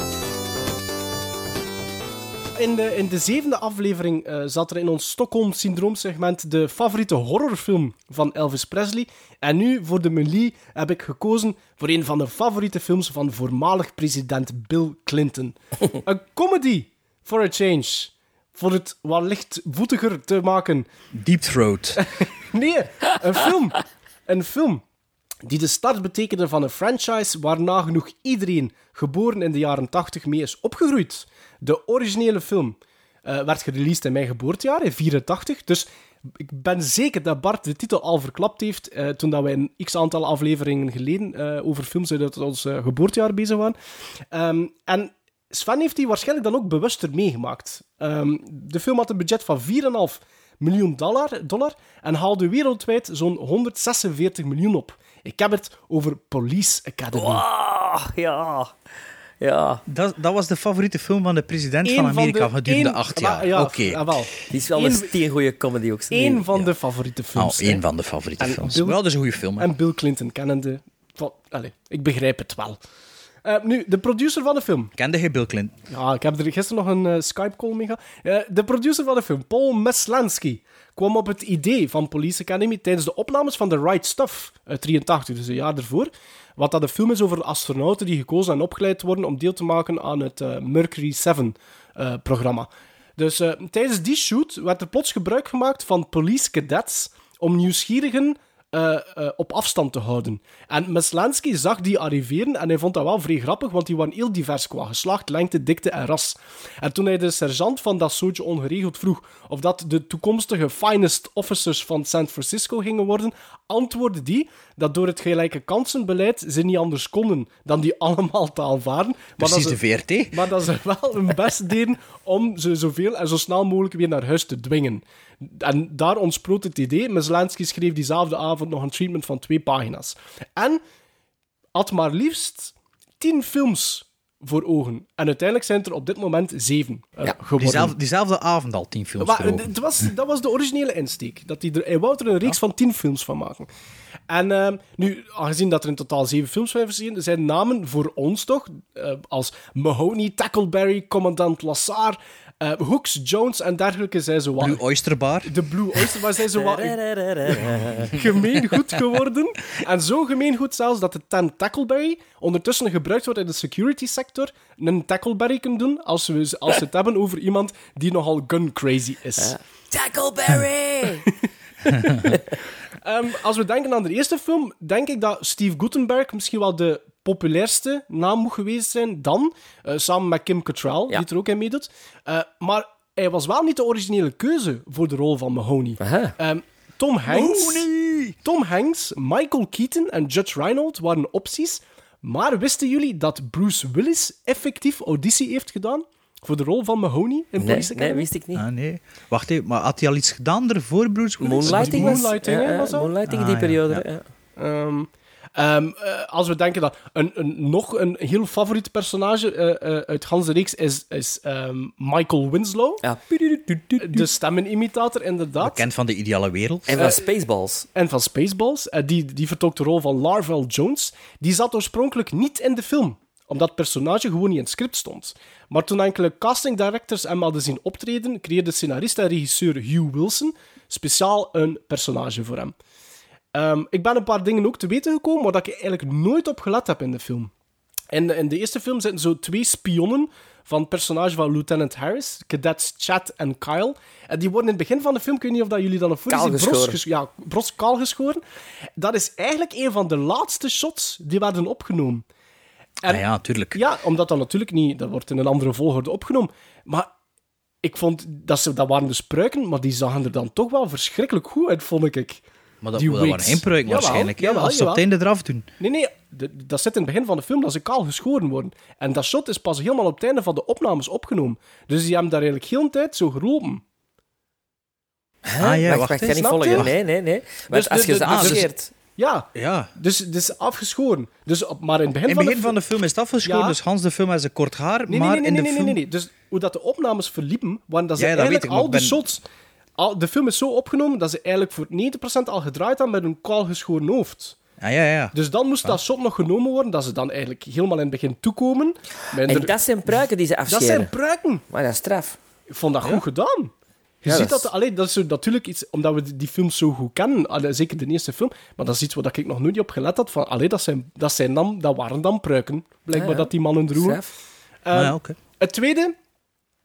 In de, in de zevende aflevering eh, zat er in ons Stockholm-syndroom-segment de favoriete horrorfilm van Elvis Presley. En nu, voor de Melie, heb ik gekozen voor een van de favoriete films van voormalig president Bill Clinton. een comedy, for a change. Voor het wat lichtvoetiger te maken. Deep Throat. Nee, een film. Een film die de start betekende van een franchise waar nagenoeg iedereen geboren in de jaren 80 mee is opgegroeid. De originele film eh, werd gereleased in mijn geboortejaar, in 84. Dus ik ben zeker dat Bart de titel al verklapt heeft eh, toen dat wij een x-aantal afleveringen geleden eh, over films uit ons geboortejaar bezig waren. Ehm, en Sven heeft die waarschijnlijk dan ook bewuster meegemaakt. Ehm, de film had een budget van 4,5 miljoen dollar, en haalde wereldwijd zo'n 146 miljoen op. Ik heb het over Police Academy. Ah, ja. Ja. Dat, dat was de favoriete film van de president Eén van van Amerika de- gedurende acht maar jaar. ja, Oké. wel. Die is wel Eén- een steengoeie comedy ook. Eén van de favoriete Oh, films. hè. één van de favoriete En films. Bill- Wel, dat is een goede film. hè. En Bill Clinton kennende. Van, allez, ik begrijp het wel. Eh, nu, de producer van de film. Kende je Bill Clinton? Ja, ik heb er gisteren nog een eh, Skype-call mee gehad. Eh, de producer van de film, Paul Meslansky, kwam op het idee van Police Academy tijdens de opnames van The Right Stuff uit 83, dus een jaar ervoor. Wat dat een film is over astronauten die gekozen en opgeleid worden om deel te maken aan het eh, Mercury 7-programma. dus eh, tijdens die shoot werd er plots gebruik gemaakt van police cadets om nieuwsgierigen eh, eh, op afstand te houden. En Meslansky zag die arriveren en hij vond dat wel vrij grappig, want die waren heel divers qua geslacht, lengte, dikte en ras. En toen hij de sergeant van dat soortje ongeregeld vroeg of dat de toekomstige finest officers van San Francisco gingen worden, antwoordde die dat door het gelijke kansenbeleid ze niet anders konden dan die allemaal te aanvaarden. Maar dat Precies ze- de VRT. maar dat ze wel hun best deden om ze zoveel en zo snel mogelijk weer naar huis te dwingen. En daar ontsproot het idee. Meslansky schreef diezelfde avond nog een treatment van twee pagina's. En had maar liefst tien films voor ogen. En uiteindelijk zijn er op dit moment zeven eh, geworden. Diezelfde, diezelfde avond al tien films Maar, voor ogen. het was, dat was de originele insteek. Dat hij, er, hij wou er een reeks van tien films van maken. En eh, nu, aangezien dat er in totaal zeven films zijn verschenen, zijn namen voor ons toch, eh, als Mahoney, Tackleberry, Commandant Lassar, eh, Hooks, Jones en dergelijke, zijn zo wat... Blue Oyster Bar. De Blue Oyster Bar zijn zo wat gemeengoed geworden. En zo gemeengoed zelfs dat de term Tackleberry ondertussen gebruikt wordt in de security sector. Een Tackleberry kunnen doen als we, als we het hebben over iemand die nogal gun crazy is. Tackleberry! Ehm, als we denken aan de eerste film, denk ik dat Steve Gutenberg misschien wel de populairste naam moet geweest zijn dan, eh, samen met Kim Cattrall, die er ook in meedoet. Eh, maar hij was wel niet de originele keuze voor de rol van Mahoney. Ehm, Tom Hanks, Tom Hanks, Michael Keaton en Judge Reinhold waren opties. Maar wisten jullie dat Bruce Willis effectief auditie heeft gedaan Voor de rol van Mahoney in Nee, Police nee, Academy. wist ik niet. Ah, nee. Wacht even, maar had hij al iets gedaan ervoor, Bruce Willis? Moonlighting was... Moonlighting, ja, was dat? Moonlighting, Ah, die ja, periode. ja. ja. Ehm, eh, als we denken dat een, een, nog een heel favoriet personage eh, eh, uit Hans de Reeks is, is ehm, Michael Winslow. Ja. De stemmenimitator, inderdaad. Bekend van de ideale wereld. En van Spaceballs. En van Spaceballs. Eh, die, die vertolkt de rol van Larvel Jones. Die zat oorspronkelijk niet in de film omdat het personage gewoon niet in het script stond. Maar toen enkele casting directors hem hadden zien optreden, creëerde scenarist en regisseur Hugh Wilson speciaal een personage voor hem. Ehm, ik ben een paar dingen ook te weten gekomen, waar dat ik eigenlijk nooit op gelet heb in de film. In, in de eerste film zitten zo twee spionnen van het personage van Lieutenant Harris, cadets Chad en Kyle. En die worden in het begin van de film, ik weet niet of dat jullie dat nog voor zien, bros, ges- ja, bros kaal geschoren. Dat is eigenlijk een van de laatste shots die werden opgenomen. En- Ah, ja, tuurlijk. Ja, omdat dat natuurlijk niet... Dat wordt in een andere volgorde opgenomen. Maar ik vond... Dat, ze, dat waren dus pruiken, maar die zagen er dan toch wel verschrikkelijk goed uit, vond ik. Maar dat, Die dat waren geen pruiken waarschijnlijk. jawel, als ze op het einde eraf doen. Nee, nee, de- dat zit in het begin van de film dat ze kaal geschoren worden. En dat shot is pas helemaal op het einde van de opnames opgenomen. Dus die hebben daar eigenlijk heel een tijd zo gelopen. Ah ja, wacht, wacht. wacht, niet volgen. Nee, nee, nee. Want Dus als de- je ze dus- afscheert... Ja, Ja. dus het is afgeschoren. Dus op, maar in het begin, In de, van de film is het afgeschoren, Ja. dus Hans de film heeft zijn kort haar, Nee, nee, maar nee, nee, in de nee, nee, film... nee, nee. Dus hoe dat de opnames verliepen, waren dat ze Ja, dat eigenlijk ik, maar al de ben- shots... Al, de film is zo opgenomen dat ze eigenlijk voor 90% al gedraaid hebben met een kaal geschoren hoofd. Ah, ja, ja. Dus dan moest dat shot nog genomen worden, dat ze dan eigenlijk helemaal in het begin toekomen. En er- dat zijn pruiken die ze dat afscheren. zijn pruiken. Maar dat is straf. Ik vond dat goed gedaan. Je Ja, ziet dat dat, is- allee, dat is zo natuurlijk iets, omdat we die- films zo goed kennen, allee, zeker de eerste film, maar dat is iets waar ik nog nooit op gelet had, van, allee, dat, zijn, dat, zijn dan, dat waren dan pruiken, blijkbaar Ja, ja. dat die mannen droegen. Straf. Eh, Ah, het, tweede,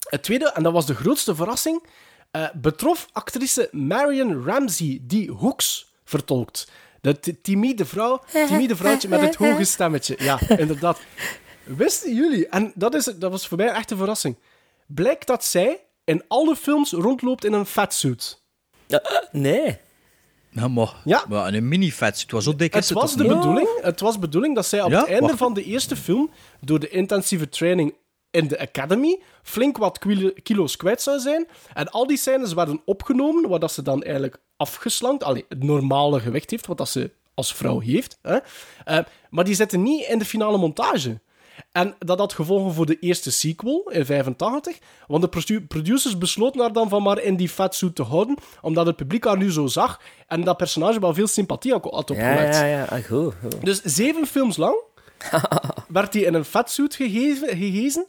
het tweede, en dat was de grootste verrassing, eh, betrof actrice Marion Ramsey, die Hooks vertolkt. De timide vrouw, timide vrouwtje met het hoge stemmetje. Ja, inderdaad. Wisten jullie? En dat, is, dat was voor mij echt een verrassing. Blijkt dat zij in alle films rondloopt in een fatsuit. Nee. Ja, maar, Ja. maar in een mini-vet. Het was zo dik. Het was, de bedoeling, het was bedoeling dat zij op Ja? het einde Wacht. van de eerste film, door de intensieve training in de Academy, flink wat kilo- kilo's kwijt zou zijn. En al die scènes werden opgenomen, waar dat ze dan eigenlijk afgeslankt, allee, het normale gewicht heeft, wat dat ze als vrouw heeft. Hè? Eh, maar die zitten niet in de finale montage. En dat had gevolgen voor de eerste sequel in 85, want de produ- producers besloten haar dan van maar in die fatsuit te houden, omdat het publiek haar nu zo zag en dat personage wel veel sympathie had had Ja, ja, ja. Ah, goed, goed. Dus zeven films lang werd hij in een fatsuit gegeven.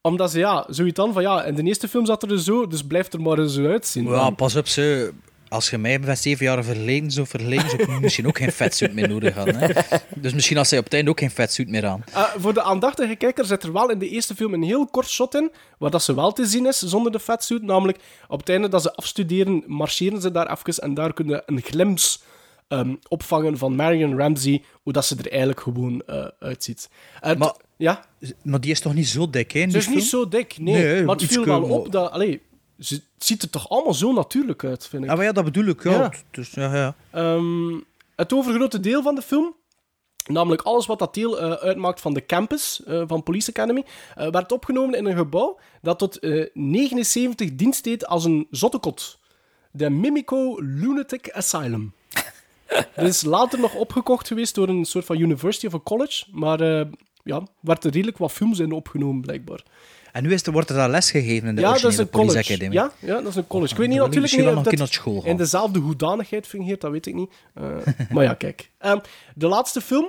Omdat ze, ja, zoiets dan van, ja, in de eerste film zat er dus zo, dus blijft er maar zo uitzien. Ja, pas op, ze. Als je mij met zeven jaar verleden zou verleden, zou misschien ook geen vetsuit meer nodig hebben. Hè? Dus misschien als zij op het einde ook geen vetsuit meer aan. Eh, voor de aandachtige kijker zit er wel in de eerste film een heel kort shot in, waar dat ze wel te zien is zonder de fatsuit. Namelijk, op het einde dat ze afstuderen, marcheren ze daar even en daar kunnen een glimps ehm, opvangen van Marion Ramsey, hoe dat ze er eigenlijk gewoon eh, uitziet. Eh, Maar- ja? Maar die is toch niet zo dik, hè? Ze is niet zo dik, nee. Nee, maar het viel wel op maar- dat... Allee, ze, het ziet er toch allemaal zo natuurlijk uit, vind ik. Ah, maar ja, dat bedoel ik. Ja. Ja. Dus, ja, ja. Ehm, het overgrote deel van de film, namelijk alles wat dat deel eh, uitmaakt van de campus van Police Academy, werd opgenomen in een gebouw dat tot eh, 79 dienst deed als een zottekot. De Mimico Lunatic Asylum. Dit is later nog opgekocht geweest door een soort van university of a college, maar eh ja, werd er redelijk wat films in opgenomen, blijkbaar. En nu is er, wordt er daar les gegeven in de ja, dat is een college. Academy. Ja, ja, dat is een college. Ik weet niet ik natuurlijk niet of dat school in dezelfde hoedanigheid fungeert, dat weet ik niet. Eh, maar ja, kijk. Ehm, de laatste film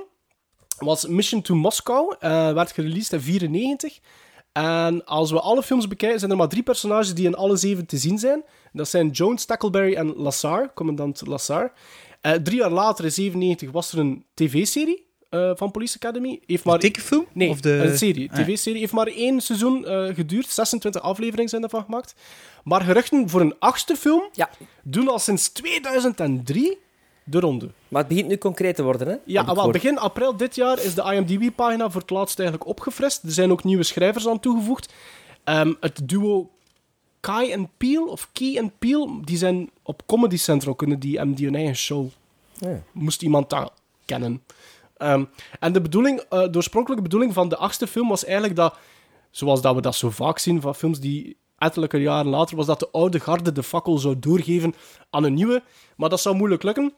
was Mission to Moscow. eh, werd gereleased in 94. En als we alle films bekijken, zijn er maar drie personages die in alle zeven te zien zijn. Dat zijn Jones, Tackleberry en Lassar, commandant Lassar. Eh, drie jaar later, in 97, was er een tv-serie eh, van Police Academy. Heeft maar... Tekenfilm? Nee, Of de... een serie. Ah. TV-serie. Heeft maar één seizoen eh, geduurd. 26 afleveringen zijn ervan gemaakt. Maar geruchten voor een achtste film Ja. doen al sinds 2003 de ronde. Maar het begint nu concreet te worden, hè? Ja, wel, begin april dit jaar is de IMDb-pagina voor het laatst eigenlijk opgefrist. Er zijn ook nieuwe schrijvers aan toegevoegd. Ehm, het duo Kai en Peel, of Key en Peel, die zijn op Comedy Central, kunnen die hem die hun eigen show. Ja. Moest iemand dat kennen. Ehm, en de, bedoeling, de oorspronkelijke bedoeling van de achtste film was eigenlijk dat zoals dat we dat zo vaak zien van films die ettelijke jaren later, was dat de oude garde de fakkel zou doorgeven aan een nieuwe. Maar dat zou moeilijk lukken.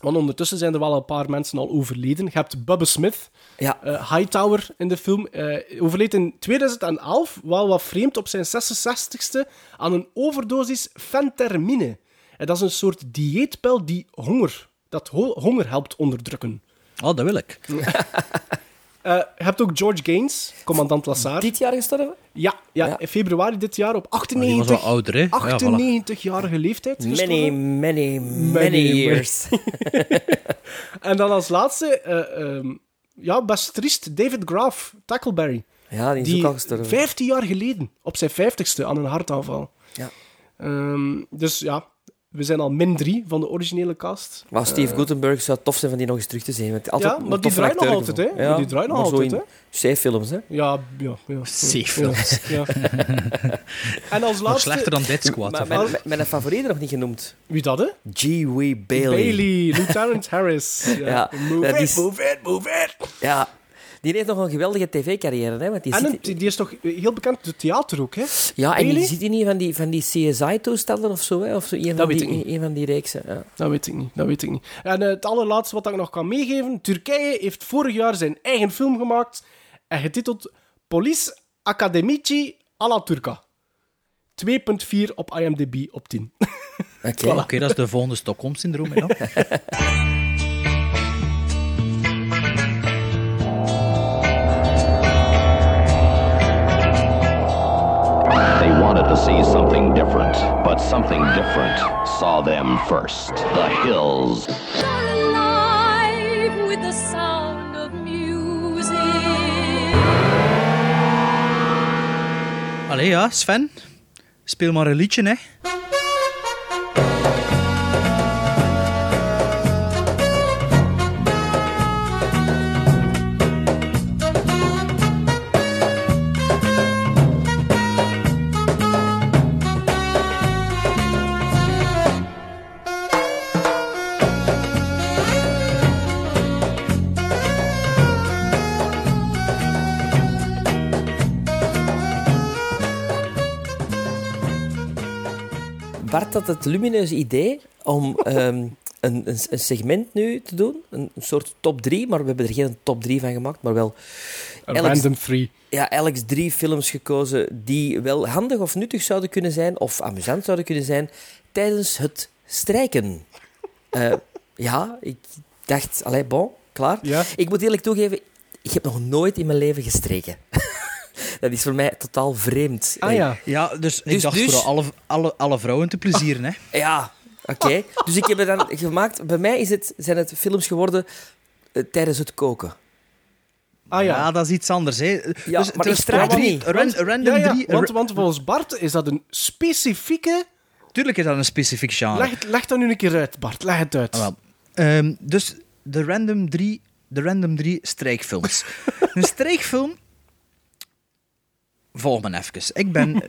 Want ondertussen zijn er wel een paar mensen al overleden. Je hebt Bubba Smith, Ja. eh, Hightower in de film. eh overleed in 2011, wel wat vreemd, op zijn 66ste aan een overdosis fentermine. En dat is een soort dieetpil die honger, dat ho- honger helpt onderdrukken. Oh, dat wil ik. Eh, je hebt ook George Gaines, commandant Lassar. Dit jaar gestorven? Ja, ja, Ja. in februari dit jaar op Maar die was 98, wel ouder, hè? Ja, voilà. 98-jarige leeftijd Many, gestorven. many, many, Many years. En dan als laatste, eh, ehm, ja, best triest, David Graff, Tackleberry. ja, die is Die ook al gestorven. 15 jaar geleden, op zijn 50ste, aan een hartaanval. Ja. Ehm, dus ja, we zijn al min 3 van de originele cast. Maar Steve Gutenberg zou tof zijn van die nog eens terug te zien. Want altijd Ja, maar die draait nog altijd, hè? gevonden. Die draait nog altijd, hè? C-films, hè? Ja, ja, ja. C-films. Ja, ja. en als Nog laatste... slechter dan Dead Squad. Maar mijn, wat? mijn, mijn favoriete nog niet genoemd. Wie dat, hè? G. W. Bailey. Bailey, Lieutenant Harris. Ja. Ja, move it, is- move it, move it. Ja, die heeft nog een geweldige tv-carrière, hè? Want die En zit... die is toch heel bekend door theater ook, hè? Ja, en die zit in een van die, van die CSI-toestellen of zo, hè? Of zo, een, van weet die, ik niet. een van die reeksen. Ja. Dat weet ik niet, dat weet ik niet. En eh, het allerlaatste wat ik nog kan meegeven. Turkije heeft vorig jaar zijn eigen film gemaakt en getiteld Polis Akademici alla Turca. 2.4 op IMDb op 10. Oké. Oké, dat is de volgende Stockholm-syndroom. see something different, but something different saw them first. The hills. alive with the sound of music. Allee, ja, Sven. Speel maar een liedje, eh? hè. Bart had het lumineuze idee om ehm, een, een, een segment nu te doen. Een, een soort top 3, maar we hebben er geen top 3 van gemaakt, maar wel... Een random free. Ja, Alex drie films gekozen die wel handig of nuttig zouden kunnen zijn, of amusant zouden kunnen zijn, tijdens het strijken. Eh, ja, ik dacht, allee, bon, klaar. Ja. Ik moet eerlijk toegeven, ik heb nog nooit in mijn leven gestreken. Dat is voor mij totaal vreemd. Ah ja. Ja, dus, ik Dus- dacht dus- voor alle, alle, alle vrouwen te plezieren, hè. Ja, oké. Dus ik heb het dan gemaakt. Bij mij is het, zijn het films geworden eh, tijdens het koken. Ah ja. dat is iets anders, hè. Ja, dus, maar ik straal niet. ran- random ja, ja, drie... want, want volgens Bart is dat een specifieke... Tuurlijk is dat een specifiek genre. Leg, het- leg dat nu een keer uit, Bart. Leg het uit. Ah, wel. Ehm, dus de random drie, de random drie strijkfilms. een strijkfilm... Volg me even. Ik ben...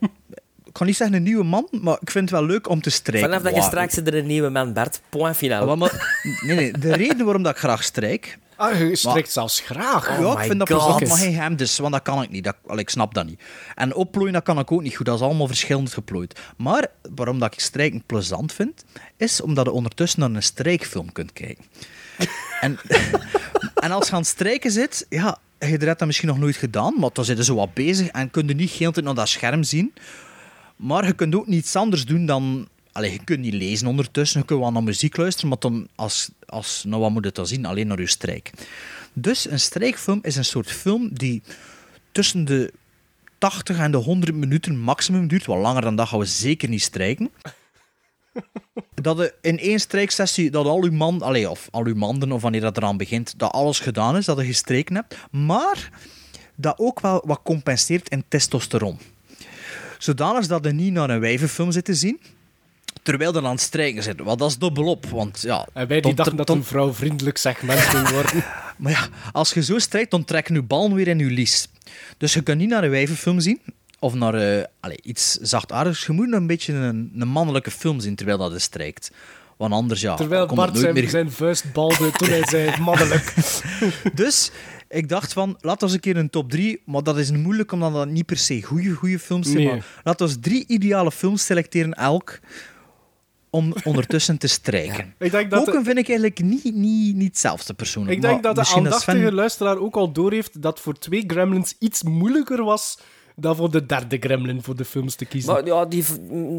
Ik kan niet zeggen een nieuwe man, maar ik vind het wel leuk om te strijken. Vanaf dat je Wauw. straks er een nieuwe man, Bart. Point final. Ah, maar- nee, nee, de reden waarom dat ik graag strijk... Ah, je strikt zelfs graag. Oh ja, my ik vind dat God. plezant, maar geen hem dus, want dat kan ik niet. Dat, wel, ik snap dat niet. En opplooien, dat kan ik ook niet goed. Dat is allemaal verschillend geplooid. Maar waarom dat ik strijken plezant vind, is omdat je ondertussen naar een strijkfilm kunt kijken. en, en als je aan het strijken zit, ja, je hebt dat misschien nog nooit gedaan, maar dan zit je zo wat bezig en kun je niet heel tijd naar dat scherm zien. Maar je kunt ook niets anders doen dan... Allee, je kunt niet lezen ondertussen, je kunt wel naar muziek luisteren, maar dan als, als nou wat moet je zien? Alleen naar je strijk. Dus een strijkfilm is een soort film die tussen de 80 en de 100 minuten maximum duurt. Wat langer dan dat gaan we zeker niet strijken. Dat in één strijksessie, dat al uw man, allee, of al uw manden, of wanneer dat eraan begint, dat alles gedaan is, dat je gestreken hebt. Maar dat ook wel wat compenseert in testosteron. Zodanig dat je niet naar een wijvenfilm zit te zien, terwijl je aan het strijken zit. Want dat is dubbelop. Want ja, En wij die dachten dat een vrouwvriendelijk segment ging worden. maar ja, als je zo strijkt, dan trekken je ballen weer in je lies. Dus je kunt niet naar een wijvenfilm zien, of naar eh, allee, iets zachtaardigs. Je moet een beetje een, een mannelijke film zien terwijl dat je strijkt. Want anders, ja, Terwijl Bart zijn, meer... zijn vuist balde toen hij zei mannelijk. Dus ik dacht van, laat ons een keer een top 3, maar dat is moeilijk omdat dat niet per se goede, goede films zijn. Nee. Maar laat ons drie ideale films selecteren elk om ondertussen te strijken. Ik denk dat Koken de- vind ik eigenlijk niet, niet, niet hetzelfde persoonlijk. Ik denk dat de dat aandachtige Sven- luisteraar ook al doorheeft dat voor twee gremlins iets moeilijker was dan voor de derde gremlin voor de films te kiezen. Maar ja, die,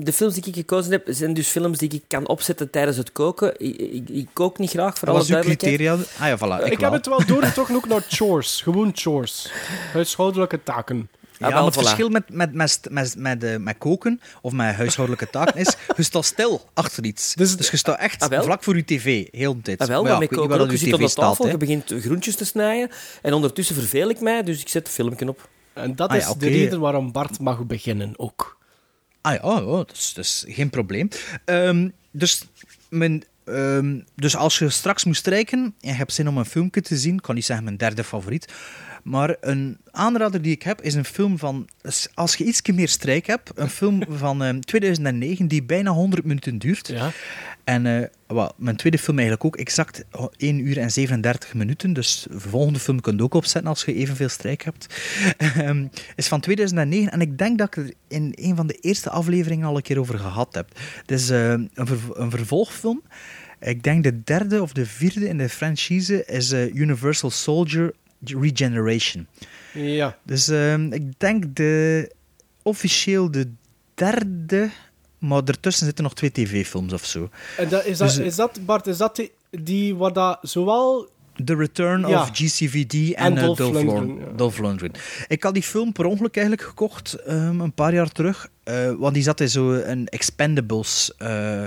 de films die ik gekozen heb, zijn dus films die ik kan opzetten tijdens het koken. Ik, ik, ik kook niet graag, voor Wat alle duidelijkheid. criteria? Ah ja, voilà, ik, heb het wel doorgetrokken ook naar chores. Gewoon chores. Huishoudelijke taken. Ja, maar het verschil met, met, met, met, met, eh, met koken of met huishoudelijke taken is, je staat stil achter iets. Dus, je staat echt Ah, vlak voor je tv, heel de tijd. Ah, wel, Maar ja, maar ik koken. Je dat zit op de tv tafel, staat. je begint groentjes te snijden en ondertussen verveel ik mij, dus ik zet een filmpje op. En dat Ah is de reden waarom Bart mag beginnen ook. Ah ja, oh, oh, dat, is, dat is geen probleem. Ehm, dus, mijn, ehm, dus als je straks moest strijken en je hebt zin om een filmpje te zien, ik kan niet zeggen mijn derde favoriet, maar een aanrader die ik heb is een film van, als je iets meer strijk hebt, een film van ehm, 2009 die bijna 100 minuten duurt. Ja. En wel, mijn tweede film eigenlijk ook exact 1 uur en 37 minuten. Dus de volgende film kun je ook opzetten als je evenveel strijk hebt. Ehm, is van 2009 en ik denk dat ik er in een van de eerste afleveringen al een keer over gehad heb. Het is eh, een, ver- een vervolgfilm. Ik denk de derde of de vierde in de franchise is eh, Universal Soldier Regeneration. Ja. Dus ehm, ik denk de, officieel de derde, maar ertussen zitten nog twee tv-films of zo. En dat, is, dat, Dus, is dat, Bart, is dat die, die waar dat zowel... The Return Ja. of GCVD en, En eh, Dolph Dolph, Lundgren, ja. Dolph Lundgren. Ik had die film per ongeluk eigenlijk gekocht ehm, een paar jaar terug, eh, want die zat in zo'n Expendables eh,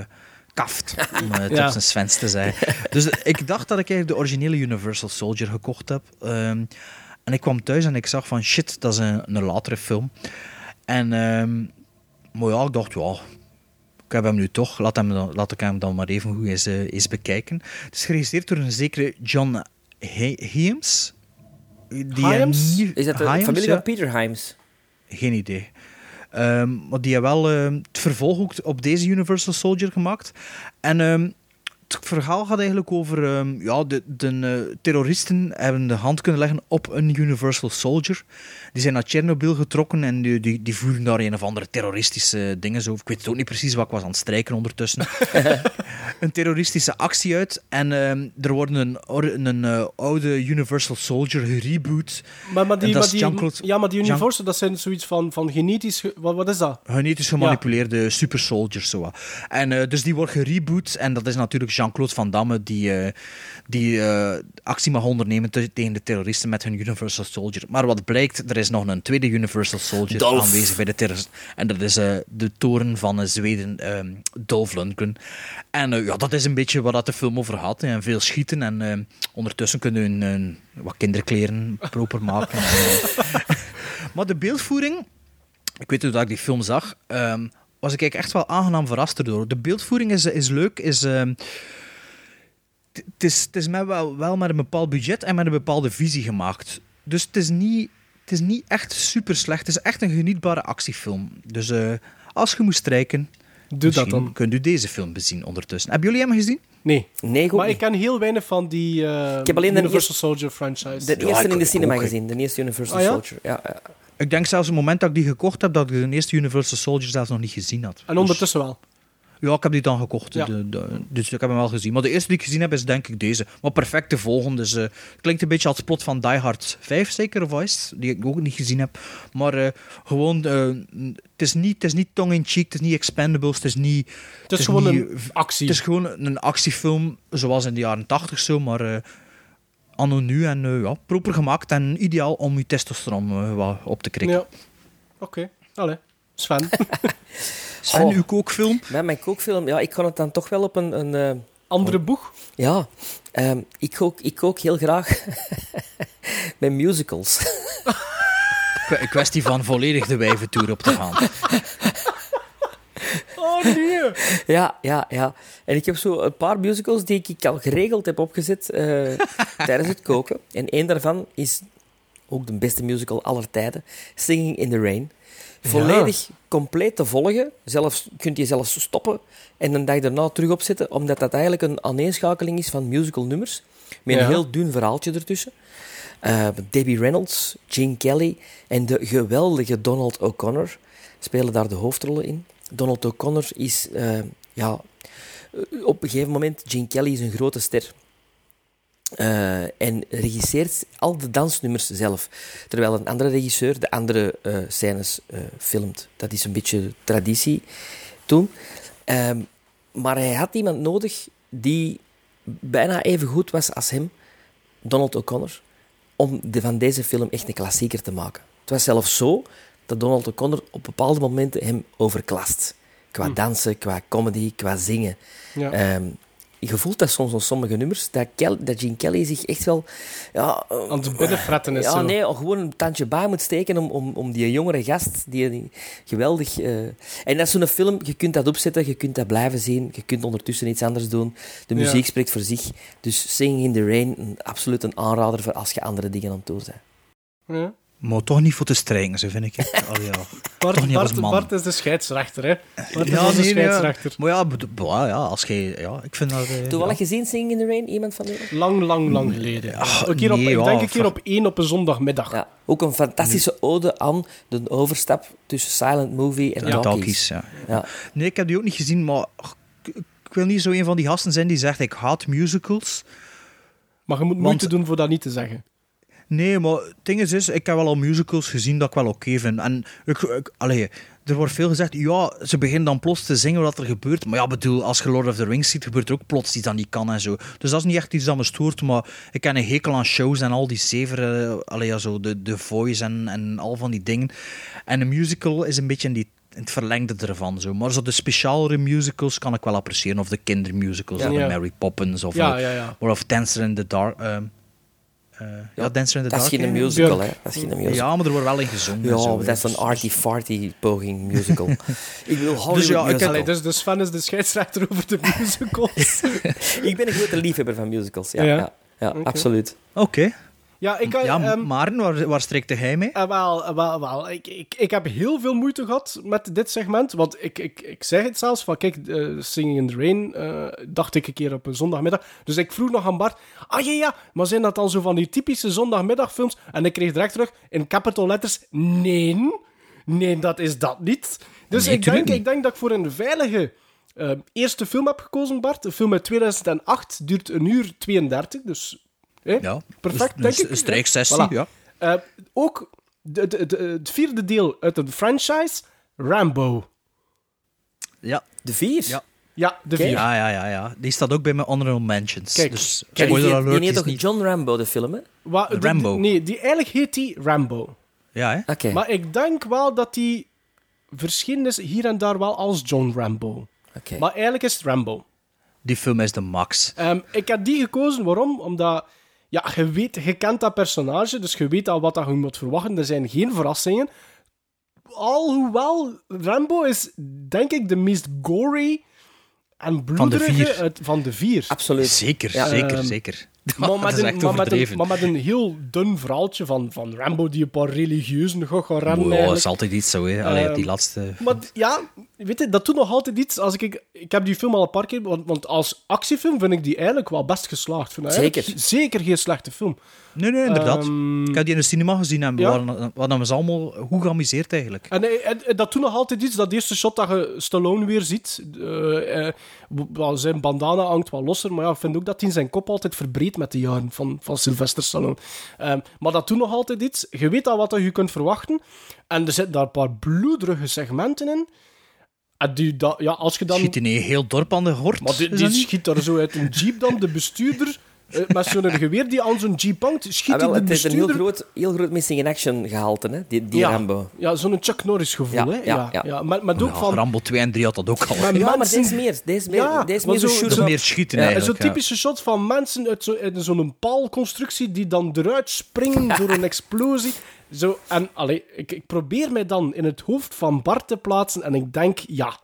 om het Ja. op zijn Svens te zeggen. Dus ik dacht dat ik eigenlijk de originele Universal Soldier gekocht heb. ehm, en ik kwam thuis en ik zag van shit, dat is een, een latere film. En ehm, maar ja, ik dacht, ja, ik heb hem nu toch, laat, hem dan, laat ik hem dan maar even goed eens, eh, eens bekijken. Het is geregisseerd door een zekere John He- Hyams. Die Is dat de Hyams, familie ja. van Peter Hyams? Geen idee. Ehm, maar die hebben wel ehm, het vervolg ook op deze Universal Soldier gemaakt. En ehm, het verhaal gaat eigenlijk over... ehm, ja, de, de eh, terroristen hebben de hand kunnen leggen op een Universal Soldier. Die zijn naar Tsjernobyl getrokken en die, die, die voeren daar een of andere terroristische dingen zo. Ik weet het ook niet precies wat ik was aan het strijken ondertussen. een terroristische actie uit. En ehm, er wordt een, een eh, oude Universal Soldier gereboot. Maar, maar die, maar ja, maar die Jean- Universal, dat zijn zoiets van, van genetisch... ge- Wat, wat is dat? genetisch gemanipuleerde super soldiers. Zo. En, eh, dus die wordt gereboot. En dat is natuurlijk Jean-Claude Van Damme die, eh, die eh, actie mag ondernemen te- tegen de terroristen met hun Universal Soldier. Maar wat blijkt, er is nog een tweede Universal Soldier Dolph. aanwezig bij de terroristen. En dat is eh, de toren van eh, Zweden, ehm Dolph Lundgren. En ja, dat is een beetje waar dat de film over hè. En veel schieten. En eh, ondertussen kunnen hun wat kinderkleren proper maken. En, maar de beeldvoering ik weet hoe dat ik die film zag, ehm, was ik echt wel aangenaam verrast erdoor. De beeldvoering is, is leuk, is... ehm, het is, het is met wel, wel met een bepaald budget en met een bepaalde visie gemaakt. Dus het is niet, het is niet echt super slecht. Het is echt een genietbare actiefilm. Dus eh, als je moet strijken, Doe dat dan. kunt u deze film bezien ondertussen. Hebben jullie hem gezien? Nee. Nee, Maar ik ken heel weinig van die eh, Ik heb alleen de Universal Soldier franchise. De eerste in de cinema gezien, de eerste Universal Ah, ja? Soldier. Ja, ja. Ik denk zelfs op het moment dat ik die gekocht heb, dat ik de eerste Universal Soldier zelfs nog niet gezien had. En ondertussen wel. Ja, ik heb die dan gekocht. Ja. De, de- dus ik heb hem wel gezien. Maar de eerste die ik gezien heb, is denk ik deze. Maar perfect te volgen. Dus, eh, het klinkt een beetje als het plot van Die Hard 5, zeker, of is het? Die ik ook niet gezien heb. Maar eh, gewoon, eh, het is niet, het is niet tongue-in-cheek, het is niet Expendables, het is niet... Het is gewoon niet- een actie. Het is gewoon een actiefilm, zoals in de jaren 80 zo, maar... eh anno nu en ja, proper gemaakt en ideaal om je testosteron wat op te krikken. Ja. Oké. Allee. Sven. Oh. uw kookfilm? Met mijn kookfilm, ja, ik kon het dan toch wel op een... een eh, Andere boeg? ja, ehm, ik, kook, ik kook heel graag met musicals. Een kwestie van volledig de wijventour op te gaan. Oh nee. Ja, ja, ja. En ik heb zo een paar musicals die ik al geregeld heb opgezet eh, tijdens het koken. En één daarvan is ook de beste musical aller tijden, Singing in the Rain. Volledig compleet te volgen. Zelfs, kunt je zelfs stoppen en een dag daarna terug opzetten, omdat dat eigenlijk een aaneenschakeling is van musical nummers. Met een Ja. heel dun verhaaltje ertussen. Eh, Debbie Reynolds, Gene Kelly en de geweldige Donald O'Connor spelen daar de hoofdrollen in. Donald O'Connor is, eh, ja, eh, op een gegeven moment, Gene Kelly is een grote ster. Eh, en regisseert al de dansnummers zelf. Terwijl een andere regisseur de andere eh, scènes eh, filmt. Dat is een beetje traditie toen. Ehm, maar hij had iemand nodig die bijna even goed was als hem, Donald O'Connor, om de, van deze film echt een klassieker te maken. Het was zelfs zo dat Donald O'Connor op bepaalde momenten hem overklast. Qua Hm. dansen, qua comedy, qua zingen. Ja. Ehm, je voelt dat soms op sommige nummers, dat, Kel, dat Gene Kelly zich echt wel... Ja, Aan het binnenfretten is ja, zo. nee, gewoon een tandje bij moet steken om, om, om die jongere gast, die, die geweldig... eh, En dat is zo'n film, je kunt dat opzetten, je kunt dat blijven zien, je kunt ondertussen iets anders doen. De Ja. muziek spreekt voor zich. Dus Singing in the Rain, een, absoluut een aanrader voor als je andere dingen aan het doen bent. Ja. Maar toch niet voor te streng, zo vind ik. het. Ja. Bart, toch niet als Bart, man. Bart is de scheidsrechter, hè? Bart is Ja, onze nee, nee, ja. scheidsrechter. Maar ja, bah, ja, als jij... Ja, ik vind dat... eh, Toevallig ja. gezien Singing in the Rain, iemand van jullie? Lang, lang, lang geleden. Op, ik denk een keer op één op een zondagmiddag. Ja, ook een fantastische ode aan de overstap tussen silent movie en Ja, talkies. talkies, ja. Ja. Nee, ik heb die ook niet gezien, maar ik, wil niet zo een van die gasten zijn die zegt ik haat musicals. Maar je moet Want- moeite doen voor dat niet te zeggen. Nee, maar het ding is, is, ik heb wel al musicals gezien dat ik wel oké vind. En ik, ik, allee, er wordt veel gezegd, ja, ze beginnen dan plots te zingen wat er gebeurt. Maar ja, bedoel, als je Lord of the Rings ziet, gebeurt er ook plots iets dat niet kan en zo. Dus dat is niet echt iets dat me stoort, maar ik ken een hekel aan shows en al die zeveren, allee, ja, zo, de, de voice en, en al van die dingen. En een musical is een beetje in die in het verlengde ervan. Zo. Maar zo de specialere musicals kan ik wel appreciëren. Of de kindermusicals, Ja. of Ja. Mary Poppins, of, Ja, eh, of Dancer in the Dark. ehm, eh, ja, Dancer in the Dat is geen musical, hè. Dat is geen musical. Ja, maar er wordt wel in gezongen. en Ja, zo, dat is een arty-farty poging musical. ik wil Hollywood Dus ja, ik heb- musical. Allee, dus, dus Sven is de scheidsrechter over de musicals. Ik ben een grote liefhebber van musicals. Ja, Ja? ja. absoluut. Oké. Ja, ik kan... Ja, ehm, Maren, waar, waar streekte hij mee? Eh, wel, eh, wel, wel. Ik, ik, ik heb heel veel moeite gehad met dit segment. Want ik, ik, ik zeg het zelfs van, kijk, eh, Singing in the Rain eh, dacht ik een keer op een zondagmiddag. Dus ik vroeg nog aan Bart, ah ja, ja, maar zijn dat dan zo van die typische zondagmiddagfilms? En ik kreeg direct terug in capital letters, nee, nee, dat is dat niet. Dus Nee, ik, denk, niet. ik denk dat ik voor een veilige eh, eerste film heb gekozen, Bart. Een film uit 2008, duurt een uur 32, dus... hè, Ja, Perfect, een, denk een, ik. Een strijksessie, Voilà. ja. Eh, ook de, de, de- het vierde deel uit een franchise, Rambo. Ja. De vier? Ja. Ja, de vier. Ja, ja, ja, ja. Die staat ook bij mijn honorable mentions. Kijk, dus Kijk, die, spoiler die, die alert heet is toch niet... John Rambo, de film, hè? Wa- de- Rambo. de- nee, die, eigenlijk heet die Rambo. Ja, hè? Oké. Maar ik denk wel dat die verschenen is hier en daar wel als John Rambo. Oké. Maar eigenlijk is het Rambo. Die film is de max. Ehm, ik heb die gekozen, waarom? Omdat ja, je, weet, je kent dat personage, dus je weet al wat dat je moet verwachten. Er zijn geen verrassingen. Alhoewel, Rambo is denk ik de meest gory en bloederige vier. uit- van de vier. Absoluut. Zeker, zeker, Ehm, zeker. Maar met, een, echt maar, met een, overdreven. maar met een heel dun verhaaltje van, van Rambo die een paar religieuzen gaat gaan rennen. Oh, dat is altijd iets zo, hè. Allee, Ehm, die laatste... Maar ja, weet je, dat doet nog altijd iets. Als ik, ik, ik heb die film al een paar keer... Want, want als actiefilm vind ik die eigenlijk wel best geslaagd. Vind Zeker. Zeker geen slechte film. Nee, nee, inderdaad. Ehm, ik heb die in de cinema gezien en we ja. waren, we hadden allemaal goed geamuseerd eigenlijk. En, eh, en, en dat doet nog altijd iets. Dat eerste shot dat je Stallone weer ziet. eh, eh, zijn bandana hangt wat losser. Maar ja, ik vind ook dat hij zijn kop altijd verbreedt met de jaren van, van Sylvester Stallone. Ehm, maar dat doet nog altijd iets. Je weet al wat je kunt verwachten. En er zitten daar een paar bloederige segmenten in. En die, dat, ja, als je dan... Schiet in een heel dorp aan de hort. Maar die, schiet daar zo uit een jeep dan, de bestuurder, eh, met zo'n geweer die aan zo'n jeep hangt, schiet Ah, wel, het is een heel groot, heel groot missing in action gehalte, hè? Die, die ja, Rambo. Ja, zo'n Chuck Norris gevoel, Ja, hè. ja, Ja, ja. ja. Maar, maar ook Ja, van... Rambo 2 en 3 had dat ook al. Maar Ja, maar mensen- deze meer. Deze meer, Ja, deze maar meer zo zo- shoot Dat is zo- meer schieten Ja, eigenlijk. zo'n ja. typische shot van mensen uit zo- zo'n paalconstructie die dan eruit springen door een explosie. Zo, en allee, ik, ik probeer mij dan in het hoofd van Bart te plaatsen en ik denk, ja,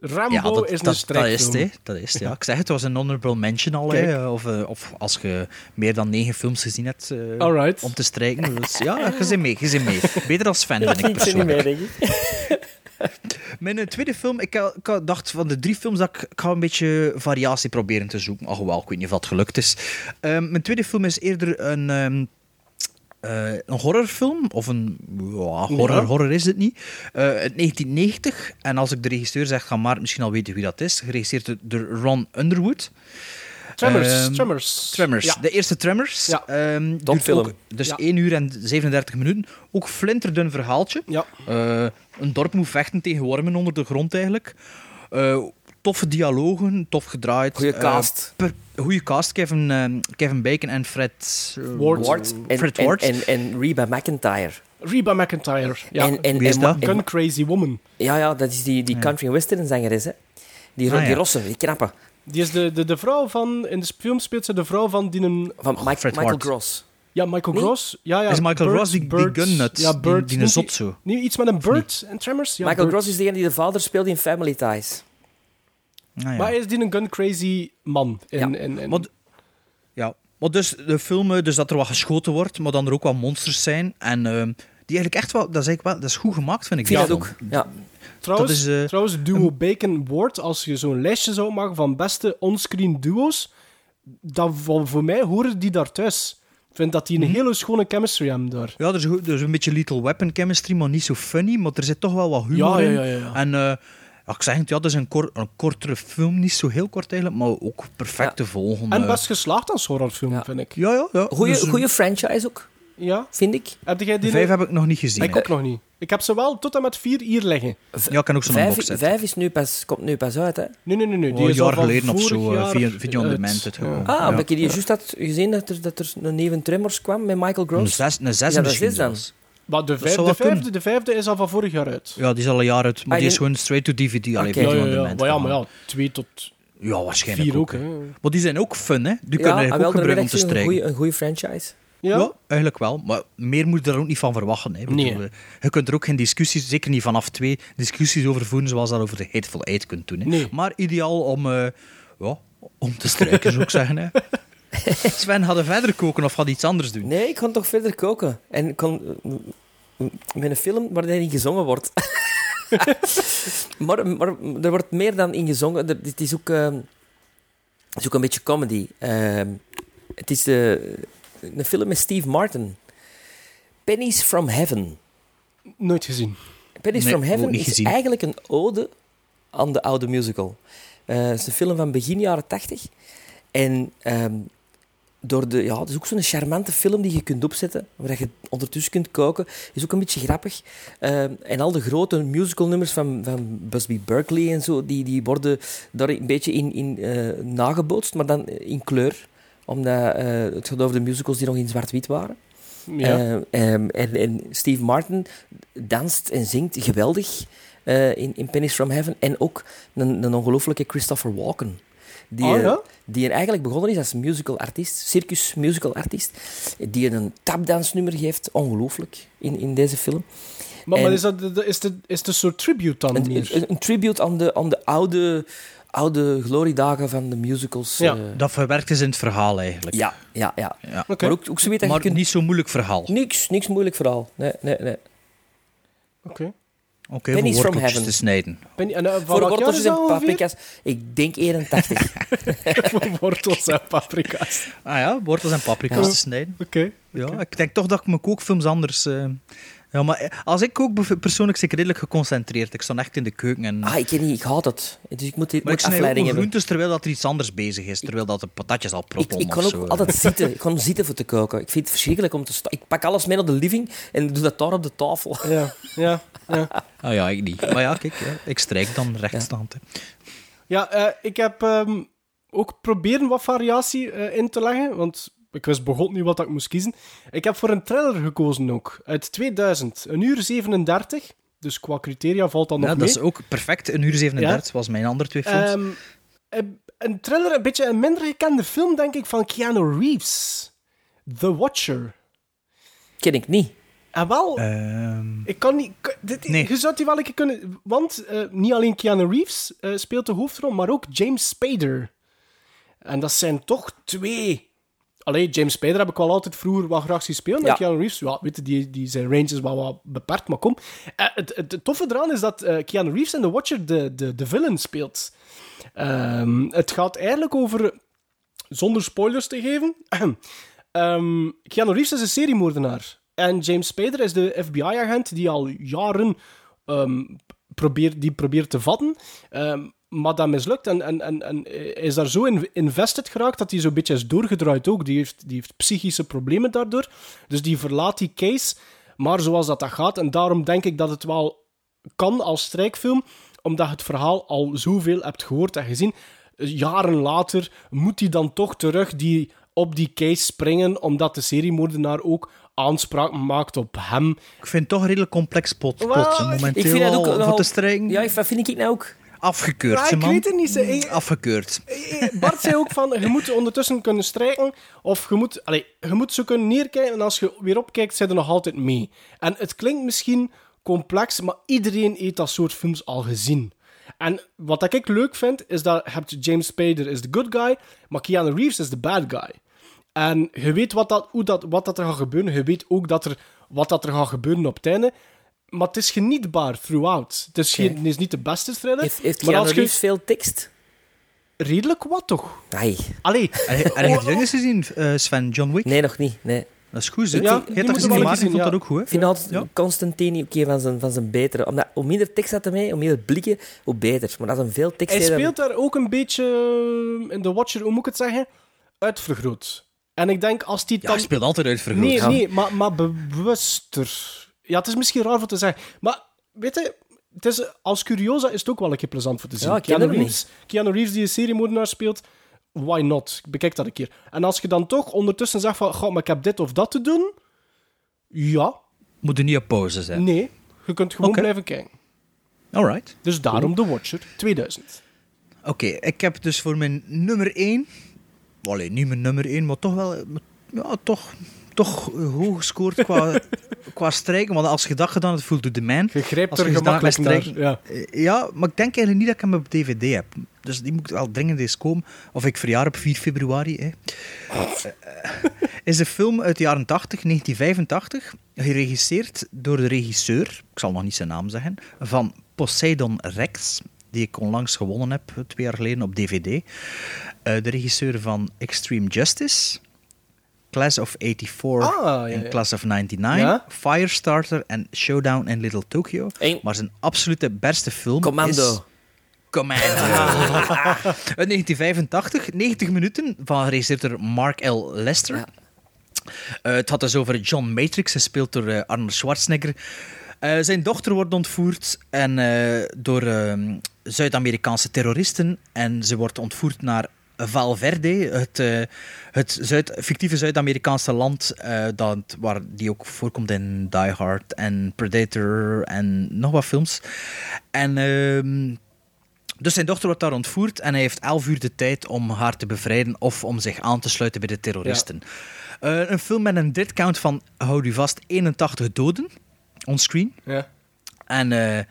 Rambo Ja, dat, is een dat, dat is het, dat is het, ja. Ik zeg het, het was een honorable mention al, hè. Of, eh, of als je meer dan negen films gezien hebt eh, om te strijken. Dus ja, je zit mee, je zit mee. Beter als fan, vind ik vind ik niet persoonlijk. meer, denk ik. Mijn eh, tweede film, ik, dacht van de drie films dat ik, ik ga een beetje variatie proberen te zoeken. Alhoewel, ik weet niet of dat gelukt is. Ehm, mijn tweede film is eerder een, ehm, eh, een horrorfilm. Of een ja, horror, Ja. horror is het niet. Eh, uit 1990. En als ik de regisseur zeg, gaan Maarten misschien al weten wie dat is. Geregisseerd door Ron Underwood. Tremors, Ehm, Tremors. Tremors. Ja. De eerste Tremors. Ja. Ehm, duurt Topfilm. ook- Dus Ja. 1 uur en 37 minuten. Ook flinterdun verhaaltje. Ja. Eh, een dorp moet vechten tegen wormen onder de grond eigenlijk. Eh, toffe dialogen, tof gedraaid. Goeie Eh, cast. per- goeie cast. Kevin, ehm, Kevin Bacon en Fred eh, Ward. Ward en, Fred en, Ward. en, en Reba McIntyre. Reba McIntyre. Ja. En, en, Wie is en- dat? en- Crazy Woman. ja, ja, dat is die, die country western zangeres, hè. Die, Ah, ja. die rosse, die knappe. Die is de, de, de vrouw van... In de film speelt ze de vrouw van die een... Van Mike- Fred Michael Ward. Gross. Ja, Michael Nee? Gross. Ja, ja. Is Michael Bird- Ross die, die Bird- gunnut? Ja, Bird. die, die. Nee, iets met een Bird en Tremors? Ja, Michael. Gross is degene die de vader speelt in Family Ties. Ah, ja. Maar is die een gun crazy man. In, Ja. in, in, Maar ja, maar dus de film, eh, dus dat er wat geschoten wordt, maar dan er ook wat monsters zijn. En ehm, die eigenlijk echt wel, dat is eigenlijk wel, dat is goed gemaakt, vind ik. Die dat ook. Ja. trouwens, dat is, eh, trouwens, duo Bacon Ward, als je zo'n lijstje zou maken van beste onscreen duo's, dan voor, voor mij horen die daar thuis. Ik vind dat die een Mhm. hele schone chemistry hebben daar. Ja, er is, er een beetje Little Weapon chemistry, maar niet zo funny. Maar er zit toch wel wat humor Ja, in. ja, ja, ja. En eh, ja, ik zeg het, ja, dat is een, kor- een kortere film. Niet zo heel kort eigenlijk, maar ook perfect te volgen. En best geslaagd als horrorfilm, Ja. vind ik. Ja, ja, ja. Goeie, Dus, goeie franchise ook, Ja? vind ik. Heb jij die Vijf heb ik nog niet gezien. Ik ook nog niet. Ik heb ze wel tot en met vier hier liggen. Ja, ik kan ook zo'n Vijf, box zetten. vijf is nu pas, komt nu pas uit, hè. Nee, nee, nee. nee. Die Oh, een is al jaar van geleden of zo, eh, jaar via Video on. Demand. Ah, Ja. omdat ik die juist had gezien dat er, dat er een nieuwe Tremors kwam met Michael Een Gross. zes, een zes Ja, dat misschien is dan. Maar de, de, vijfde, de vijfde is al van vorig jaar uit. Ja, die is al een jaar uit, maar Ah, die is gewoon straight to DVD. Allee, Oké. Video Ja, ja, ja. Maar ja, gegaan. maar ja, twee tot Ja, waarschijnlijk vier ook. ook. Maar die zijn ook fun, hè? Die ja, kunnen ah, eigenlijk wel, ook gebruiken om te een strijken. een goede franchise. Ja? Ja, eigenlijk wel. Maar meer moet je er ook niet van verwachten. Hè. Nee. eh, Je kunt er ook geen discussies, zeker niet vanaf twee, discussies over voeren zoals dat over de Hateful Eight kunt doen. Hè. Nee. Maar ideaal om, eh, ja, om te strijken, zou ik zeggen. Hè. Sven, had hij verder koken of had iets anders doen? Nee, ik kon toch verder koken. En ik kon... eh, Met een film waar niet gezongen wordt. maar, maar er wordt meer dan in gezongen. Er- Het is ook, eh, het is ook een beetje comedy. Eh, het is eh, een film met Steve Martin. Pennies from Heaven. Nooit gezien. Pennies Nee, from Heaven is gezien. eigenlijk een ode aan de oude musical. Eh, het is een film van begin jaren tachtig. En ehm, door de, ja, het is ook zo'n charmante film die je kunt opzetten, waar je ondertussen kunt koken. Is ook een beetje grappig. Ehm, en al de grote musicalnummers van, van Busby Berkeley en zo, die, die worden daar een beetje in, in eh, nagebootst, maar dan in kleur. Omdat eh, het gaat over de musicals die nog in zwart-wit waren. Ja. Eh, ehm, en, en Steve Martin danst en zingt geweldig eh, in, in Pennies from Heaven. En ook een, een ongelooflijke Christopher Walken. Die, Oh, eh, ja? die er eigenlijk begonnen is als musical artiest, circus musical artiest. Die een tapdansnummer geeft, ongelooflijk, in, in deze film. maar, maar is, dat, de- is, het, is een soort tribute dan Een, een, een tribute aan de, aan de oude, oude gloriedagen van de musicals. Ja. eh. Dat verwerkt is in het verhaal eigenlijk. ja, ja, ja. Maar ook, ook zo weet dat Maar je kunt... niet zo'n moeilijk verhaal. Niks, niks moeilijk verhaal. Nee, nee, nee. Oké. Voor Pennies from worteltjes heaven. te snijden. En, uh, van Voor wortels en paprika's, ik denk 81. Voor wortels en paprika's. Ah ja, wortels en paprika's Ja. te snijden. Oké. Ja, ik denk toch dat ik mijn kookfilms anders... eh, Ja, maar als ik bev- persoonlijk, ik redelijk geconcentreerd. Ik sta echt in de keuken en... ah, ik weet niet, ik haat het. Dus ik moet, ik maar ik moet ook afleiding hebben. groentes terwijl dat er iets anders bezig is. Terwijl dat de patatjes al Ik, proppen ik of kan ook zo. altijd zitten. Ik kan zitten voor te koken. Ik vind het verschrikkelijk om te staan. Ik pak alles mee naar de living en doe dat daar op de tafel. Ja, ja, ja. Ah ja, ik niet. Maar ja, kijk, ja, ik strijk dan rechtstaand. hè. Ja, eh, ik heb ehm, ook proberen wat variatie eh, in te leggen, want ik wist begot niet wat ik moest kiezen. Ik heb voor een thriller gekozen ook, uit 2000, een uur 37. Dus qua criteria valt dat nog Ja, mee. dat is ook perfect. Een uur 37 was mijn andere twee films. Ehm, een, thriller, een beetje een minder gekende film, denk ik, van Keanu Reeves. The Watcher. Ken ik niet. En wel, Ehm, ik kan niet... Dit, Nee. Je zou die wel een keer kunnen... Want eh, niet alleen Keanu Reeves eh, speelt de hoofdrol, maar ook James Spader. En dat zijn toch twee allee, James Spader heb ik wel altijd vroeger wel graag zien spelen. Ja. Keanu Reeves, ja, weet je, die, die zijn range is wel wat beperkt, maar kom. Eh, het, het, het toffe eraan is dat eh, Keanu Reeves in The Watcher de, de, de villain speelt. Ehm, het gaat eigenlijk over, zonder spoilers te geven, ehm, Keanu Reeves is een seriemoordenaar. En James Spader is de FBI-agent die al jaren ehm, probeert, die probeert te vatten. Maar dat mislukt. En, en, en, is daar zo in invested geraakt dat hij zo'n beetje is doorgedraaid ook. Die heeft, die heeft psychische problemen daardoor. Dus die verlaat die case. Maar zoals dat, dat gaat. En daarom denk ik dat het wel kan als strijkfilm. Omdat je het verhaal al zoveel hebt gehoord en gezien. Jaren later moet hij dan toch terug die, op die case springen. Omdat de seriemoordenaar ook aanspraak maakt op hem. Ik vind het toch een redelijk complex hè. ik Momenteel Ik vind dat ook al te strijken. Ja, dat vind ik nou ook. Afgekeurd, Ja, hè, ik man. weet het niet. ze- ik- Afgekeurd. Bart zei ook van, je moet ondertussen kunnen strijken, of je moet, allee, je moet zo kunnen neerkijken, en als je weer opkijkt, zijn er nog altijd mee. En het klinkt misschien complex, maar iedereen heeft dat soort films al gezien. En wat ik leuk vind, is dat hebt James Spader is de good guy, maar Keanu Reeves is de bad guy. En je weet wat, dat, hoe dat, wat dat er gaat gebeuren. Je weet ook dat er, wat dat er gaat gebeuren op het einde. Maar het is genietbaar throughout. Het is, geen, het is niet de beste thriller. Heeft, heeft maar als je- veel tekst? Redelijk wat toch? Nee. Allee. Heb je- die dingen gezien, eh, Sven? John Wick? Nee, nog niet. Nee. Dat is goed, hè? Ja, Je hebt dat gezien, gezien, vond dat ook goed? Ik vind altijd Constantine oké van, zijn, van zijn betere. Omdat, hoe minder tekst hij mee, hoe meer blikken, hoe beter. Maar als een veel tekst Hij dan- speelt daar ook een beetje eh, in The Watcher, hoe moet ik het zeggen? Uitvergroot. En ik denk als die Ja, dan... hij speelt altijd uitvergroot. Nee, Ja. nee, maar, maar bewuster. Ja, het is misschien raar voor te zeggen. Maar, weet je, het is, als curiosa is het ook wel een keer plezant voor te zien. Ja, Keanu, Reeves, Keanu Reeves die een seriemoordenaar speelt, why not? Bekijk dat een keer. En als je dan toch ondertussen zegt van, goh, maar ik heb dit of dat te doen, ja, Moet er niet op pauze zijn. nee, je kunt gewoon Oké. blijven kijken. Alright. Dus daarom The Watcher 2000. Oké, ik heb dus voor mijn nummer 1... Allee, niet mijn nummer 1, maar toch wel... Ja, toch, toch eh, hoog gescoord qua, qua strijken. Want als je dat gedaan hebt, voelt de man. Je grijpt er gemakkelijk naar. strijken- Ja. Eh, Ja, maar ik denk eigenlijk niet dat ik hem op DVD heb. Dus die moet wel dringend eens komen. Of ik verjaar op 4 februari. Hè. Eh, is een film uit de jaren 80, 1985. Geregisseerd door de regisseur, ik zal nog niet zijn naam zeggen, van Poseidon Rex. Die ik onlangs gewonnen heb, twee jaar geleden op DVD. Eh, de regisseur van Extreme Justice. Class of 84 Ah, ja, en. Class of 99, Ja? Firestarter en Showdown in Little Tokyo. Maar zijn absolute beste film Commando. is... Commando. Uit 1985, 90 minuten, van geregisseerd Mark L. Lester. Eh, het had dus over John Matrix, gespeeld door eh, Arnold Schwarzenegger. Eh, zijn dochter wordt ontvoerd en, door ehm, Zuid-Amerikaanse terroristen. En ze wordt ontvoerd naar Valverde, het, eh, het Zuid, fictieve Zuid-Amerikaanse land eh, dat, waar die ook voorkomt in Die Hard en Predator en nog wat films. En ehm, dus zijn dochter wordt daar ontvoerd en hij heeft elf uur de tijd om haar te bevrijden of om zich aan te sluiten bij de terroristen. Eh, een film met een dead count van, houd u vast, 81 doden onscreen. Ja. En eh,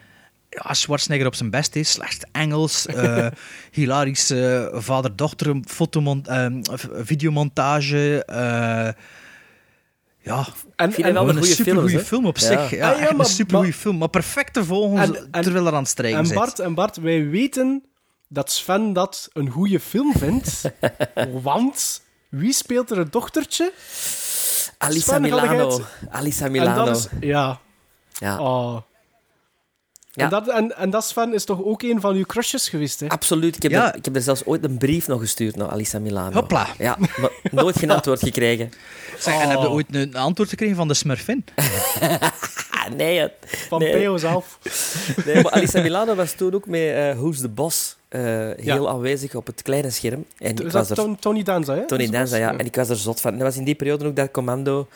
ja, Schwarzenegger op zijn best is, slecht Engels, eh hilarische vader-dochter eh, v- videomontage. eh, ja, En, en, wel een een goede film op Ja. zich. Ja, Ah, ja, echt maar- een supergoeie maar- film. Maar perfect te volgen En- en- terwijl er aan het strijken en, zit. Bart, en Bart, wij weten dat Sven dat een goede film vindt. want wie speelt er het dochtertje? Alissa Sven, Milano. En Milano. dat is... Ja. Ja. Oh. Ja. En, dat, en, en dat Sven is toch ook een van uw crushes geweest, hè? Absoluut. Ik heb, Ja. er, ik heb er zelfs ooit een brief nog gestuurd naar Alissa Milano. Hopla. Ja, maar nooit geen antwoord gekregen. Zeg, En heb je ooit een antwoord gekregen van de Smurfin? Nee, het- Van nee. Peo zelf. nee, maar Alissa Milano was toen ook met eh Who's the Boss eh, heel Ja. aanwezig op het kleine scherm. En ik was dat er, Ton- Tony Danza, hè? Tony Danza, ja. En ik was er zot van. En dat was in die periode ook dat Commando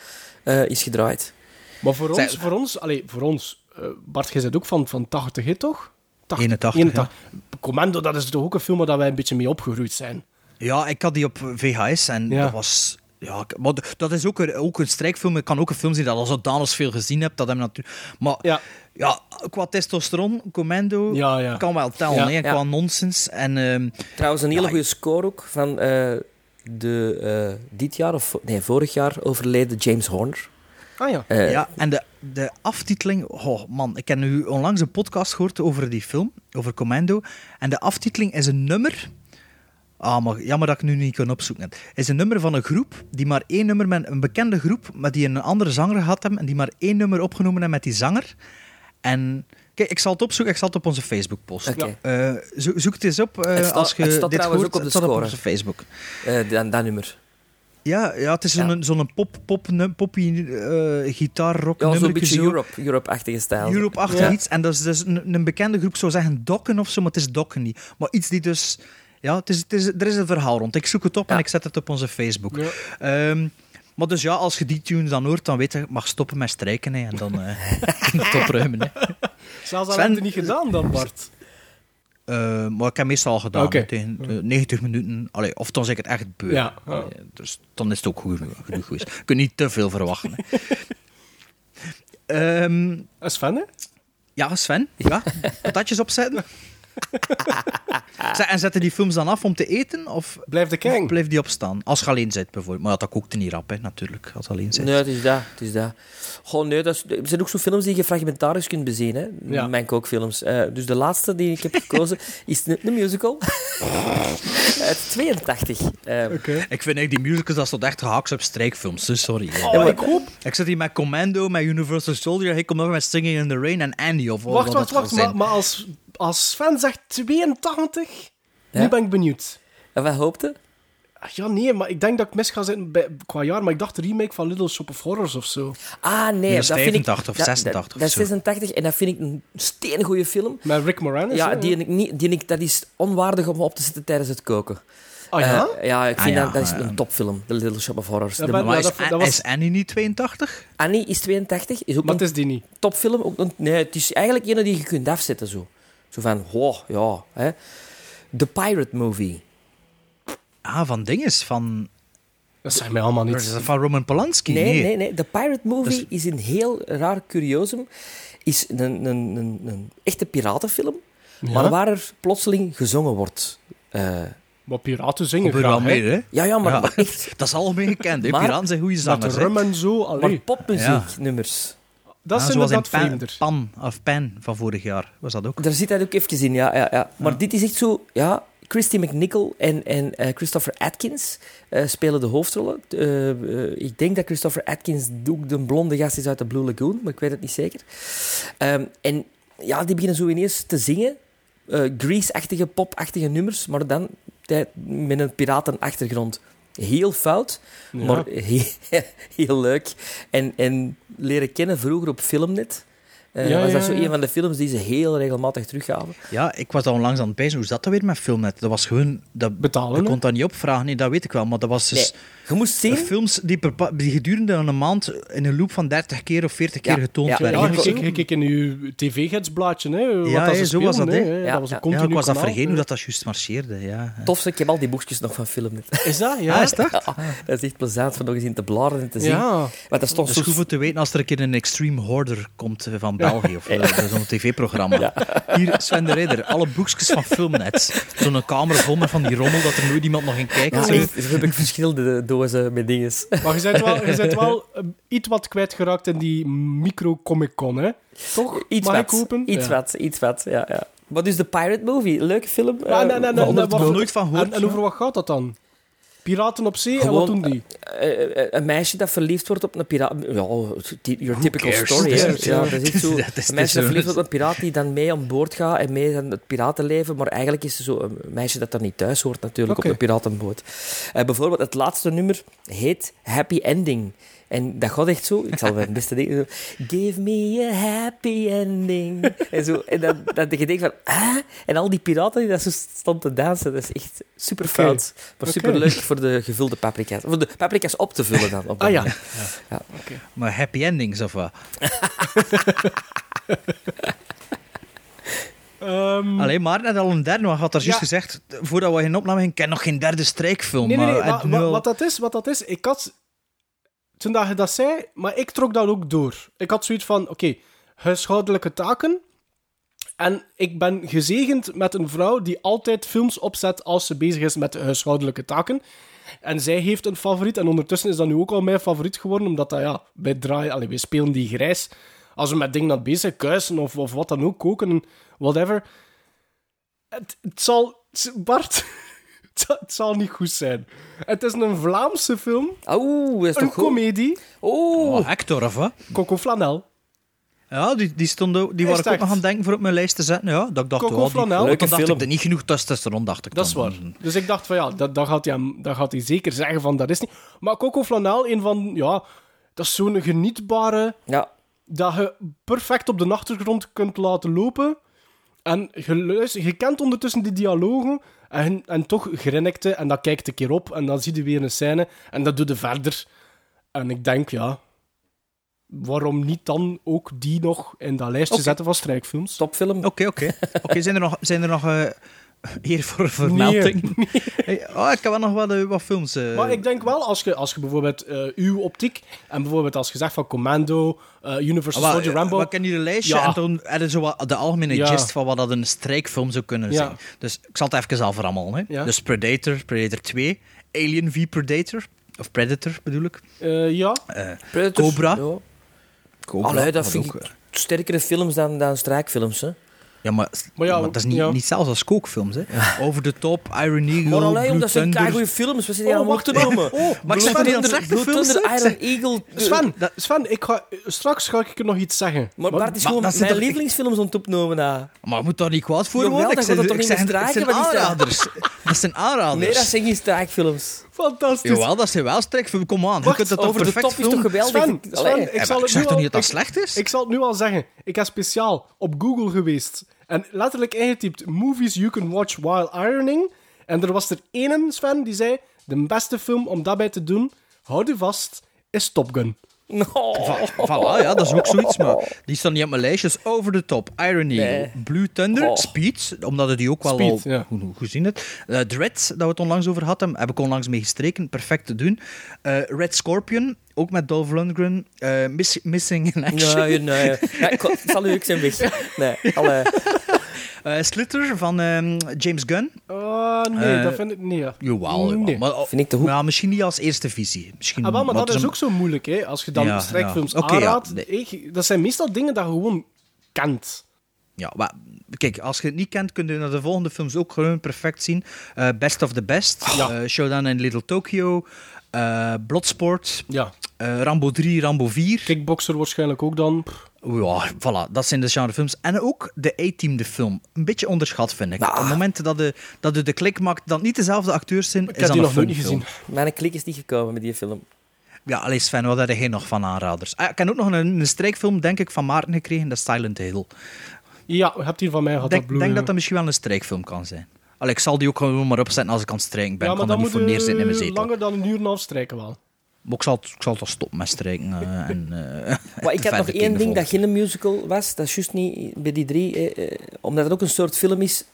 eh, is gedraaid. Maar voor Zeg- ons, voor ons, allee, voor ons, Bart, jij bent ook van, van 80, hè, toch? 80, 81, Commando, dat is toch ook een film waar wij een beetje mee opgegroeid zijn. Ja, ik had die op VHS en Ja. dat was... Ja, ik- maar dat is ook een, ook een strijkfilm. Ik kan ook een film zien dat al zodanig veel gezien heb. Dat hem natuurlijk... Maar Ja. ja, qua testosteron, Commando, Ja, ja. kan wel tellen, Ja. hè, Ja. qua nonsens. En ehm, Trouwens, een hele Ja, goede score ook van eh, de eh, dit jaar, of nee, vorig jaar overleden James Horner. Ah ja. Eh, ja, en de, de aftiteling... Oh man, ik heb nu onlangs een podcast gehoord over die film, over Commando. En de aftiteling is een nummer... Ah, maar jammer dat ik nu niet kan opzoeken. Het is een nummer van een groep die maar één nummer met een bekende groep, maar die een andere zanger gehad hebben en die maar één nummer opgenomen hebben met die zanger. En kijk, ik zal het opzoeken, ik zal het op onze Facebook posten. Oké. Eh, zo- zoek het eens op eh, Het staat- als je het staat dit trouwens hoort. ook op de het staat score. op onze Facebook. eh, dat, dat nummer. Ja, ja het is Ja. zo'n zo'n pop, pop, poppy eh gitaar rock Ja, zo'n beetje zo. Europe, Europe-achtige stijl. Europe-achtig Ja. iets. En dat is dus een, een bekende groep, zou zeggen Dokken of zo, maar het is Dokken niet. Maar iets die dus... Ja, het is, het is, er is een verhaal rond. Ik zoek het op en ik zet het op onze Facebook. Ja. Ehm, maar dus ja, als je die tune dan hoort, dan weet je, je mag stoppen met strijken. Hè, en dan eh je het opruimen. Hè. Zelfs al Sven- heb je niet gedaan dan, Bart. Eh, maar ik heb meestal al gedaan. Tegen de 90 minuten. Allee, of dan zeg ik het echt beu. Ja. Dus dan is het ook goed, genoeg geweest. Je kunt niet te veel verwachten. Ehm, Sven, hè? ja, Sven. Ja, patatjes opzetten. Zeg, en zetten die films dan af om te eten? Of Blijf de kijken. blijft die opstaan? Als je alleen zit, bijvoorbeeld. Maar ja, dat kookt niet rap, hè, natuurlijk. Als je alleen zit. Nee, het is dat. Het is dat. Goh, nee, dat is, er zijn ook zo films die je fragmentarisch kunt bezien. Hè? Ja. Mijn kookfilms. Eh, dus de laatste die ik heb gekozen is de, de musical. Uit 82. Eh, Oké. Ik vind eigenlijk die musicals, dat staat echt gehaakt op strijkfilms. Dus sorry. hè. Oh, ik hoop... Ik zit hier met Commando, met Universal Soldier. Ik kom nog met Singing in the Rain en Andy. Of wat Wacht, dat wacht, wacht. zijn. Maar als, als Sven zegt 82, Ja? nu ben ik benieuwd. En wat hoopte? Ah, Ja, nee, maar ik denk dat ik mis ga zitten bij, qua jaar. Maar ik dacht de remake van Little Shop of Horrors of zo. Ah, nee. Dat is dat vind ik, 85 of dat- 86 Dat, of dat is zo. 86 en dat vind ik een steengoede film. Met Rick Moranis. Ja, die ik niet, die ik, dat is onwaardig om op te zetten tijdens het koken. Ah ja? Eh, ja, ik Ah, vind ja, dat, dat is ah, een topfilm. The Little Shop of Horrors. Ja, De- maar- Maar is, dat- dat was- is Annie niet 82? Annie is 82, is ook maar een is die niet. topfilm. Ook een, nee, het is eigenlijk een die je kunt afzetten. Zo, zo van, oh, ja. Hè. The Pirate Movie. Ah, van dinges. Van, Dat zegt mij allemaal niet. dat van Roman Polanski? Nee, nee, nee. The Pirate Movie is... een heel raar curiosum. Is een, een, een, een echte piratenfilm, maar waar er plotseling gezongen wordt. Eh, Maar piraten zingen Op wel graag, hè? mee, hè? ja, ja, maar, Ja. maar echt... Dat is algemeen gekend. hè. Maar- Piraten zijn goede Met zangers. hè. rum en zo. Maar Allee. popmuzieknummers. Dat is zoals in inderdaad Pan, vreemder. Pan, of Pan van vorig jaar. Was dat ook? Daar zit dat ook even in, ja. ja, ja. Maar dit is echt zo... Ja, Christy McNichol en, en eh, Christopher Atkins eh, spelen de hoofdrollen. Eh, ik denk dat Christopher Atkins ook de blonde gast is uit de Blue Lagoon, maar ik weet het niet zeker. Ehm, en ja, die beginnen zo ineens te zingen. eh Grease-achtige, pop-achtige nummers, maar dan met een piratenachtergrond. Heel fout, Ja. maar heel, heel leuk. En, en leren kennen vroeger op Filmnet. Eh, Ja, was ja, dat zo ja. een van de films die ze heel regelmatig teruggaven. Ja, ik was al onlangs aan het pijzen. Hoe zat dat weer met Filmnet? Dat was gewoon... Dat, Betalen, Je kon dat niet opvragen, nee, dat weet ik wel. Maar dat was dus... Nee, je moest zien... Films die, per die gedurende een maand in een loop van 30 keer of 40 keer getoond ja, werden. Ja, keek, je keek in je tv-gidsblaadje, hè. Wat Ja, dat zo was dat, hè. Dat was een ja. Continu ik was dat vergeten hoe dat, dat juist marcheerde. Ja. Tofste, ik heb al die boekjes nog van Filmnet. Is dat? Ja. Ah, is dat? Ja, dat is echt plezant om nog eens in te bladeren en te zien. Ja. Het zo... is goed om te weten als er een keer een Extreme Hoarder komt eh, van België, of eh, zo'n tv-programma. Hier, Sven de Ridder, alle boekjes van Filmnet. Zo'n kamer vol met van die rommel dat er nooit iemand nog in kijkt. Ja, Zo. zo heb ik verschillende dozen met dingen. Maar je bent wel, je bent wel eh, iets wat kwijtgeraakt in die micro-comic-con, hè? Toch? Iets Mag wat. ik hopen? Iets Ja. wat, iets wat, ja. ja. Maar dus de Pirate Movie, leuke film. Eh, nee, nee, wat- nooit van gehoord, En, en ja. over wat gaat dat dan? Piraten op zee, en wat doen die? eh, eh, een meisje dat verliefd wordt op een piraat. Ja, your typical cares? story. hè. cares, Ja, ja. dat is zo. Dat is- een meisje dat dat verliefd wordt op een piraat die dan mee aan boord gaat en mee aan het piratenleven. Maar eigenlijk is ze zo een meisje dat daar niet thuis hoort natuurlijk op een piratenboot. Eh, bijvoorbeeld het laatste nummer heet Happy Ending. En dat gaat echt zo. Ik zal mijn beste dingen zo. Give me a happy ending. En, zo, en dan, dan dat je denkt van, ah? En al die piraten die dat zo stonden te dansen, dat is echt super Oké. fout. Maar super leuk voor de gevulde paprika's. Voor de paprika's op te vullen dan. Op dat Ah ja. ja. Maar happy endings of wat? Ehm, Alleen maar net al een derde, wat had daar juist Ja. gezegd, voordat we geen opname gingen, ik ken nog geen derde strijkfilm. nee, nee, nee. maar wa- het nu wa- al- wat, dat is, wat dat is, ik had... Toen dat je dat zei, maar ik trok dat ook door. Ik had zoiets van, oké, huishoudelijke taken. En ik ben gezegend met een vrouw die altijd films opzet als ze bezig is met de huishoudelijke taken. En zij heeft een favoriet. En ondertussen is dat nu ook al mijn favoriet geworden. Omdat dat, ja, bij draaien... Allee, wij spelen die grijs. Als we met dingen aan bezig zijn, kuisen of, of wat dan ook, koken, whatever. Het, het zal... Bart... Het zal, niet goed zijn. Het is een Vlaamse film. Oeh, is Een toch komedie. Oeh. Oh, Hector, of wat? Coco Flanel. Ja, die, die, stond, ook- die was ik ook nog aan het denken voor op mijn lijst te zetten. Ja, dat ik dacht, Coco oh, die, Leuke dan dacht film. ik, er niet genoeg testosteron, dacht ik Dat is waar. Dus ik dacht van ja, dat, dat, gaat hij, dat gaat hij zeker zeggen van dat is niet. Maar Coco Flanel, een van, ja, dat is zo'n genietbare, Ja. dat je perfect op de achtergrond kunt laten lopen. En je, kent ondertussen die dialogen en, en toch grinnikte en dat kijkt een keer op en dan zie je weer een scène en dat doe je verder. En ik denk, ja, waarom niet dan ook die nog in dat lijstje zetten van strijkfilms? Topfilm. Oké, oké. Oké, zijn er nog, zijn er nog eh, hier voor vermelding? Hey, oh, ik heb wel nog wat, eh, wat films. eh. Maar ik denk wel, als je, als je bijvoorbeeld eh, uw optiek en bijvoorbeeld als je zegt van Commando, eh, Universal Maar, Soldier Rambo... We kennen hier een lijstje Ja. en toen hadden zo wat de algemene Ja. gist van wat dat een strijkfilm zou kunnen Ja. zijn. Dus ik zal het even al verrammelen. Hè. Ja. Dus Predator, Predator 2, Alien v Predator, of Predator bedoel ik. Eh, ja, Cobra. Ja. Cobra, Allee, dat wat vind ik sterkere films dan, dan strijkfilms, hè. Ja, maar, Maar ja, maar dat is niet, ja. niet zelfs als kookfilms. Hè. Over the top, Iron Eagle, Maar alleen omdat ze goede films, we zitten hier Oh, allemaal wacht op te noemen. Oh, Maar ik toch niet dat slechte films? Iron Eagle... Sven, Sven ik ga, straks ga ik er nog iets zeggen. Maar Bart is gewoon dat zijn mijn lievelingsfilms om te. Maar je moet daar niet kwaad voor worden. dan Ik zeg- toch ik niet zeg- meer Het zijn dat? aanraders. Dat zijn aanraders. Nee, dat zijn geen strijkfilms. Fantastisch. Jawel, dat zijn wel strijkfilms. Kom aan, je Wacht, kunt het toch Over de top is toch geweldig? Sven, Ik- Allee. Sven, ik Ja, zal ik zeg nu toch al- niet dat dat slecht is? Ik zal het nu al zeggen. Ik heb speciaal op Google geweest en letterlijk ingetypt movies you can watch while ironing. En er was er één, Sven, die zei de beste film om daarbij te doen, houd je vast, is Top Gun. Va- Voilà, ja, dat is ook zoiets. Maar die staan niet op mijn lijstje. Dus Over the Top, Iron Eagle, Nee. Blue Thunder, Oh. Speed, omdat het die ook wel Speed, al ja. goed, goed gezien hebt. Eh, Dread, dat we het onlangs over hadden, heb ik onlangs mee gestreken. Perfect te doen. Eh, Red Scorpion, ook met Dolph Lundgren. Eh, Miss- Missing in Action. Nee, nee. Ja, ik het zal u ook zijn weg. Nee, allee. Eh, Slitter van ehm, James Gunn. Oh, nee, Eh, dat vind ik niet. Ja. Jawel, jawel. Nee. Maar, oh, Vind ik te goed. ja, misschien niet als eerste visie. Misschien, Ah, wel, maar dat is een- ook zo moeilijk, hè? Als je dan Ja, strijkfilms ja. Nee. Dat zijn meestal dingen dat je gewoon kent. Ja, maar kijk, als je het niet kent, kun je naar de volgende films ook gewoon perfect zien. Eh, Best of the Best, Ja. eh, Showdown in Little Tokyo, eh Bloodsport, Ja. eh, Rambo 3, Rambo 4. Kickboxer waarschijnlijk ook dan. Pff, Ja, voilà, dat zijn de genrefilms. En ook de A-Team, de film. Een beetje onderschat, vind ik. Nou. Op het moment dat je, dat de klik maakt, dat niet dezelfde acteurs zijn, Ik is heb dat die een nog nooit niet gezien. Mijn klik is niet gekomen met die film. Ja, allee Sven, wat heb jij nog van aanraders? Ah, ik heb ook nog een, een strijkfilm, denk ik, van Maarten gekregen, dat is Silent Hill. Ja, je hebt hier van mij gehad. Ik denk, dat denk dat dat misschien wel een strijkfilm kan zijn. Allee, ik zal die ook gewoon maar opzetten als ik aan het strijken ben. Ja, ik maar kan er dan niet moet voor neerzitten in mijn je zetel. langer dan een uur en een half strijken wel. Maar ik zal, het- ik zal stoppen met strijken. eh, en, eh, Maar ik had nog één ding dat geen musical was. Dat is juist niet bij die drie. Eh, eh, omdat het ook een soort film is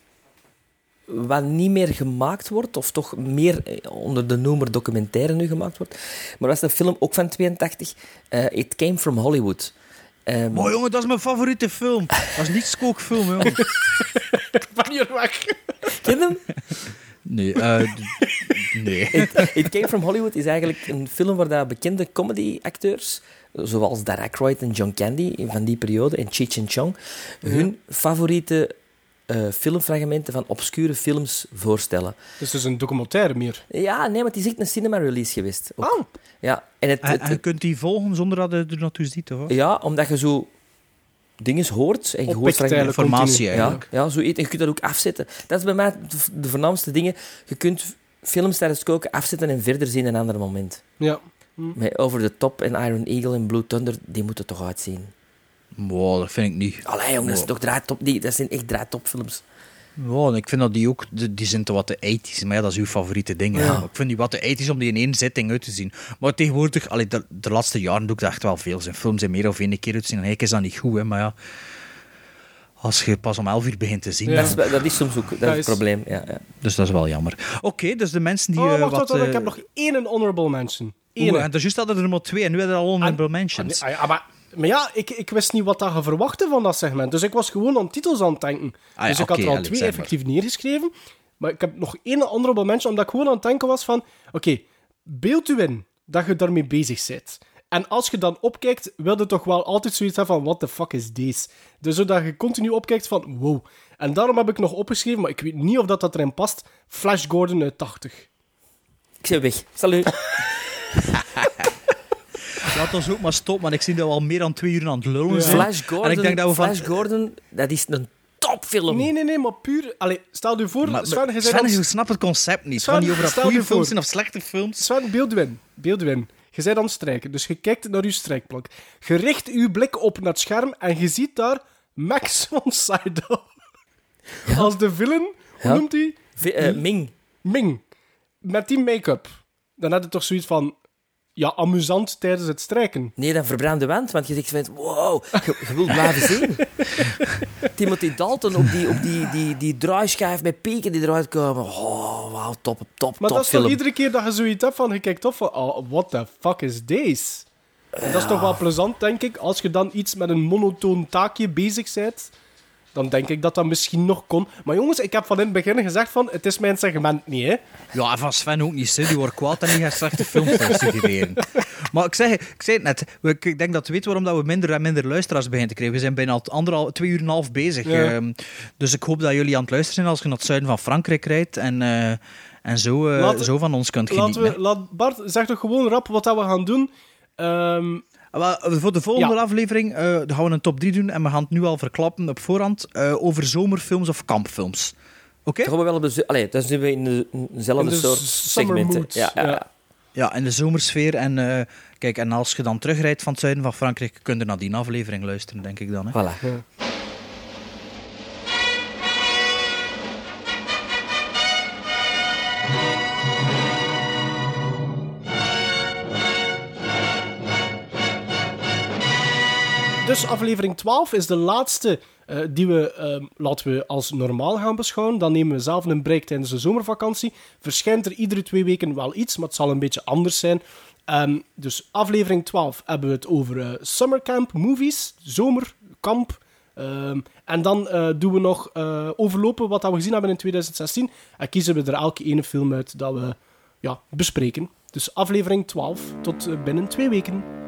wat niet meer gemaakt wordt. Of toch meer eh, onder de noemer documentaire nu gemaakt wordt. Maar dat was een film ook van 82. eh, It Came From Hollywood. Maar jongen, dat is mijn favoriete film. Dat is niet skookfilm, jongen. Ben je weg? ken hem? Nee, eh, d- nee. It, It Came From Hollywood is eigenlijk een film waar dat bekende comedy-acteurs, zoals Dan Aykroyd en John Candy van die periode, en Cheech and Chong, hun favoriete eh, filmfragmenten van obscure films voorstellen. Dus het is een documentaire meer. Ja, nee, maar het is echt een cinema-release geweest. ook. Oh. Ja, en het, En, het- en je kunt die volgen zonder dat je er naartoe ziet, hoor. ja, omdat je zo dingen hoort. En je hoort eigenlijk Informatie eigenlijk. Ja, ja zo, en je kunt dat ook afzetten. Dat is bij mij de- de voornaamste dingen. Je kunt films tijdens het koken afzetten en verder zien in een ander moment. Ja. Met Over the Top en Iron Eagle en Blue Thunder, die moeten toch uitzien. Wow, dat vind ik niet. Allee, jongens, dat, is toch draaitop, die, dat zijn echt draaitopfilms. Wow, ik vind dat die ook, die, zijn te wat te ethisch, maar ja, dat is uw favoriete ding. Ja. Ik vind die wat te ethisch om die in één zitting uit te zien. Maar tegenwoordig, allee, de, de laatste jaren doe ik dat echt wel veel. Zijn films zijn meer of één keer uit te zien. En eigenlijk is dat niet goed, hè, maar ja. Als je pas om 11 uur begint te zien. Ja. Dat, is, dat is soms ook dat Dat is het probleem. Ja, ja. Dus dat is wel jammer. Oké, dus de mensen die. Oh, eh, wacht, wat, wacht, ik eh, heb nog één honorable mention. oeh, Eén. en dus juist hadden er maar twee en nu hebben we al honorable mentions. Ah, ja, maar Maar ja, ik, ik wist niet wat dat je verwachtte van dat segment. Dus ik was gewoon aan titels aan het denken. Ah ja, dus ik had er al twee zeg maar. effectief neergeschreven. Maar ik heb nog één andere moment, omdat ik gewoon aan het denken was van... Oké, beeld u in dat je daarmee bezig bent. En als je dan opkijkt, wil je toch wel altijd zoiets hebben van... What the fuck is deze? Dus zodat je continu opkijkt van... Wow. En daarom heb ik nog opgeschreven, maar ik weet niet of dat, dat erin past. Flash Gordon uit 80. Ik ben weg. Salut. Laat ons ook maar stoppen, want ik zie dat we al meer dan twee uur aan het lullen zijn. Flash Gordon, En ik denk dat we van... Flash Gordon, dat is een topfilm. Nee, nee, nee, maar puur... Allee, stel je voor... Maar, Sven, je maar, zei Sven, je snapt het concept niet. Het Sven, niet over dat goede films zijn of slechte films. Sven, beeld u in. Beeld u in. Je bent aan het strijken, dus je kijkt naar je strijkplank. Je richt je blik op naar het scherm en je ziet daar Max van Sydow. Als de villain, hoe Ja. noemt hij? Eh, Ming. Ming. Met die make-up. Dan had je toch zoiets van... Ja, amusant tijdens het strijken. Nee, dan verbrand de wand, want je zegt van, wow, je, je wilt blijven zien. Timothy Dalton op die, op die, die, die draaischijf met pieken die eruit komen. Oh, wauw, top, top, Maar top dat is toch iedere keer dat je zoiets hebt van... Je kijkt van... Oh, what the fuck is this? Dat is toch wel plezant, denk ik. Als je dan iets met een monotoon taakje bezig bent... Dan denk ik dat dat misschien nog kon. Maar jongens, ik heb van in het begin gezegd van... Het is mijn segment niet, hè. Ja, en van Sven ook niet. hè. Die wordt kwaad en die gaat slechte films suggereren. Maar ik zeg, ik zei het net, ik denk dat we weten waarom dat we minder en minder luisteraars beginnen te krijgen. We zijn bijna al anderhalf, twee uur en een half bezig. Ja. Ehm, dus ik hoop dat jullie aan het luisteren zijn als je naar het zuiden van Frankrijk rijdt en, eh, en zo, eh, Laten- zo van ons kunt genieten. Laten we, laat Bart, zeg toch gewoon rap wat dat we gaan doen. Ehm, eh, voor de volgende Ja. aflevering eh, gaan we een top 3 doen en we gaan het nu al verklappen op voorhand eh, over zomerfilms of kampfilms. Oké? We wel op de... zo- Allee, dan zijn we in de- dezelfde In de soort summer segmenten. mood, Ja, ja, ja. ja. In de zomersfeer. En, eh, kijk, en als je dan terugrijdt van het zuiden van Frankrijk, kun je naar die aflevering luisteren, denk ik dan. Hè? Voilà. Dus aflevering 12 is de laatste eh, die we, ehm, laten we als normaal gaan beschouwen. Dan nemen we zelf een break tijdens de zomervakantie. Verschijnt er iedere twee weken wel iets, maar het zal een beetje anders zijn. Ehm, dus aflevering 12 hebben we het over eh, summercamp movies, zomerkamp. Ehm, en dan eh, doen we nog overlopen wat dat we gezien hebben in 2016. En kiezen we er elke ene film uit dat we ja, bespreken. Dus aflevering 12 tot binnen twee weken.